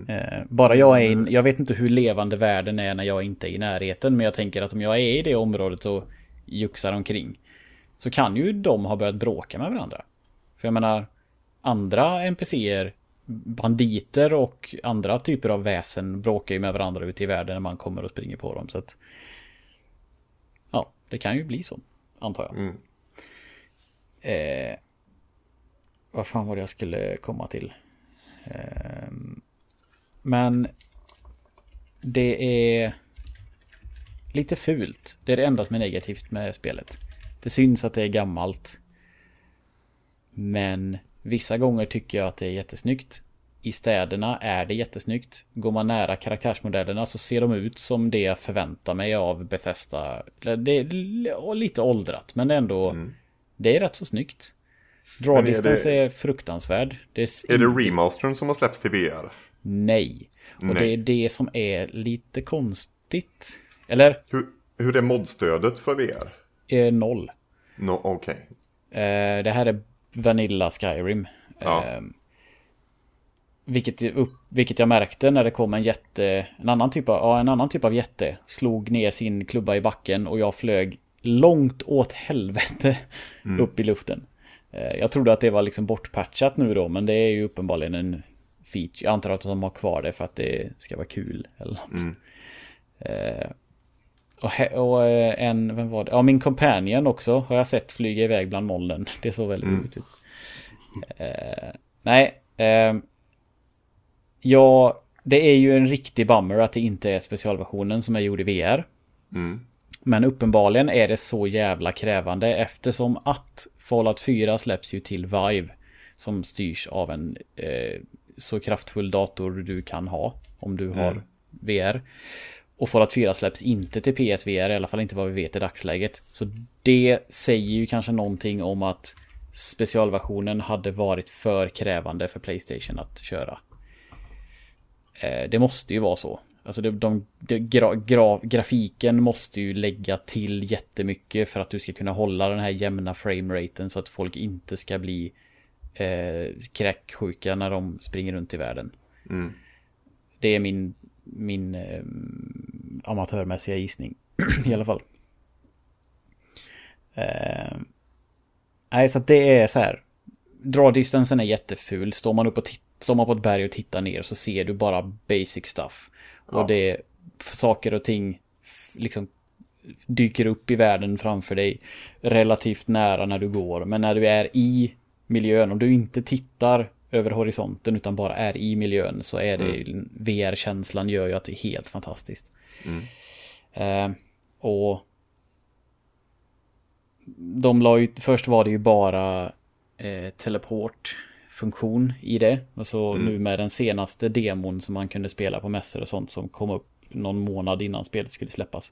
Eh, bara jag är in, jag vet inte hur levande världen är när jag inte är i närheten. Men jag tänker att om jag är i det området och juxar omkring. Så kan ju de ha börjat bråka med varandra. För jag menar, andra NPCer, banditer och andra typer av väsen bråkar ju med varandra ute i världen när man kommer och springer på dem. Så att, ja, det kan ju bli så, antar jag. Mm. Eh, vad fan var det jag skulle komma till? Eh, men det är lite fult. Det är det enda som är negativt med spelet. Det syns att det är gammalt. Men vissa gånger tycker jag att det är jättesnyggt. I städerna är det jättesnyggt. Går man nära karaktärsmodellerna så ser de ut som det jag förväntar mig av Bethesda. Det är lite åldrat men ändå. Det är rätt så snyggt. Draw Men är det- är fruktansvärd. Det är, Är det remastern som har släppts till VR? Nej. Och Nej. det är det som är lite konstigt. Eller? Hur, hur är modstödet för VR? Eh, noll. No, Okej. Eh, det här är Vanilla Skyrim. Ja. Eh, vilket, upp, vilket jag märkte när det kom en jätte, en annan, typ av, ja, en annan typ av jätte. Slog ner sin klubba i backen och jag flög långt åt helvete upp i luften. Eh, jag trodde att det var liksom bortpatchat nu då, men det är ju uppenbarligen en feature. Jag antar att de har kvar det för att det ska vara kul eller något. Eh, och, och eh, en, vem var det? Ja, min companion också har jag sett flyga iväg bland molnen. [LAUGHS] Det såg väldigt roligt ut. Eh, nej, eh, Ja, det är ju en riktig bummer att det inte är specialversionen som är gjord i VR. Mm. Men uppenbarligen är det så jävla krävande eftersom att Fallout 4 släpps ju till Vive. Som styrs av en eh, så kraftfull dator du kan ha om du har VR. Och Fallout 4 släpps inte till PSVR, i alla fall inte vad vi vet i dagsläget. Så det säger ju kanske någonting om att specialversionen hade varit för krävande för Playstation att köra. Eh, det måste ju vara så. Alltså det, de, det, gra, gra, grafiken måste ju lägga till jättemycket för att du ska kunna hålla den här jämna frameraten så att folk inte ska bli eh, kräksjuka när de springer runt i världen. Mm. Det är min, min eh, amatörmässiga gissning [CLEARS THROAT] i alla fall. Eh, nej, så det är så här. Drawdistansen är jätteful. Står man upp och står man på ett berg och tittar ner så ser du bara basic stuff. Och Ja. det är saker och ting liksom dyker upp i världen framför dig relativt nära när du går. Men när du är i miljön, om du inte tittar över horisonten utan bara är i miljön så är det VR-känslan gör ju att det är helt fantastiskt. Eh, och de la ju, först var det ju bara eh, teleportfunktion i det. Och så nu med den senaste demon som man kunde spela på mässor och sånt som kom upp någon månad innan spelet skulle släppas.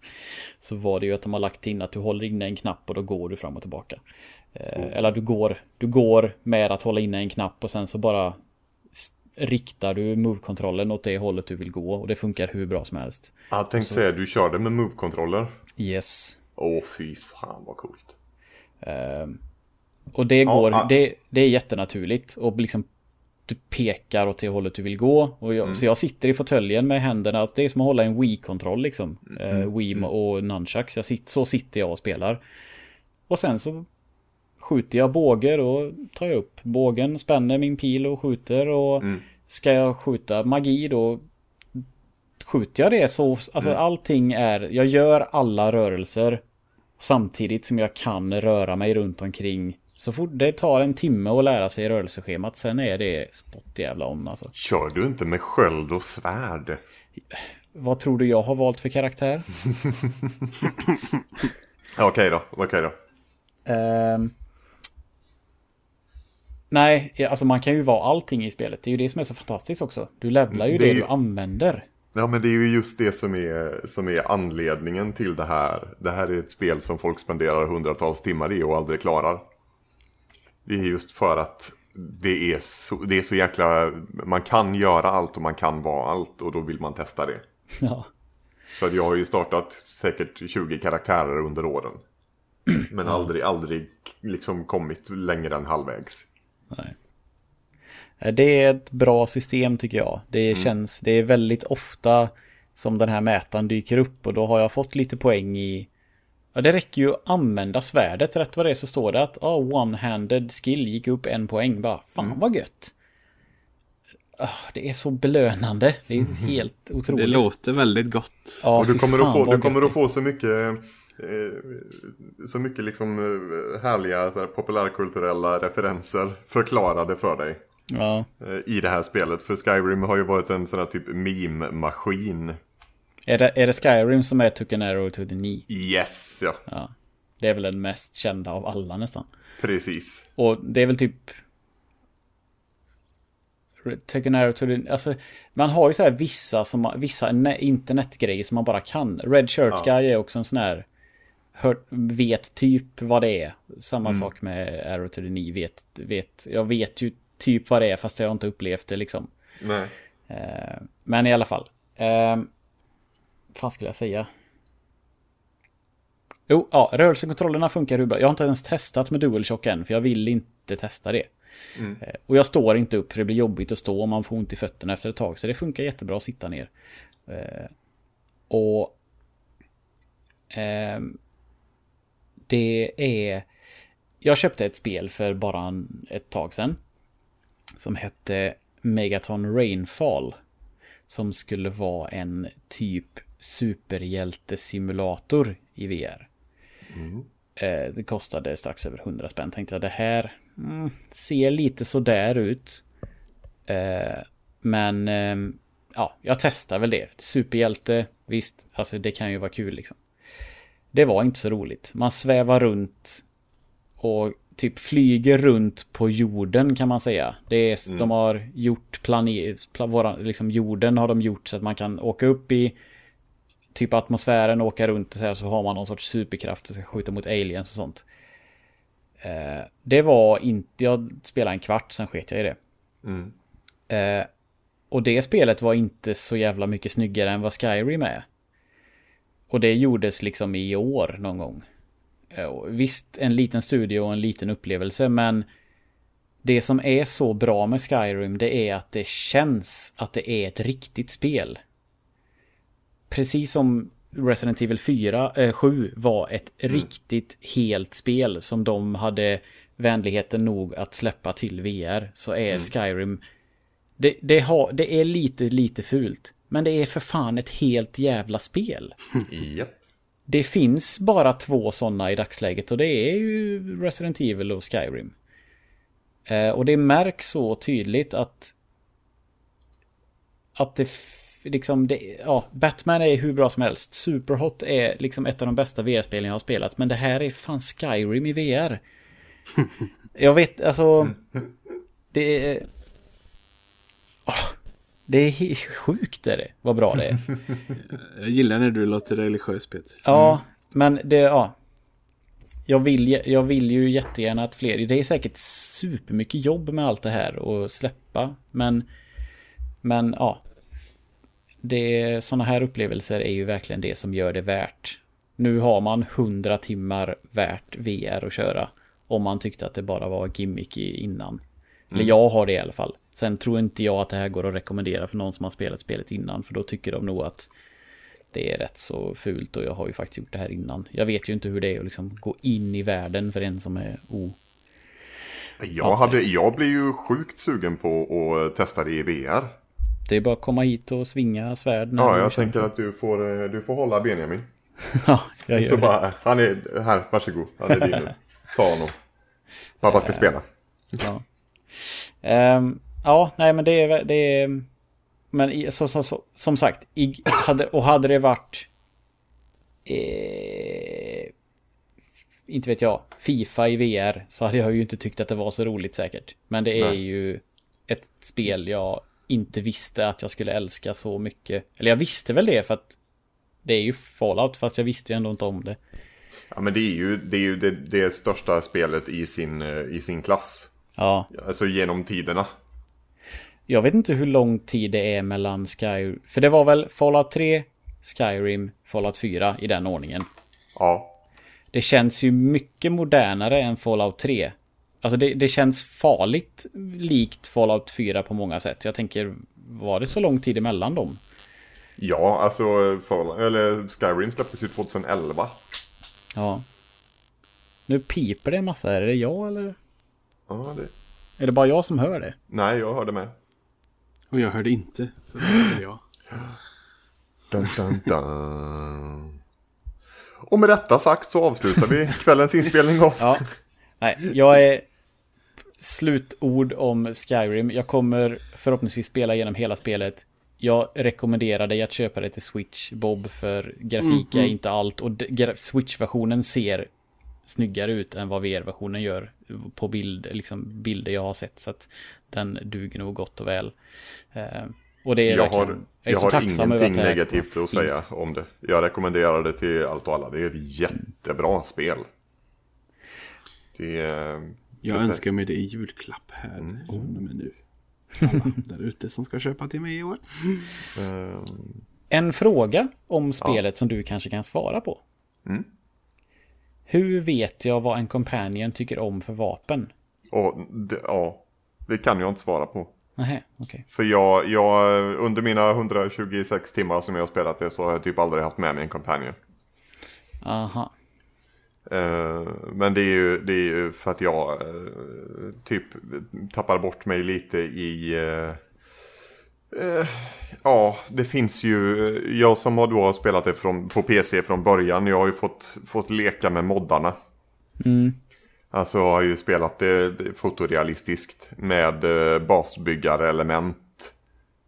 Så var det ju att de har lagt in att du håller inne en knapp och då går du fram och tillbaka. Eh, Eller du går, du går med att hålla inne en knapp och sen så bara riktar du move-kontrollen åt det hållet du vill gå och det funkar hur bra som helst. Jag tänkte säga, du körde med move-kontroller. Yes. Åh fy fan vad coolt. Ehm, och det går, ja. det, det är jättenaturligt och liksom du pekar åt det hållet du vill gå. Och jag, Så jag sitter i fåtöljen med händerna, alltså det är som att hålla en Wii-kontroll liksom. Mm. Wii och Nunchucks, jag sitter, så sitter jag och spelar. Och sen så skjuter jag bågar och tar jag upp bågen, spänner min pil och skjuter och ska jag skjuta magi då skjuter jag det så, alltså allting är, jag gör alla rörelser samtidigt som jag kan röra mig runt omkring. Så fort det tar en timme att lära sig rörelseschemat, sen är det spottjävla om alltså. Kör du inte med sköld och svärd? Vad tror du jag har valt för karaktär? [LAUGHS] Okej då, okej då. Ehm, nej, alltså man kan ju vara allting i spelet. Det är ju det som är så fantastiskt också. Du levlar ju Det det, ju- du använder. Ja men det är ju just det som är, som är anledningen till det här. Det här är ett spel som folk spenderar hundratals timmar i och aldrig klarar. Det är just för att det är så, det är så jäkla... Man kan göra allt och man kan vara allt och då vill man testa det. Ja. Så att jag har ju startat säkert 20 karaktärer under åren. [CLEARS THROAT] Men aldrig, aldrig liksom kommit längre än halvvägs. Nej. Eh, Det är ett bra system tycker jag. Det känns, det är väldigt ofta som den här mätaren dyker upp och då har jag fått lite poäng i Ja, det räcker ju att använda svärdet. Rätt vad det är så står det att ah, one-handed skill gick upp en poäng. Bara, fan vad gött. Ah, det är så belönande. Det är helt otroligt. Det låter väldigt gott. Ja, och du kommer, fan att få, du kommer att få så mycket eh, Så mycket liksom eh, härliga så här, populärkulturella referenser förklarade för dig Ja. eh, i det här spelet. För Skyrim har ju varit en sån här typ meme-maskin. Är det, är det Skyrim som är Took an arrow to the knee? Yes, ja. Ja. Det är väl den mest kända av alla nästan. Precis. Och det är väl typ... Take an arrow to the... Alltså, man har ju så här vissa, som, man- vissa ne- internetgrejer som man bara kan. Red Shirt Guy är också en sån här... Hör, vet typ vad det är. Samma sak med Arrow to the Knee. Vet, vet, jag vet ju typ vad det är fast jag har inte upplevt det liksom. Nej. Eh, men i alla fall. Eh, fan skulle jag säga? Jo, ja, rörelsekontrollerna funkar hur bra. Jag har inte ens testat med DualShock än, för jag vill inte testa det. Eh, och jag står inte upp, för det blir jobbigt att stå om man får ont i fötterna efter ett tag. Så det funkar jättebra att sitta ner. Eh, och... ehm, det är... Jag köpte ett spel för bara ett tag sedan. Som hette Megaton Rainfall. Som skulle vara en typ superhjältesimulator i VR. Eh, det kostade strax över 100 spänn. Tänkte jag det här mm, ser lite sådär ut. Eh, Men ehm, ja, jag testar väl det. Superhjälte, visst, alltså det kan ju vara kul liksom. Det var inte så roligt. Man svävar runt och typ flyger runt på jorden kan man säga. Det är, mm. De har gjort planet, plan, liksom jorden har de gjort så att man kan åka upp i typ atmosfären, åka runt och så, här, så har man någon sorts superkraft och ska skjuta mot aliens och sånt. Eh, det var inte, jag spelade en kvart, sen sket jag i det. Mm. Eh, och det spelet var inte så jävla mycket snyggare än vad Skyrim är. Och det gjordes liksom i år någon gång. Eh, visst, en liten studio och en liten upplevelse, men det som är så bra med Skyrim, det är att det känns att det är ett riktigt spel. Precis som Resident Evil 4, äh, 7 var ett mm. riktigt helt spel som de hade vänligheten nog att släppa till VR, så är mm. Skyrim det, det, har, det är lite, lite fult. Men det är för fan ett helt jävla spel. [LAUGHS] Yep. Det finns bara två sådana i dagsläget och det är ju Resident Evil och Skyrim. Eh, och det märks så tydligt att... Att det liksom, det, ja, Batman är hur bra som helst. Superhot är liksom ett av de bästa VR-spelen jag har spelat. Men det här är fan Skyrim i VR. [LAUGHS] jag vet, alltså... Det är... Oh, det är sjukt är det, vad bra det är. [LAUGHS] Jag gillar när du låter religiös Peter. Ja, mm. men det, ja. Jag vill, jag vill ju jättegärna att fler, det är säkert supermycket jobb med allt det här och släppa. Men, men ja. Det, sådana här upplevelser är ju verkligen det som gör det värt. Nu har man 100 timmar värt VR att köra. Om man tyckte att det bara var gimmicky innan. Eller mm. jag har det i alla fall. Sen tror inte jag att det här går att rekommendera för någon som har spelat spelet innan. För då tycker de nog att det är rätt så fult och jag har ju faktiskt gjort det här innan. Jag vet ju inte hur det är att liksom gå in i världen för en som är o... Jag, hade, jag blev ju sjukt sugen på att testa det i VR. Det är bara att komma hit och svinga svärd. Ja, jag tänker att du får, du får hålla Benjamin. [LAUGHS] ja, jag gör Så det. bara, han är här, varsågod. Han är din nu. Ta honom. Pappa ska spela. Ja. Um, Ja, nej men det är... Det är men så, så, så, som sagt, i, hade, och hade det varit... Eh, inte vet jag, Fifa i VR så hade jag ju inte tyckt att det var så roligt säkert. Men det är nej. ju ett spel jag inte visste att jag skulle älska så mycket. Eller jag visste väl det för att det är ju Fallout fast jag visste ju ändå inte om det. Ja men det är ju det, är ju det, det största spelet i sin, eh, i sin klass. Ja. Alltså genom tiderna. Jag vet inte hur lång tid det är mellan Skyrim. För det var väl Fallout 3, Skyrim, Fallout 4 i den ordningen. Ja. Det känns ju mycket modernare än Fallout 3. Alltså det, det känns farligt likt Fallout 4 på många sätt. Jag tänker, var det så lång tid emellan dem? Ja, alltså Fallout, eller Skyrim släpptes ju 2011. Ja. Nu piper det en massa. Är det jag eller? Ja, det... Är det bara jag som hör det? Nej, jag hörde med. Och jag hörde inte. Så det hörde jag. Dun, dun, dun. Och med detta sagt så avslutar vi kvällens inspelning av. Ja. Nej, jag är slutord om Skyrim. Jag kommer förhoppningsvis spela igenom hela spelet. Jag rekommenderar dig att köpa det till Switch, Bob, för grafik mm, är inte allt. Och Switch-versionen ser snyggare ut än vad VR-versionen gör på bild, liksom bilder jag har sett. Så att den duger nog gott och väl. Eh, och det är jag har, jag, jag har ingenting negativt att säga om det. Jag rekommenderar det till allt och alla. Det är ett jättebra spel. Det är... Jag det önskar mig det i julklapp här mm. från och med nu. Alla där ute som ska köpa till mig i år. Um... En fråga om spelet ja. som du kanske kan svara på. Mm. Hur vet jag vad en companion tycker om för vapen? Och det, ja, det kan jag inte svara på. Nej, okay. För jag, jag, under mina 126 timmar som jag har spelat det så har jag typ aldrig haft med mig en companion. Aha. Uh, men det är, ju, det är ju för att jag uh, typ tappar bort mig lite i... Uh, ja, det finns ju... Jag som har då spelat det från, på PC från början, jag har ju fått, fått leka med moddarna. Mm. Alltså har ju spelat det fotorealistiskt med eh, basbyggare element.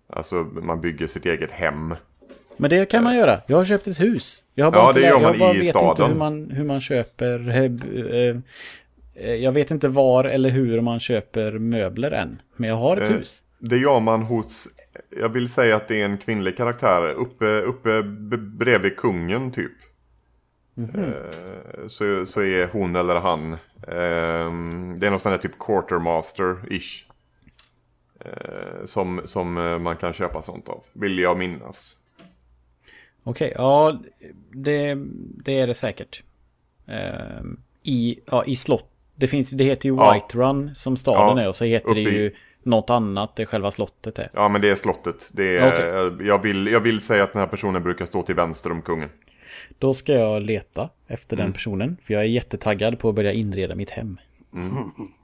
Alltså man bygger sitt eget hem. Men det kan man göra. Jag har köpt ett hus. Jag har bara Ja, det gör man jag bara i vet staden. inte hur man, hur man köper... eh, eh, eh, Jag vet inte var eller hur man köper möbler än. Men jag har ett Eh, hus. Det gör man hos, jag vill säga att det är en kvinnlig karaktär uppe, uppe bredvid kungen typ. Eh, Så, så är hon eller han, eh, det är någon sån här typ quartermaster-ish. Eh, Som, som eh, man kan köpa sånt av, vill jag minnas. Okej, ja det, det är det säkert. Ehm, I, ja, i slott. Det, finns, det heter ju Ja. Whiterun som staden Ja, är och så heter det uppe i- ju något annat det själva slottet är. Ja men det är slottet. Det är, Okej. jag, vill, jag vill säga att den här personen brukar stå till vänster om kungen. Då ska jag leta efter Mm. den personen. För jag är jättetaggad på att börja inreda mitt hem.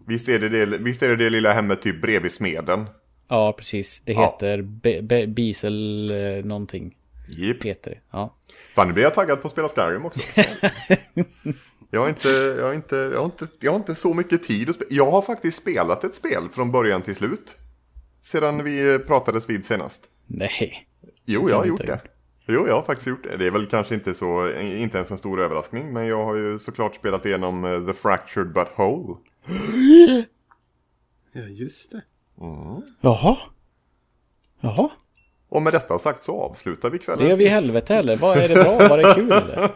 Visst är det det, visst är det, det lilla hemmet typ bredvid smeden? Ja, precis. Det Ja. heter Be- Be- Bisel eh, någonting. Jipp. Heter det. Ja. Fan, nu blir jag taggad på att spela Skyrim också. [LAUGHS] jag, har inte, jag, har inte, jag, har inte, jag har inte så mycket tid att spela. Jag har faktiskt spelat ett spel från början till slut. Sedan vi pratades vid senast. Nej. Jo, jag har gjort det. Jo, jag har faktiskt gjort det. Det är väl kanske inte så, inte en så stor överraskning. Men jag har ju såklart spelat igenom eh, The Fractured But Whole. [GASPS] Ja, just det. Jaha. Jaha. Och med detta sagt så avslutar vi kvällen. Det gör vi i helvete eller? Vad är det bra? Var det kul eller?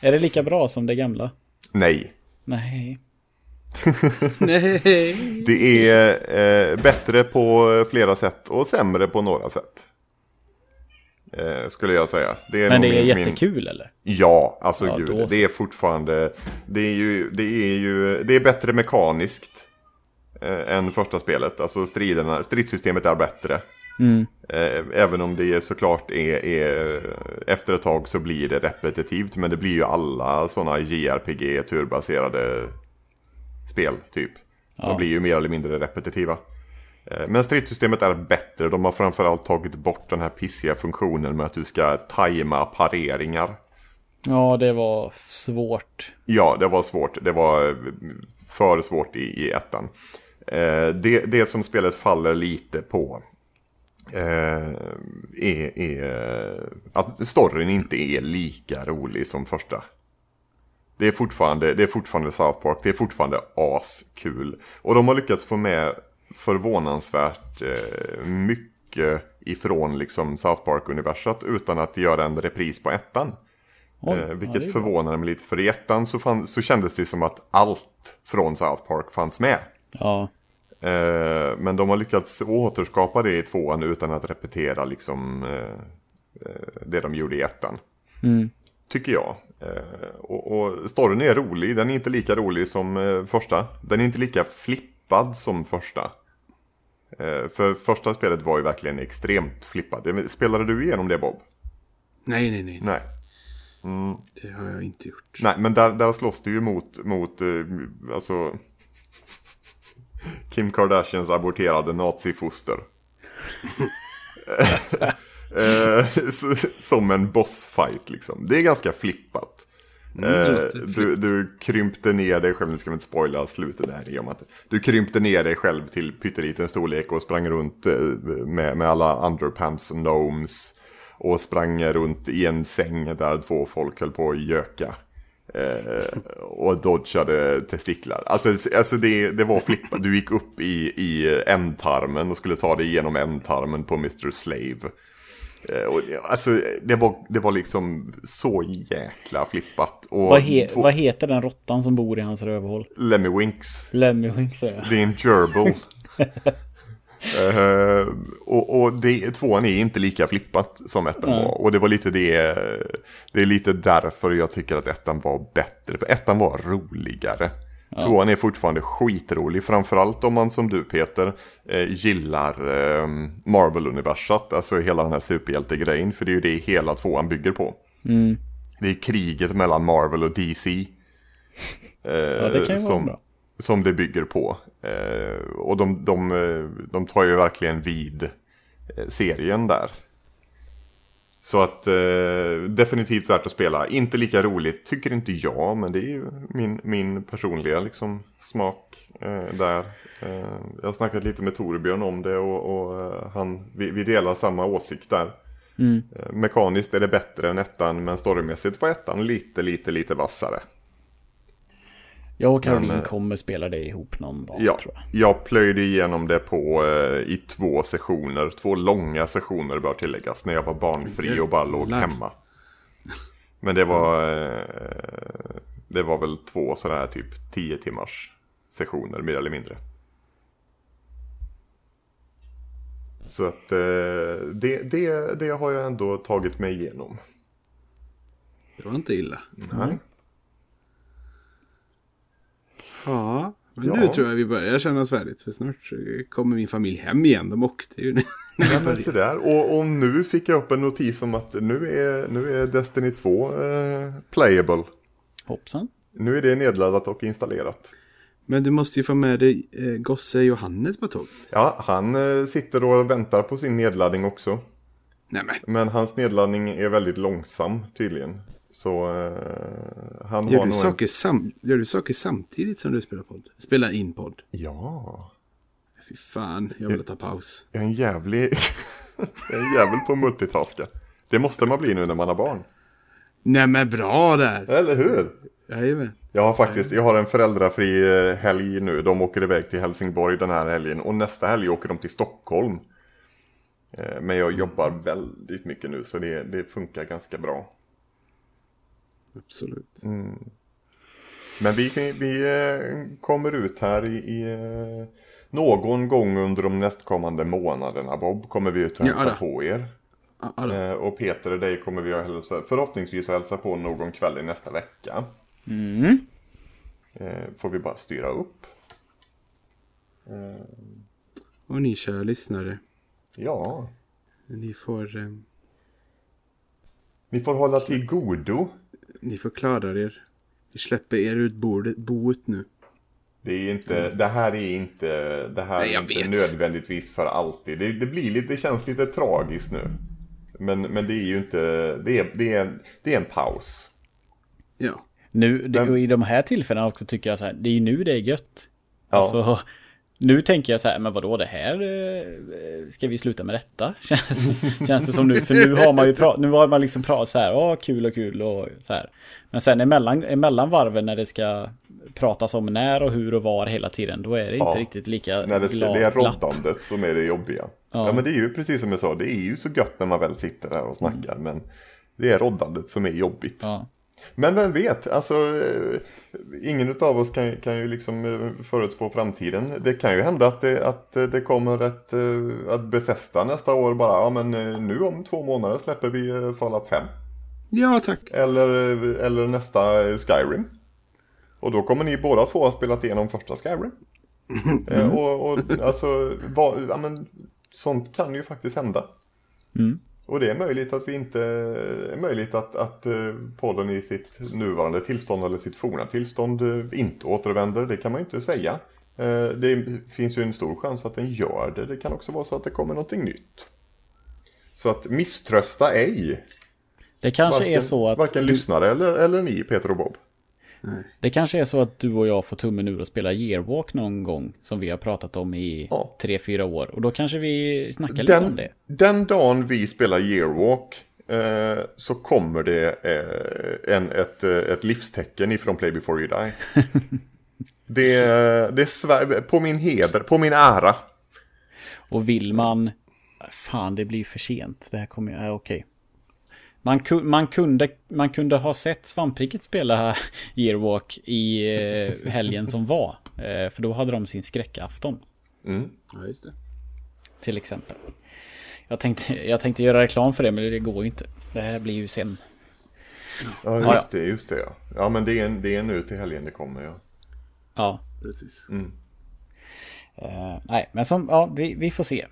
Är det lika bra som det gamla? Nej. Nej. [LAUGHS] Nej. Det är eh, bättre på flera sätt och sämre på några sätt. Eh, skulle jag säga. Det är Men det är min- jättekul eller? Ja, alltså Ja, gud. Det är fortfarande... Det är ju... Det är ju... Det är bättre mekaniskt. Eh, än första spelet. Alltså striderna, stridssystemet är bättre. Mm. Eh, även om det såklart är, är... Efter ett tag så blir det repetitivt. Men det blir ju alla sådana JRPG turbaserade spel typ. De Ja. blir ju mer eller mindre repetitiva. Eh, Men stridssystemet är bättre. De har framförallt tagit bort den här pissiga funktionen med att du ska tajma pareringar. Ja, det var svårt. Ja, det var svårt. Det var eh, för svårt i, i ettan. Det, det som spelet faller lite på är, är att storyn inte är lika rolig som första. Det är fortfarande, det är fortfarande South Park, det är fortfarande askul. Och de har lyckats få med förvånansvärt eh, mycket ifrån liksom South Park-universat utan att göra en repris på ettan. Oj, Eh, ja, vilket bra. förvånade mig lite, för i ettan så, fann, så kändes det som att allt från South Park fanns med. Ja. Eh, men de har lyckats återskapa det i tvåan utan att repetera liksom eh, eh, det de gjorde i ettan. Mm. Tycker jag. Eh, och, och storyn är rolig, den är inte lika rolig som eh, första. Den är inte lika flippad som första. Eh, för första spelet var ju verkligen extremt flippad. Spelade du igenom det Bob? Nej, nej, nej. Nej. Det har jag inte gjort. Nej, men där, där slåss du ju mot, mot eh, alltså Kim Kardashians aborterade nazifoster. [LAUGHS] eh, som en bossfight liksom. Det är ganska flippat. Mm, Eh, du, du krympte ner dig själv, nu ska vi inte spoila slutet där Du krympte ner dig själv till pytteliten storlek och sprang runt eh, med, med alla underpants och gnomes. Och sprang runt i en säng där två folk höll på att göka. Eh, och dodgade testiklar. Alltså, alltså det, det var flippat. Du gick upp i, i ändtarmen och skulle ta dig igenom ändtarmen på Mr. Slave. Eh, och, det- alltså det var, det var liksom så jäkla flippat. Och Vad, he- två- vad heter den råttan som bor i hans rövhål? Lemmy Winks. Lemmywinks säger jag. Det är en gerbil. [LAUGHS] Eh, och och det, tvåan är inte lika flippat som ettan Nej. var. Och det var lite det, det är lite därför jag tycker att ettan var bättre. För ettan var roligare. Tvåan är fortfarande skitrolig, framförallt om man som du Peter eh, gillar eh, Marvel-universat, alltså hela den här superhjältegrejen, för det är ju det hela tvåan bygger på. Mm. Det är kriget mellan Marvel och DC. Ja, det kan ju vara som, bra. Som det bygger på. Eh, och de, de, eh, de tar ju verkligen vid eh, serien där. Så att eh, definitivt värt att spela. Inte lika roligt tycker inte jag, men det är ju min, min personliga liksom, smak eh, där. Eh, jag har snackat lite med Torbjörn om det och, och han, vi, vi, delar samma åsikt där. Mm. Mekaniskt är det bättre än ettan, men storymässigt var ettan lite, lite, lite vassare. Jag och Caroline men, eh, kommer spela det ihop någon dag ja, tror jag. Jag plöjde igenom det på eh, i två sessioner. Två långa sessioner bör tilläggas. När jag var barnfri och bara låg hemma. Men det var, eh, det var väl två sådana typ tio timmars sessioner mer eller mindre. Så att eh, det, det, det har jag ändå tagit mig igenom. Det var inte illa. Nej. Ja, men ja. nu tror jag vi börjar känna oss färdigt. För snart kommer min familj hem igen. De åkte ju. [LAUGHS] ja, men så där. Och, och nu fick jag upp en notis om att nu är, nu är Destiny 2 eh, playable. Hoppsan. Nu är det nedladdat och installerat. Men du måste ju få med dig eh, gosse Johannes på tåget. Ja, han eh, sitter och väntar på sin nedladdning också. Nämen. Men hans nedladdning är väldigt långsam tydligen. Så uh, han gör har du, saker en... sam gör du saker samtidigt som du spelar podd? Spelar in podd? Ja. Fy fan, jag vill ta paus. Jag är en jävlig... [LAUGHS] jag är en jävel på multitaska. Det måste man bli nu när man har barn. Nej men bra där. Eller hur? Jajamän. Jag har faktiskt, jag har en föräldrafri eh, helg nu. De åker iväg till Helsingborg den här helgen. Och nästa helg åker de till Stockholm. Eh, men jag jobbar väldigt mycket nu så det, det funkar ganska bra. Absolut. Mm. Men vi, vi eh, kommer ut här i, i eh, någon gång under de nästkommande månaderna. Bob kommer vi ut och hälsa ja, på er. Ja, eh, och Peter och dig kommer vi att hälsa, förhoppningsvis att hälsa på någon kväll i nästa vecka. Mm. Får vi bara styra upp. Och ni kära lyssnare. Ja. Ni får... Eh... Ni får hålla till godo ni får klara er. Vi släpper er ut bordet, boet nu. Det, är inte, det här är inte, det här Nej, är inte nödvändigtvis för alltid. Det, det, blir lite, det känns lite tragiskt nu. Men, men det är ju inte, det är, det är, det är en paus. Ja. Nu, det, och i de här tillfällena också tycker jag så här, det är ju nu det är gött. Ja. Alltså, nu tänker jag så här, men vadå det här, eh, ska vi sluta med detta? [LAUGHS] Känns, känns det som nu, för nu har man ju pratat, nu har man liksom pratat så här, åh kul och kul och så här. Men sen emellan, emellan varven när det ska pratas om när och hur och var hela tiden, då är det inte riktigt lika när det, ska, glad, Det är roddandet som är det jobbiga. Ja. ja. men det är ju precis som jag sa, det är ju så gött när man väl sitter där och snackar, mm. men det är roddandet som är jobbigt. Ja. Men vem vet, alltså eh, ingen av oss kan, kan ju liksom eh, förutspå framtiden. Det kan ju hända att det, att det kommer ett, eh, att befästa nästa år bara, ja men nu om två månader släpper vi Fallout 5. Ja tack. Eller, eller nästa Skyrim. Och då kommer ni båda två ha spelat igenom första Skyrim. [LAUGHS] Mm. och, och alltså, vad, ja, men, sånt kan ju faktiskt hända. Mm. Och det är möjligt att vi inte är möjligt att, att eh, podden i sitt nuvarande tillstånd eller sitt forna tillstånd eh, inte återvänder. Det kan man ju inte säga. Eh, det finns ju en stor chans att den gör det. Det kan också vara så att det kommer någonting nytt. Så att misströsta ej. Det kanske varken, är så att... Varken du... lyssnare eller, eller ni, Peter och Bob. Det kanske är så att du och jag får tummen ur och spela Yearwalk någon gång. Som vi har pratat om i ja. tre, fyra år. Och då kanske vi snackar den, lite om det. Den dagen vi spelar Yearwalk eh, så kommer det eh, en, ett, eh, ett livstecken ifrån Play before you die. [LAUGHS] det, det är på min heder, på min ära. Och vill man... Fan, det blir för sent. Det här kommer... Äh, okej. Okay. Man, man, kunde, man kunde ha sett Svampriket spela [LAUGHS] Yearwalk i eh, helgen som var. Eh, för då hade de sin skräckafton. Mm. Ja, just det. Till exempel. Jag tänkte, jag tänkte göra reklam för det, men det går ju inte. Det här blir ju sen. Ja, just det, just det ja. Ja, men det är, det är nu till helgen det kommer ja. Ja, precis. Mm. Uh, nej, men som, ja, vi, vi får se.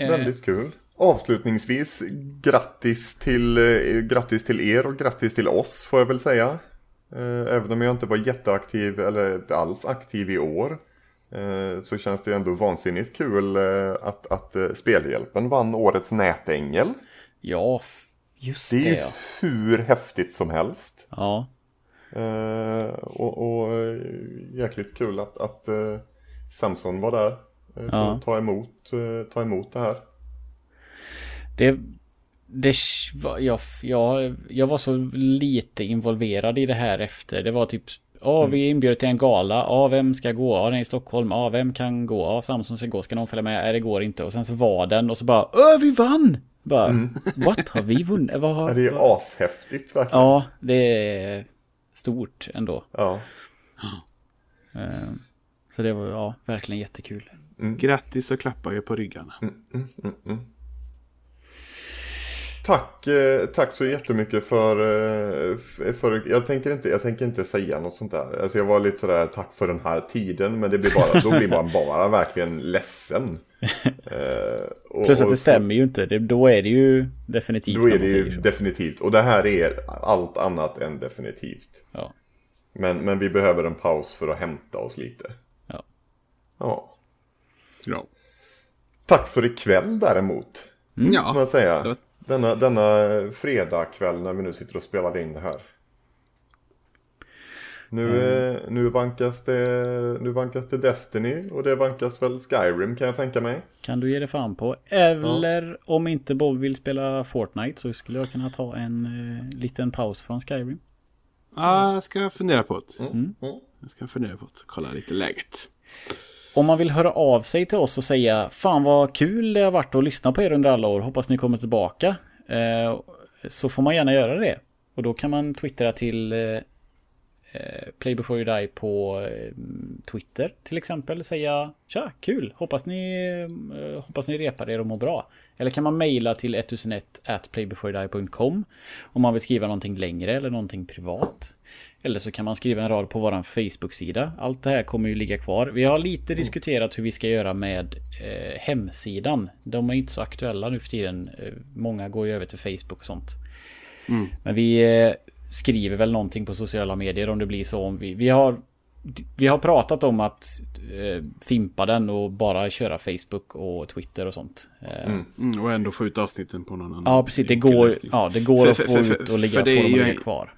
Uh, Väldigt kul. Avslutningsvis, grattis till, eh, grattis till er och grattis till oss får jag väl säga. Eh, även om jag inte var jätteaktiv eller alls aktiv i år. Eh, så känns det ju ändå vansinnigt kul att, att Spelhjälpen vann årets nätängel. Ja, Just Det är det, ju ja. hur häftigt som helst. Ja, och och jäkligt kul att, att Samson var där. Ja. ta emot, ta emot det här. Det... det jag, jag, jag var så lite involverad i det här efter. Det var typ... Ja, vi är inbjudna till en gala. Ja, vem ska gå? Ja, den är i Stockholm. Ja, vem kan gå? Ja, Samson ska gå. Ska någon följa med? Nej, det går inte. Och sen så var den och så bara... Öh, vi vann! Bara, [LAUGHS] what? Har vi vunnit? Vad har... Det är ju ashäftigt verkligen. Ja, det är stort ändå. Ja. Eh, Så det var ja, verkligen jättekul. Grattis och klappar ju på ryggarna. Tack, eh, tack så jättemycket för, eh, för jag, tänker inte, jag tänker inte säga något sånt där. Alltså jag var lite sådär tack för den här tiden men det blir bara, då blir man bara [LAUGHS] verkligen ledsen. Eh, och- Plus att det stämmer ju inte. Det, då är det ju definitivt Då är det ju definitivt. Och det här är allt annat än definitivt. Ja. Men, men vi behöver en paus för att hämta oss lite. Ja. Ja. Ja. Tack för ikväll däremot. Kan Ja. man säga. Det Denna, denna fredagkväll när vi nu sitter och spelar in det här. Nu, Mm. eh, nu, vankas det, nu vankas det Destiny och det vankas väl Skyrim kan jag tänka mig. Kan du ge dig fan på. Eller om inte Bob vill spela Fortnite så skulle jag kunna ta en eh, liten paus från Skyrim. Ja, jag ska fundera på det. Mm. Jag ska fundera på det. Kolla lite läget. Om man vill höra av sig till oss och säga Fan vad kul det har varit att lyssna på er under alla år. Hoppas ni kommer tillbaka. Eh, så får man gärna göra det. Och då kan man twittra till eh, Play before you die på eh, Twitter till exempel. Säga Tja, kul! Hoppas ni, eh, hoppas ni repar er och mår bra. Eller kan man mejla till 1001 at playbeforedie.com om man vill skriva någonting längre eller någonting privat. Eller så kan man skriva en rad på våran Facebook-sida. Allt det här kommer ju ligga kvar. Vi har lite diskuterat hur vi ska göra med eh, hemsidan. De är inte så aktuella nu för tiden. Eh, många går ju över till Facebook och sånt. Men vi eh, skriver väl någonting på sociala medier om det blir så. Om vi, vi, har, vi har pratat om att eh, fimpa den och bara köra Facebook och Twitter och sånt. Eh, Mm, och ändå få ut avsnitten på någon annan. Ja, precis. Det går, ja, det går För- att för- få för- för- ut och ligga, det få dem att ligga kvar.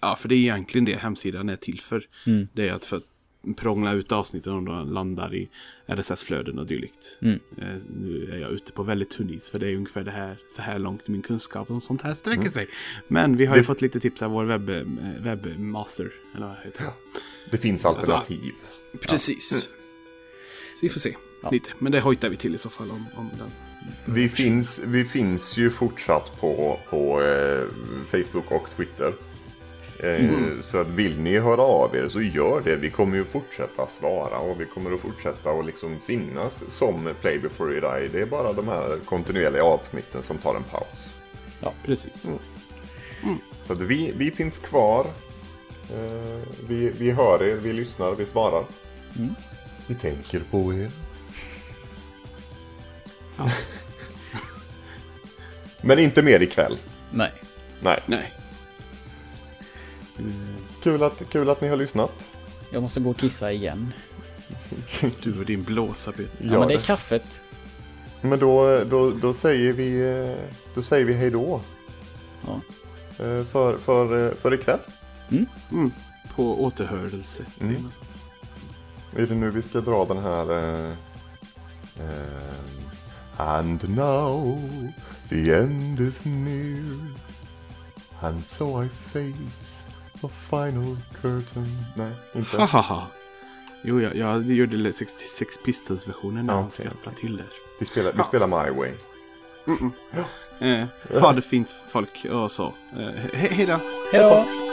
Ja, för det är egentligen det hemsidan är till för. Mm. Det är att för att prångla ut avsnitten om de landar i RSS-flöden och dylikt. Mm. Eh, Nu är jag ute på väldigt tunn is för det är ungefär det här, så här långt min kunskap om sånt här sträcker sig. Men vi har ju Det- fått lite tips av vår webb, eh, webbmaster. Eller vad heter det? Det finns alternativ. Precis. Så vi får se lite. Men det hojtar vi till i så fall om, om den. Vi finns, vi finns ju fortsatt på, på eh, Facebook och Twitter. Eh, Så att vill ni höra av er så gör det. Vi kommer ju fortsätta svara och vi kommer att fortsätta att liksom finnas som Play before you die. Det är bara de här kontinuerliga avsnitten som tar en paus. Precis. Så att vi, vi finns kvar. Eh, vi, vi hör er, vi lyssnar, vi svarar. Vi tänker på er. [LAUGHS] Men inte mer ikväll. Nej. Nej. Nej. Kul att, kul att ni har lyssnat. Jag måste gå och kissa igen. [LAUGHS] Du och din blåsa Peter. Ja, men det är kaffet. Men då, då, då säger vi, eh, då säger vi hej då. Ja. Eh, För, för, eh, för ikväll. Mm. På återhörelse. så. Är det nu vi ska dra den här... eh, eh, and now the end is near. And so I face the final curtain. Nej, inte. Hahaha. Jo, jag, jag gjorde 66 Pistols-versionen när Ja, han ta till där. Vi spelar, vi spelar My Way. Eh, ha det fint folk och så. Eh, he hej då. Hej då!